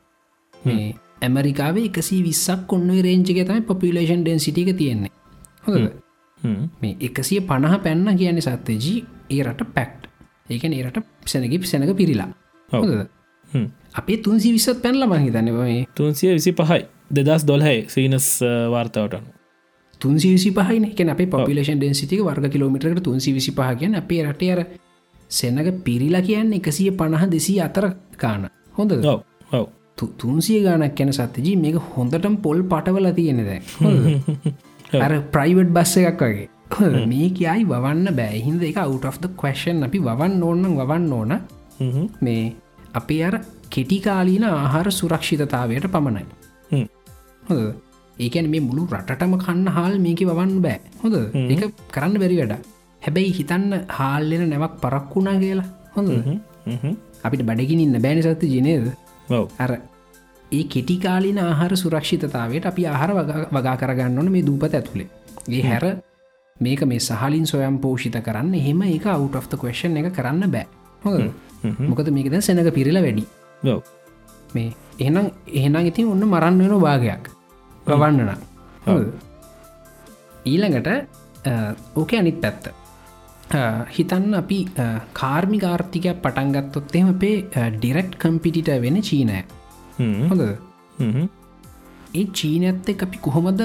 මේ ඇමරිකාවේ එකසි විස්සක් ඔන්න රේංචික තමයි පොපිලේෂන් ඩෙන්සිටික තියෙන්නේ. හොඳ මේ එකසිය පණහ පැන්න කියන්නේ සත්‍යජී ඒ රට පැක්ට් ඒකන ඒරට පිසනගි පිසැනක පිරිලා. හොඳද? අපේ තුන්සි විස්සත් පැන්ල මහිතන්න මේ තුන්සිය විසි පහයි. දෙදස් දොල්හයි සීනස් වාර්තාවටන තුන්සි විසි පහන එක අපේ පොපිලේෂන් ඩෙන්සිටික වර්ග කිලෝමිටරට තුන්සි විසි පහ කියන අපේ රටේ අර සෙනක පිරිලා කියන්න එකසිය පණහ දෙසී අතර කාන හොඳ තුන්සිය ගානක් කැන සත්‍යජී මේක හොඳටම පොල් පටවල තියෙන දැ අර ප්‍රයිවට් බස්ස එකක් වගේ. මේ කියයි වන්න බෑහින්ද එක අවුට of කවශන් අපි වවන් ඕන්නන් වවන්න ඕන. මේ අපේ අර කෙටිකාලීන ආහාර සුරක්ෂිතතාවයට පමණයි. හොද ඒකැන මේ මුළු රටම කන්න හාල් මේක වවන්න බෑ. හොඳ එක කරන්න බැරි වැඩ. හැබැයි හිතන්න හාල්ලෙන නැවක් පරක්වුණා කියලා. හොඳ අපිට බඩගින් ඉන්න බෑනි සත්ති ජනේද අර ඒ කෙටිකාලින ආහාර සුරක්ෂිතතාවයට අපි ආහාර වගා කරගන්නවන මේ දූපත ඇතුළේ ඒ හැර මේක මේ සහලින් සොයම් පෝෂිත කරන්න. එහෙම එක අවුට of කවේෂන් එක කරන්න බෑ. හොද මොකද මේකද සෙනක පිරිල වැඩි. මේ එහෙනම් එහෙනම් ඉතින් ඔන්න මරන්න වෙන භාගයක් ප්‍රවන්නන ඊළඟට ඕක අනිත් පැත්ත. හිතන්න අපි කාර්මි ආර්ථිකයක් පටන්ගත්තොත් එම අපේ ඩිරෙක්් කම්පිටිට වෙන චීනය. හොඳ ඒ චීනඇත්ත අපි කොහොමද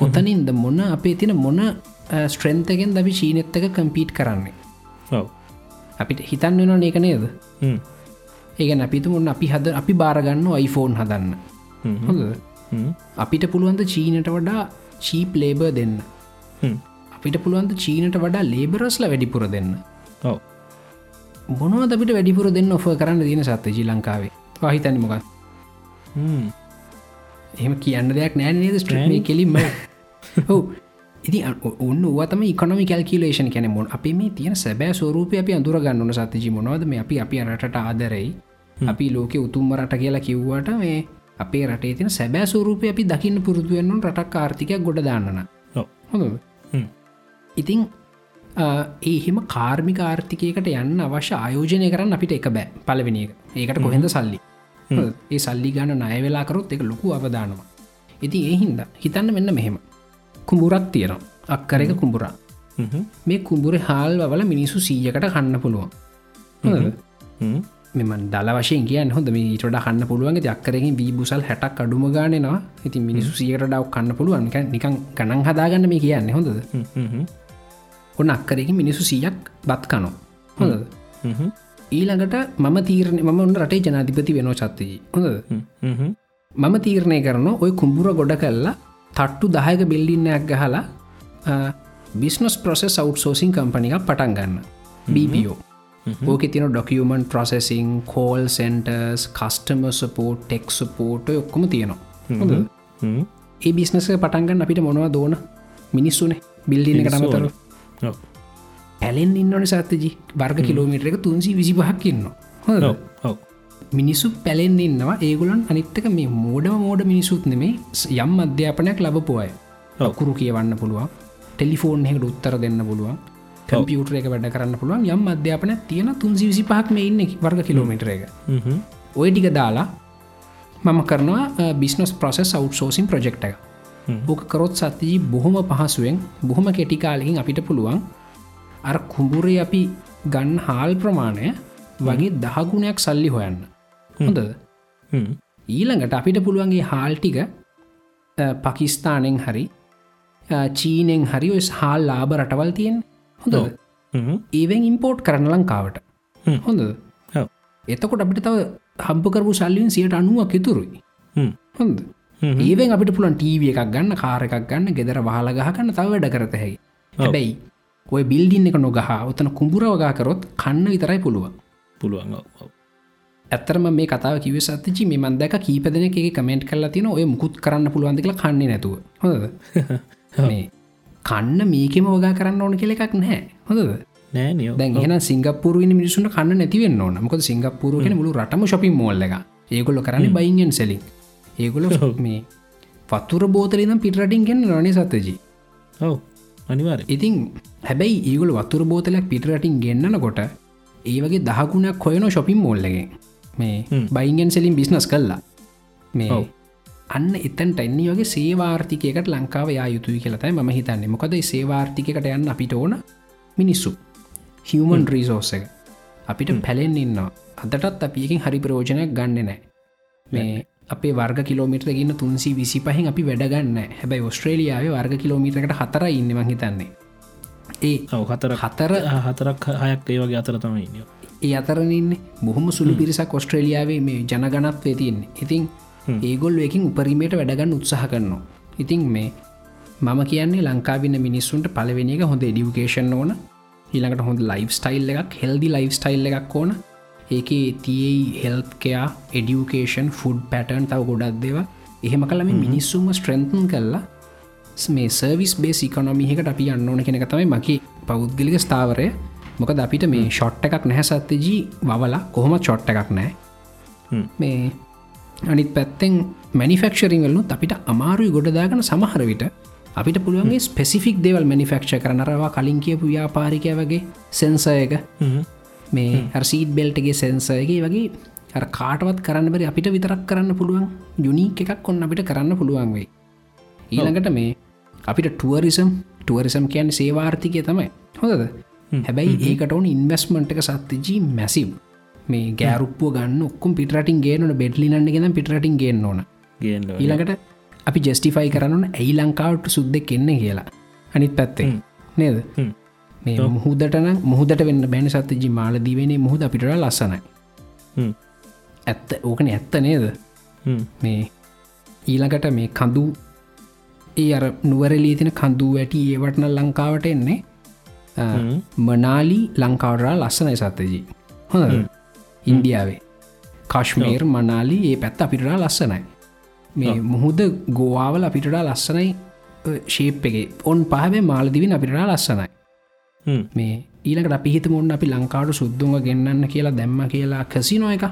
කොතනින්ද මොන්න අපේ තින මොන ස්ට්‍රෙන්තගෙන් දවි චීනෙත්තක කම්පීට් කරන්නේ? අපිට හිතන්න වෙන ඒක නේද? ඒගැන අපිතුමුන්න අපි හද අපි බාරගන්න iPhoneෆෝන් හදන්න. හොඳ අපිට පුළුවන්ද චීනට වඩා චීප් ලේබ දෙන්න? අපිට පුළුවන්ද චීනට වඩා ලේබරස්ල වැඩිපුර දෙන්න? ඔව. මොනවද අපිට වැඩිපුර දෙන්න ඔෆ කරන්න දින සත්ත ජී ලංකාවේ? පහිතනි මොකක් එහෙම කියන්න දෙයක් නෑ නේද ස්ට්‍රේ කෙලින්ම? හෝ ඉති ඔන්න වතම ඉකොනමි කල්කිලේෂන් කැන මොන් අපි මේ තියෙන සැබෑ ස්වරූපය අපි අඳුරගන්නන සතජි මොනවද? මේ අපි අපි රටට ආදරෙයි. අපි ලෝක උතුම්ම රට කියලා කිව්වට මේ අපේ රටේ තින සැබෑ ස්වරූපය අපි දකින්න පුරුදුවෙන්නුන් රටක් ආර්ථිකයක් ගොඩ දාන්නන. හොඳ ඉතිං ඒහෙම කාර්මික ආර්ථිකයකට යන්න අවශ්‍ය ආයෝජනය කරන්න අපිට එක බෑ පලවෙනි එක. ඒකට කොහෙද සල්ලි? ඒ සල්ලි ගන්න නය වෙලා කරොත් එක ලොකු අවදානවා ඉති ඒහින්ද හිතන්න මෙන්න මෙහෙම. කුඹුරක් තියෙනවා. අක්කර එක කුඹුරා මේ කුඹුර හාල් වල මිනිසු සීයකට කන්න පුළුවන් මෙම දල වශයෙන් කියන්න හොඳ මේ ටට කන්න පුළුවන්. අක්කරකින් බී බුසල් හැටක් අඩුම ගානවා ඉති මිනිසු සියට ඩව් කන්න පුළුවන්. නිකන් ගණන් හදාගන්න මේ කියන්න හොඳද? ඔන්න අක්කරකින් මිනිසු සීයක් බත් කනෝ හොඳද? ඊළඟට මම තීරණ මම ඔන්න රටේ ජනාධිපති වෙනෝ චත්තී හොඳද? මම තීරණය කරන ඔය කුම්ඹුර ගොඩ කල්ලා තට්ටු දහයක බිල්ඩින්නයක් ගහලා බිස්නස් ප්‍රොසෙස් අවට්සෝසින් කම්පනික පටන් ගන්න. BPO ඕක තින document processing call centers customer support tech support ඔක්කොම තියෙනවා. ඒ බිස්නස පටන්ගන්න අපිට මොනවා දෝන මිනිස්සුනේ. බිල්ඩින එකටමතර පැලෙන් ඉන්නන සත්තජි වර්ග කිලෝමිටර එක තුන්සි විසි පහක් ඉන්න හො මිනිස්සු පැලෙන් ඉන්නවා. ඒගුලන් අනිත්තක මේ මෝඩම මෝඩ මිනිසුත් නෙමේ යම් අධ්‍යාපනයක් ලබපුය අකුරු කියවන්න පුළුවන්. ටෙලිෆෝන් එකට උත්තර දෙන්න පුළුවන් කම්පියුටර එක වැඩ කරන්න පුළුවන්. යම් අධ්‍යාපන තියෙන තුන්සි විසි පහක් මේ ඉන්න වර්ග කිලෝමිටර එක. ඔය ටික දාලා මම කරනවා බිස්නස් ප්‍රසෙස් අවට්සෝසින් ප්‍රජෙක්් එක. ඕක කරොත් සතිජී බොහොම පහසුවෙන් බොහොම කෙටිකාලකින් අපිට පුළුවන් අර කුඹුරේ අපි ගන්න හාල් ප්‍රමාණය වගේ දහගුණයක් සල්ලි හොයන්න. හොඳ හ්ම්. ඊළඟට අපිට පුළුවන්ගේ හාල්ටික පකිස්ථානෙන් හරි චීනෙන් හරි ඔය හාල් ලාබ රටවල් තියෙන් හොඳ. ඒවෙන් ඉම්පෝට් කරන ලංකාවට. හොඳ. එතකොට අපිට තව හම්පකරපු සල්ලින් සියට අනුවක් ඉතුරුයි. හොඳ. ඒවෙන් අපිට පුළන් ටීව එකක් ගන්න කාර එකක් ගන්න ගෙදර වහල ගහකන්න තව වැඩ කරත හැයි හැබැයි ඔය බිල්ඩින් එක නොගහ ඔතන කුඹුරවගා කරොත් කන්න විතරයි පුළුවන් පුළුවන්. ඇත්තරම මේ කතාව කිව සතිචි මේ මන්දක කීපදන එක කමෙන්ට් කරලා තින ඔය මුකුත් කරන්න පුළුවන්දි කියලා කන්නේ නැතුව හොද මේ කන්න මේකෙම වගා කරන්න ඕන කෙල එකක් නැහැ. හොඳද? නෑ එන සිංගපපුරුවනි මිනිසුන් කන්න නැතිවෙන්න ඕන. මක සිංගපපුරුව කෙන මුළු රටම ශොපින් මෝල්ල එක ඒගොල්ල කරන්න බයිගෙන් සෙලින් ඒගොල මේ පත්තුර බෝතලනම් පිටරටින් ගෙන් රනේ සත්තජී ඔව්. අනිවාර ඉතින් හැබැයි ඒගොල වතුර බෝතලයක් පිටරටින් ගෙන්න්නන කොට ඒ වගේ දහකුණක් හොයන ශොපින් මෝල්ලගෙන් මේ බයිගෙන් සෙලින් බිස්නස් කල්ලා මේ. අන්න එතන්ට එන්නේ වගේ සේවාර්ථිකයකට ලංකාව යා යුතුයි කියලතයි ම හිතන්නේ. මොකද සේවාර්ථිකට යන්න අපිට ඕන මිනිස්සු. හිවමන් රීසෝස එක. අපිට පැලෙන් ඉන්න අදටත් අපියකින් හරි ප්‍රෝජනයක් ගන්න නෑ. මේ අපේ වර්ග කිලෝමිට ගන්න තුන්සි විසි පහින් අපි වැඩගන්න හැබයි ඔස්ට්‍රේලියාව වර්ග කිලෝමිටකට හතර ඉන්නම හිතන්නේ. ඒ හතර හතර හතරක් හයක් ඒ වගේ අතර තමයි ඉන්න. ඒ අතරනන්න බොහොම සුළු පිරිසක් ඔස්ට්‍රේලියාවේ මේ ජනගනත්වේ තියන්නේ. ඉතින් ඒගොල් එකින් උපරීමයට වැඩගන්න උත්සාහ කරනවා. ඉතින් මේ මම කියන්නේ ලංකාවින්න මිනිස්සුන්ට පලවෙනි එක හොඳ ඩියුකේෂන් ඕන. ඊළඟට හොඳ ලයිෆ් ස්ටයිල් එකක් හෙල්දි ලයිෆ් ස්ටයිල් එකක් ඕන. ඒක තියයි හෙල්කයා එඩියුකේෂන් ෆුඩ් පැටර්න් තව ගොඩක් දෙව එහෙම කලම මිනිස්සුම ස්ට්‍රෙන්තන් කරලා මේ සර්විස් බේස් ඉකොනොමිහකට අපි අන්න ඕන කෙනෙක තමයි මකි පෞද්ගලික ස්ථාවරය. මොකද අපිට මේ ෂොට් එකක් නැහැ සත්‍යජී වවලා කොහොම චොට්ට එකක් නෑ. මේ අනිත් පැත්තෙන් මනිෆක්ෂරිං වලනුත් අපිට අමාරුයි ගොඩදාගන සමහර විට අපිට පුළුවන්ගේ ස්පෙසිෆික් දේවල් මනිෆක්ෂ කරනරවා කලින් කියපු ව්‍යාපාරිකය වගේ සෙන්සයක මේ හරසීට බෙල්ටගේ සෙන්සයගේ වගේ කාටවත් කරන්න බරි අපිට විතරක් කරන්න පුළුවන්. යුනික් එකක් කොන්න අපිට කරන්න පුළුවන් වෙයි. ඊළඟට මේ අපිට ටුවරිසම් ටුවරිසම් කියන්න සේවාර්ථිකය තමයි. හොදද හැබැයි ඒකට ඕන ඉන්වස්මන්ට් එක සත්තිජී මැසිව් මේ ගෑරුප්පුව ගන්න ඔක්කුම් පිටරටින් ගේනන බෙඩ්ලිනන්න ගෙන පිටරටින් ගේන්න ඕන. ඊළඟට අපි ජෙස්ටිෆයි කරන්න ඇයි ලංකාවට සුද්දෙක් එන්න කියලා. අනිත් පැත්තේ. නේද. මේ මුහදටන මුහදට වෙන්න බැන සත්තජි මාලදීවනේ මුහද අපිට ලස්සනයි. ඇත්ත ඕකන ඇත්ත නේද. මේ ඊළඟට මේ කඳු ඒ අර නුවරලී තින කඳු වැටි ඒවටන ලංකාවට එන්නේ. මනාලි ලංකාවරා ලස්සනයි සත්තජී හොඳ ඉන්දියාවේ. කශ්මේර් මනාලි ඒ පැත් අපිටරා ලස්සනයි. මේ මුහුද ගෝවාවල අපිටඩා ලස්සනයි. ශේප් එක. ඔන් පහබේ මාලදිවින් අපිටරා ලස්සනයි. මේ ඊලකට අපිහිත මුන්න අපි ලංකාවට සුද්දුම ගෙන්න්න කියලා දැම්ම කියලා කසිනෝ එක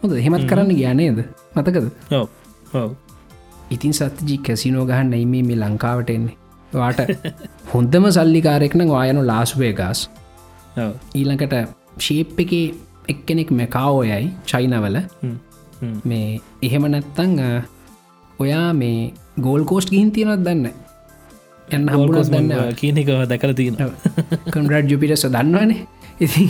හොඳ හෙමත් කරන්න ග්‍යානේද මතකද? ඉතින් සත්ජී කැසිනෝ ගහන්න ඉමේ මේ ලංකාවට එන්නේ. වාට හොන්දම සල්ලිකාරෙක්න වායනු ලාස්වේ ගස් ඔව්. ඊළඟට ශේප් එක එක්කෙනෙක් මැකාෝයයි චයිනවල. හ්ම්. හ්ම්. මේ එහෙම නැත්තං ඔයා මේ ගෝල් කෝස්ට් ගිහින් තියෙනත් දන්න එන්න හම්බුලස් දන්න කියනක දැකල තියෙන කන්ඩ ජුපිටස දන්නවනේ. ඉති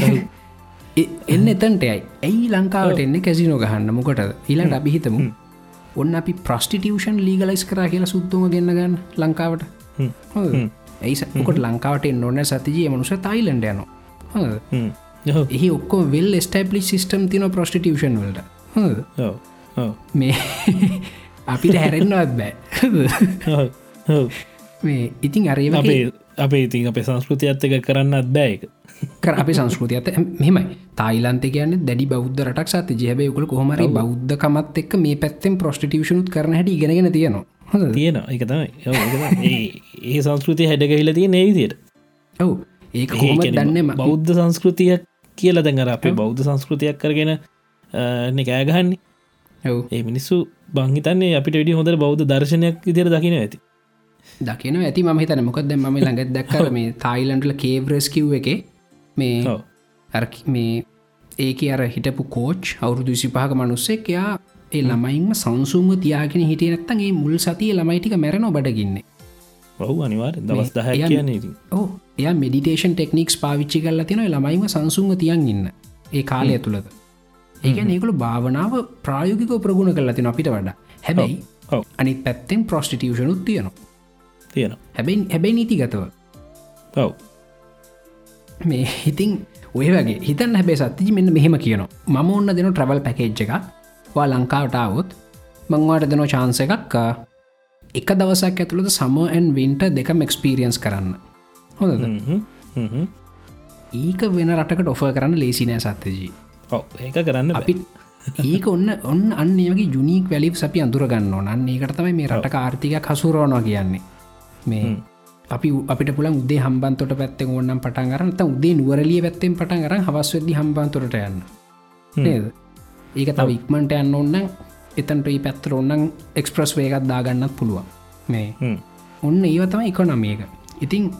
එන්න එතන්ටයයි ඇයි ලංකාවට එන්න කැසිනෝ ගහන්න? මොකට ඊළඟට අපිහිතමු ඔන්න අපි ප්‍රස්ටිටියෂන් ලීගලයිස් කරා කියලා සුද්තුම ගන්න ගන්න ලංකාවට. ඇයිසකොට ලංකාවට නොන්න සතිජය මනුස තයිලන්ඩ යන හ්ම්. ඔව්. එහි ඔක්කෝ වෙල් ස්ටපලි සිිටම් තින ප්‍රස්ටිටියෂන් වලට. මේ අපිට හැරෙන්න්නවත් බෑ. මේ ඉතින් අරේ අපේ අපේ ඉතින් අපේ සංස්කෘතියත් එක කරන්නත් බෑක කර අප සංස්කෘතිය ඇත මෙමයි තායිලන්ත කියන්න දැඩි බෞද්ධ රටක් සත ජයබයකුල කොහමරි බෞද්ධකමත් එක් මේ පැත්තෙන් ප්‍රස්ටිටියෂනුත් කරන හැට ඉගෙනගෙන තියෙනවා. තියෙන එක තමයි. ඒ- ඒ සංස්කෘතිය හැඩගහිල තියෙන ඒ විදියට. ඔවු. කොහොම දන්නම බෞද්ධ සංස්කෘතියක් කියල දැඟර අපේ බෞද්ධ සංස්කෘතියක් කරගෙන කෑගහන්නේ ඔව්. ඒ මිනිස්සු බංහිතන්නේ අපිට වැඩි හොඳ බෞද්ධ දර්ශනයක් ඉදිර දකින ඇති. දකින ඇති ම හිතන මොකද ම ළඟත් දැක්කර මේ තායිලන්ඩල කේවරස් කිව් එක මේ ඔව්. අර මේ ඒක අර හිටපු කෝච් අවුරුදු විසිපාක මනුස්සෙක් එයා ඒ ළමයින්ම සංසුන්ව තියාගෙන හිටිය නැත්තන්ගේ මුල් සතිය ළමයිටික මැරනො බඩගන්න. ඔහු අනිවාර දවස් දහ කියන්නේ ඕ එය මෙඩිටේෂන් ටෙක්නික්ස් පාවිච්චි කරලා තින ළමයිම සංසුන්ව තියන් ඉන්න. ඒ කාලය තුළද. ඒක ඒකුළු භාවනාව ප්‍රායෝගික ප්‍රගුණ කරලා තින අපිට වඩා. හැබැයි අනි පැත්තෙන් ප්‍රස්ටිටියෂනුත් තියනවා. තියෙන හැබැයි හැබැයි නීතිගතව. ඔව්. මේ හිතින් ඔය වගේ හිතන් හැබේ සත්තිජි මෙන්න මෙහෙම කියනවා. මම ඔන්න දෙන ට්‍රවල් පැකේජ් එක වා ලංකාවටාවොත් මංවාට දෙනෝ චාන්ස එකක් එක දවසක් ඇතුළද සමෝඇන් වින්ට දෙකම එක්ස්පීරියන්ස් කරන්න හොඳද. ඒක වෙන රටකට ඔෆ කරන්න ලේසිනෑ සත්්‍යජී. ඔව් ඒක කරන්න අපි ඒක ඔන්න ඔන්න අන්නගේ ජුනික් වැලිප් අපි අඳුරගන්න ඕන. අන්න ඒකට තමයි මේ රට ආර්ථික හසුරෝනවා කියන්නේ. මේ අපි අපිට පුළන් උදේ හම්බන්තොට පැත්තෙන් ඕන්නම් පටන් කරන්න ත උදේ නුවරලිය පැත්තෙන් පටන් කර හවස්වෙදදි හම්බන්තොට යන්න. නේද? ඒක තව ඉක්මට යන්න ඔන්න එතන්ට ඒ පැත්තර ඔන්නන් එක්ස්ප්‍රස් වේගත් දාගන්නත් පුළුවන්. මේ. ඔන්න ඒවතම ඉකොනමියක ඉතින්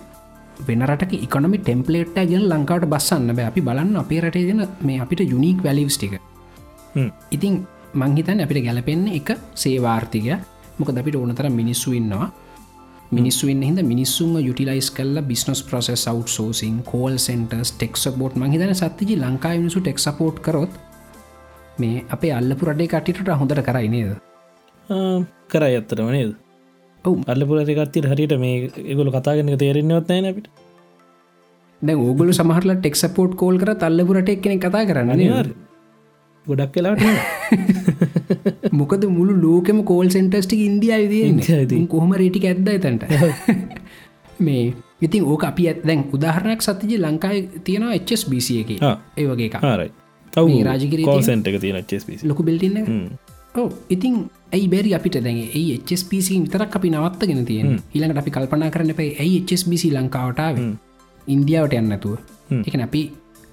වෙනරට ඉකොනමි ටෙම්පලේට් ගෙන ලංකාවට බස්සන්න බෑ. අපි බලන්න අපේ රටේ දෙන මේ අපිට යුනික් වැලිවස් ටික. ඉතින් මංහිතන් අපිට ගැලපෙන්න එක සේවාර්ථිකය මොක අපිට ඕනතර මිනිස්සු ඉන්නවා. මිනිස්සුවෙන් හිද මිනිස්සුන් යුටිලයිස් කල්ල බිස්නස් ප්‍රසෙස් අව් සෝසින් කෝල් සෙන්ටර්ස් ටෙක් බෝට් මහිතන සත්තිජි ලංකා මිනිසු ටෙක් සපෝට් කරොත් මේ අපේ අල්ලපු රටේ කටිට හොඳට කරයි නේද? කරයි ඇත්තටම නේද ඔව්. අල්ලපුරතිකත්තිර හරිට මේ එකගොල කතාගෙන තේරෙන්නවත් නෑ අපිට. දැ ඕගලු සමහරල ටෙක් සපෝට් කෝල් කර තල්ලපුරට එක්කෙන කතා කරන්න ගොඩක් වෙලාට මොකද මුළු ලෝකෙම කෝල් සෙන්ටස්ටික් ඉන්දිය ඉන්දියාවේ දී කොහොම රේටික ඇද්ද තැන්ට මේ ඉතින් ඕක අපි ඇත්දැන් උදාහරණයක් සතිජි ලංකායි තියෙනවා HSBC එක. ආ. ඒ වගේ එක තියෙන- කෝසෙන්ට එක තියෙන චස්පිසි ලොකු බෙල්ටින්න ඕ ඉතින් ඇයි බැරි අපිට? දැන් ඒ HSPC විතරක් අපි නවත්තගෙන තියෙන ඊළඟට අපි කල්පනා කරන පයි ඇයි HSBC ලංකාවටාව ඉන්දියාවට යන්නතුව. එක අපි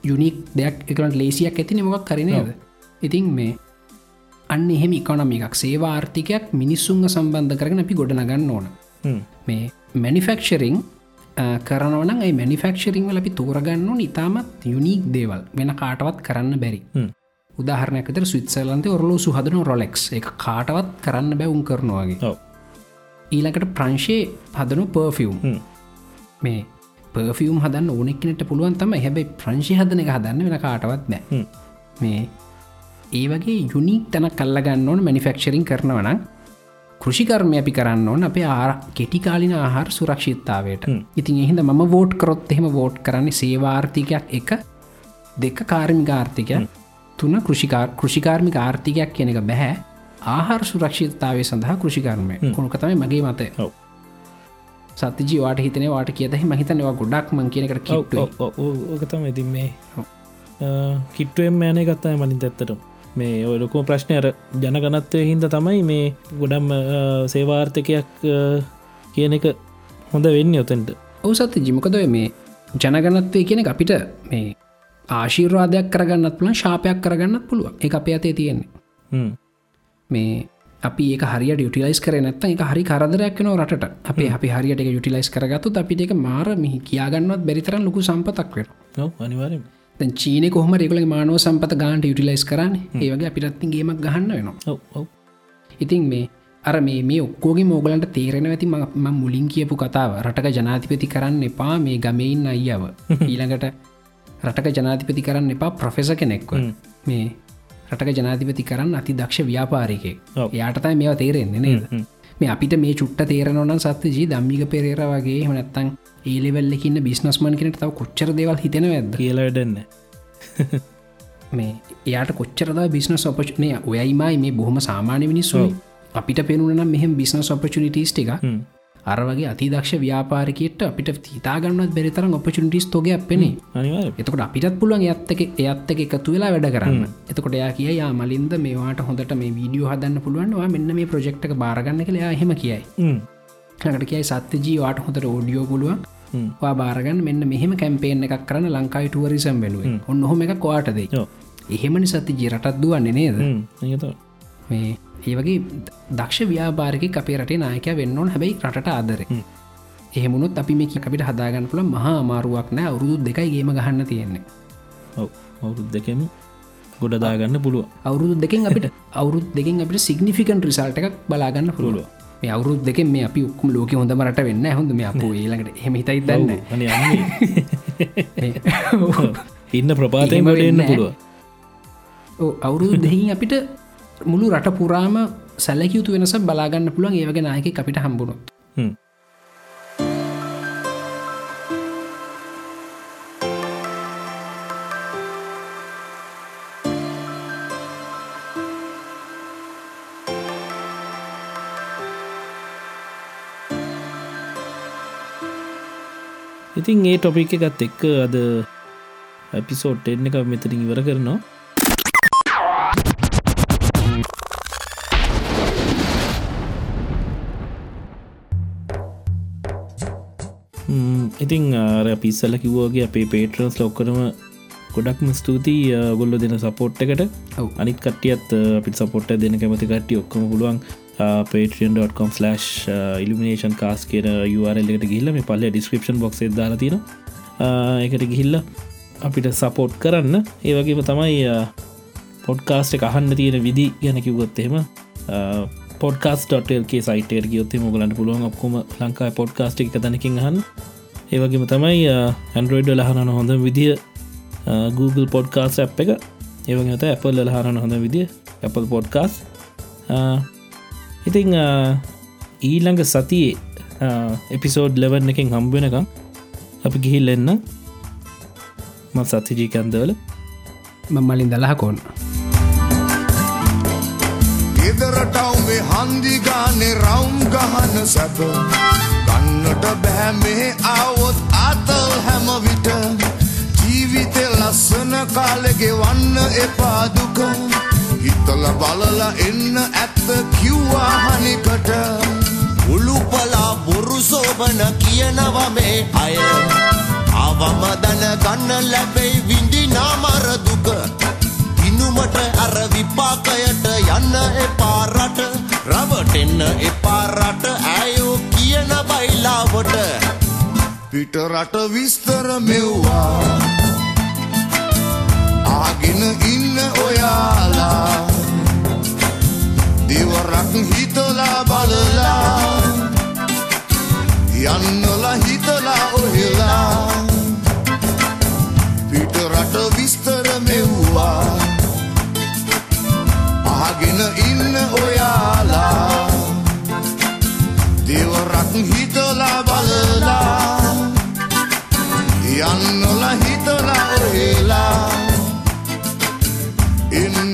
යුනික් දෙයක් එකකට ලේසියක් ඇතින මොක් කරනයද ඉතින් මේ අන්න එහෙම ඉකොනම එකක් සේවාර්ථිකයක් මිනිස්සුන්ග සම්බන්ධ කරගෙන අපි ගොඩනගන්න ඕන. මේ මැනිෆෙක්ෂරිං කරනවන මැනිෆෙක්ෂරිං වල අපි තෝරගන්න ඉතාමත් යුනික් දේවල්. වෙන කාටවත් කරන්න බැරි උදාහරනයකතර ස්විත්සලන්ත ඔරලු සුහදන රොලෙක්ස්. එක කාටවත් කරන්න බැවුම් කරනවාගේ ඊළඟට ප්‍රංශය හදනු පර්ෆියම් මේ පර්ෆියම් හදන්න ඕනෙක්නට පුළුවන් තම හැබයි ප්‍රංශි හදන එක හදන්න වෙන කාටවත් නෑ මේ ඒ වගේ යුනික් තැන කල්ලගන්න ඕන මැනිෆෙක්ෂරින් කරනවන කෘෂිකර්මය අපි කරන්න ඕන අපේ ආර කෙටිකාලින ආහාර සුරක්ෂිත්තාවයට. ඉතින් එහිද මම වෝට් කරොත් එහෙම වෝට් කරන්නේ සේවාර්ථිකයක් එක දෙක කාර්මික ආර්ථිකය තුන කෘෂිකාර කෘෂිකාර්මික ආර්ථිකයක් කියන එක බැහැ. ආහාර සුරක්ෂිතතාවය සඳහා කෘෂිකර්මය. කොනකතමයි මගේ මතය. ඔව්. සතජී වාට හිතන වාට කියදහ මහිතනවා ගොඩක් මං කියනකට කිට්ට ඕකතම ඉතින් මේ කිට්ටුවෙන් ෑනේ ගත්තාය මලින් ඇත්තට මේ ඔය ලොකෝ ප්‍රශ්නය අර ජනගනත්වය හින්ද තමයි මේ ගොඩම් සේවාර්ථකයක් කියන එක හොඳ වෙන්න ඔතෙන්ට. ඔවසත් ජිමකද මේ ජනගනත්වය කියන අපිට මේ ආශීර්වාදයක් කරගන්නත් පුලන් ශාපයක් කරගන්නත් පුළුව එක අපේ අතේ තියෙන්නේ. මේ අපි හරි ටිලයිස් කර නත් එක හරි කරදරයක් නෝ රට අපේ අපි හරියට යුටිලයිස් කරගත්තු අපිට එක මාර මිහි කියාගන්නවත් බැරිතරන් ලොකු සම්පතක් වෙන දැන් චීන කොහම රෙකුල මානව සම්පත ගාන්ට යුටිලයිස් කරන්න? ඒවගේ අපිටත්ති ගේමක් ගහන්න වෙනවා. ඉතින් මේ අර මේ මේ ඔක්කෝගේ මෝගලන්ට තේරෙන ඇති ම මුලින් කියපු කතාව. රටක ජනාතිපති කරන්න එපා මේ ගමයින් අයියාව. ඊළඟට රටක ජනාතිපති කරන්න එපා ප්‍රොෆෙස කෙනෙක්ව. මේ රටක ජනාතිපති කරන්න අති දක්ෂ ව්‍යාපාරිකය ඔව්. යාටතයි මේවා තේරෙන්නේ නේද? මේ අපිට මේ චුට්ට තේරනවන සත්‍ය ජී දම්මික පෙරේර වගේ හනත්තන් ඒලෙවල්ලකින්න බිස්නස්මන් කෙනට තව කොච්චර දෙවල් හිතෙන ඇද කියලා වැඩන්න මේ එයාට කොච්චරද බිස්නස් ඔපචනය ඔයයිමයි මේ බොහොම සාමාන්‍ය මිනිස්සු අපිට පෙනුනම් මෙහම බිස්නස් ඔපචනිටස් ටික අරවගේ අතිදක්ෂ ව්‍යාපාරිකයට අපිට හිතාගන්නත් බෙරිතරම් ඔපචනිටස් තෝග පෙනේ. එතකොට අපිටත් පුළුවන් ඇත්තක එයත්තක එකතු වෙලා වැඩ කරන්න. එතකොට එයා කිය යා මලින්ද මේවාට හොඳට මේ වීඩියෝ හදන්න පුළුවන්වා මෙන්න මේ ප්‍රජෙක්්ක බාරගන්න කළයා හෙම කියයි. හකට කියයි සත්‍යජී වාට හොඳට ෝඩියෝ පුළුවන්. වා බාරගන්න මෙන්න මෙහෙම කැම්පේෙන් එකක් කරන ලංකායි ටුවරිසම් වෙනුවෙන් ඔන්න හොම එක කවාට දෙයි. එහෙමනි සති ජිරටත් දුවන්නේ නේද? මේ ඒ වගේ දක්ෂ ව්‍යාපාරික අපේ රටේ නායකය වෙන්න ඕන. හැබැයි රට ආදර. එහෙමුණුත් අපි මේ අපිට හදාගන්න පුළ මහා අමාරුවක් නෑ. අවුරුදු දෙකයි ගේම ගහන්න තියෙන්නේ. ඔව්. අවුරුද් දෙකම ගොඩදාගන්න පුළුව අවුරුදු දෙකින් අපිට අවුරුද් දෙකින් අපිට සිගනිිකන් රිසල්ට එකක් බලාගන්න පුළුව මේ අවුරුත් දෙක මේ අපි ඔක්කම ලෝක හොඳම රට වෙන්න හොඳ මේ අප ඒලඟට හෙම හිතයි දන්න. ඉන්න ප්‍රපාතයෙන් වට එන්න පුළුව අවුරුදු දෙහින් අපිට මුළු රට පුරාම සැලකයුතු වෙනස බලාගන්න පුළුවන්. ඒවගේ නායක අපිට හම්බුණොත් හ්ම්. ඉතින් ඒ ටොපික් එකත් එක්ක අද ඇපිසෝට් එන්න එක මෙතරින් ඉවර කරනවා. ඉතිං පිස්සල කිව්වගේ අපේ පේටරන්ස් ලොක්කරම ගොඩක්ම ස්තුතියි ගොල්ල දෙන සපෝට් එකට. අනිත් කටියත් අපිට සපොට්ට දෙන කැමති කට්ටිය ඔක්කම පුළුවන් පේටන්.com/ ඉල්ිනේෂන් කාස් කියන URL එකට ගිල්ල මේ පල්ල ඩිස්ක්‍රපෂන් බොක්ස් දාලතින එකට ගිහිල්ල අපිට සපෝට් කරන්න. ඒවගේම තමයි පොඩ්කාස්ට එක අහන්න තියෙන විදි ගැන කිව්ගොත් එහෙම පොඩ්කාස්.ල්ගේ සයිටර් ගියොත් මුගලන්ට පුළුවන් ඔක්කොම ලංකායි පොඩ්කාස්ට් එක තැනකින් හන්න ඒවගේම තමයි ඇන්ඩරෝයිඩ් ලහනන හොඳ විදිිය Google පොඩ්කාස් ඇ් එක. ඒවගත Apple ලහරන හොඳ විදිිය Apple පොඩ්කාස් ඉතිං ඊළඟ සතියේ එපිසෝඩ් ලෙවන්න එකින් හම්බෙනකම් අපි ගිහිල් එන්න. ම සතිජීකන්දවල මලින් දලහකොන්න ගෙදරටව් මේ හන්දිගානේ රවුම් ගහන සැප. ගන්නට බෑ මේ ආවොත් ආතල් හැම විට. ජීවිතෙ ලස්සන කාලෙගෙ වන්න එපා දුක. හිතල බලල එන්න ඇත්ත කිව්වා හනිකට. උළුපලා බොරු සෝබන කියනවා මේ අය. අවම දන ගන්න ලැබෙයි විඳි නාමර දුක. ඉනුමට අර විපාකයට යන්න එපා රට. රවටෙන්න එපා රට. ඇයෝ කියන බයිලාවට. පිට රට විස්තර මෙව්වා. ආගෙන ඉන්න ඔයාලා. දෙවරක් හිතලා බලලා. යන්නල හිතලා ඔහෙලා. පිට රට විස්තර මෙව්වා. ආගෙන ඉන්න ඔයාලා දෙවරක් හිතලා බලලා යන්නොල හිතලා ඔහෙලා එන්නොල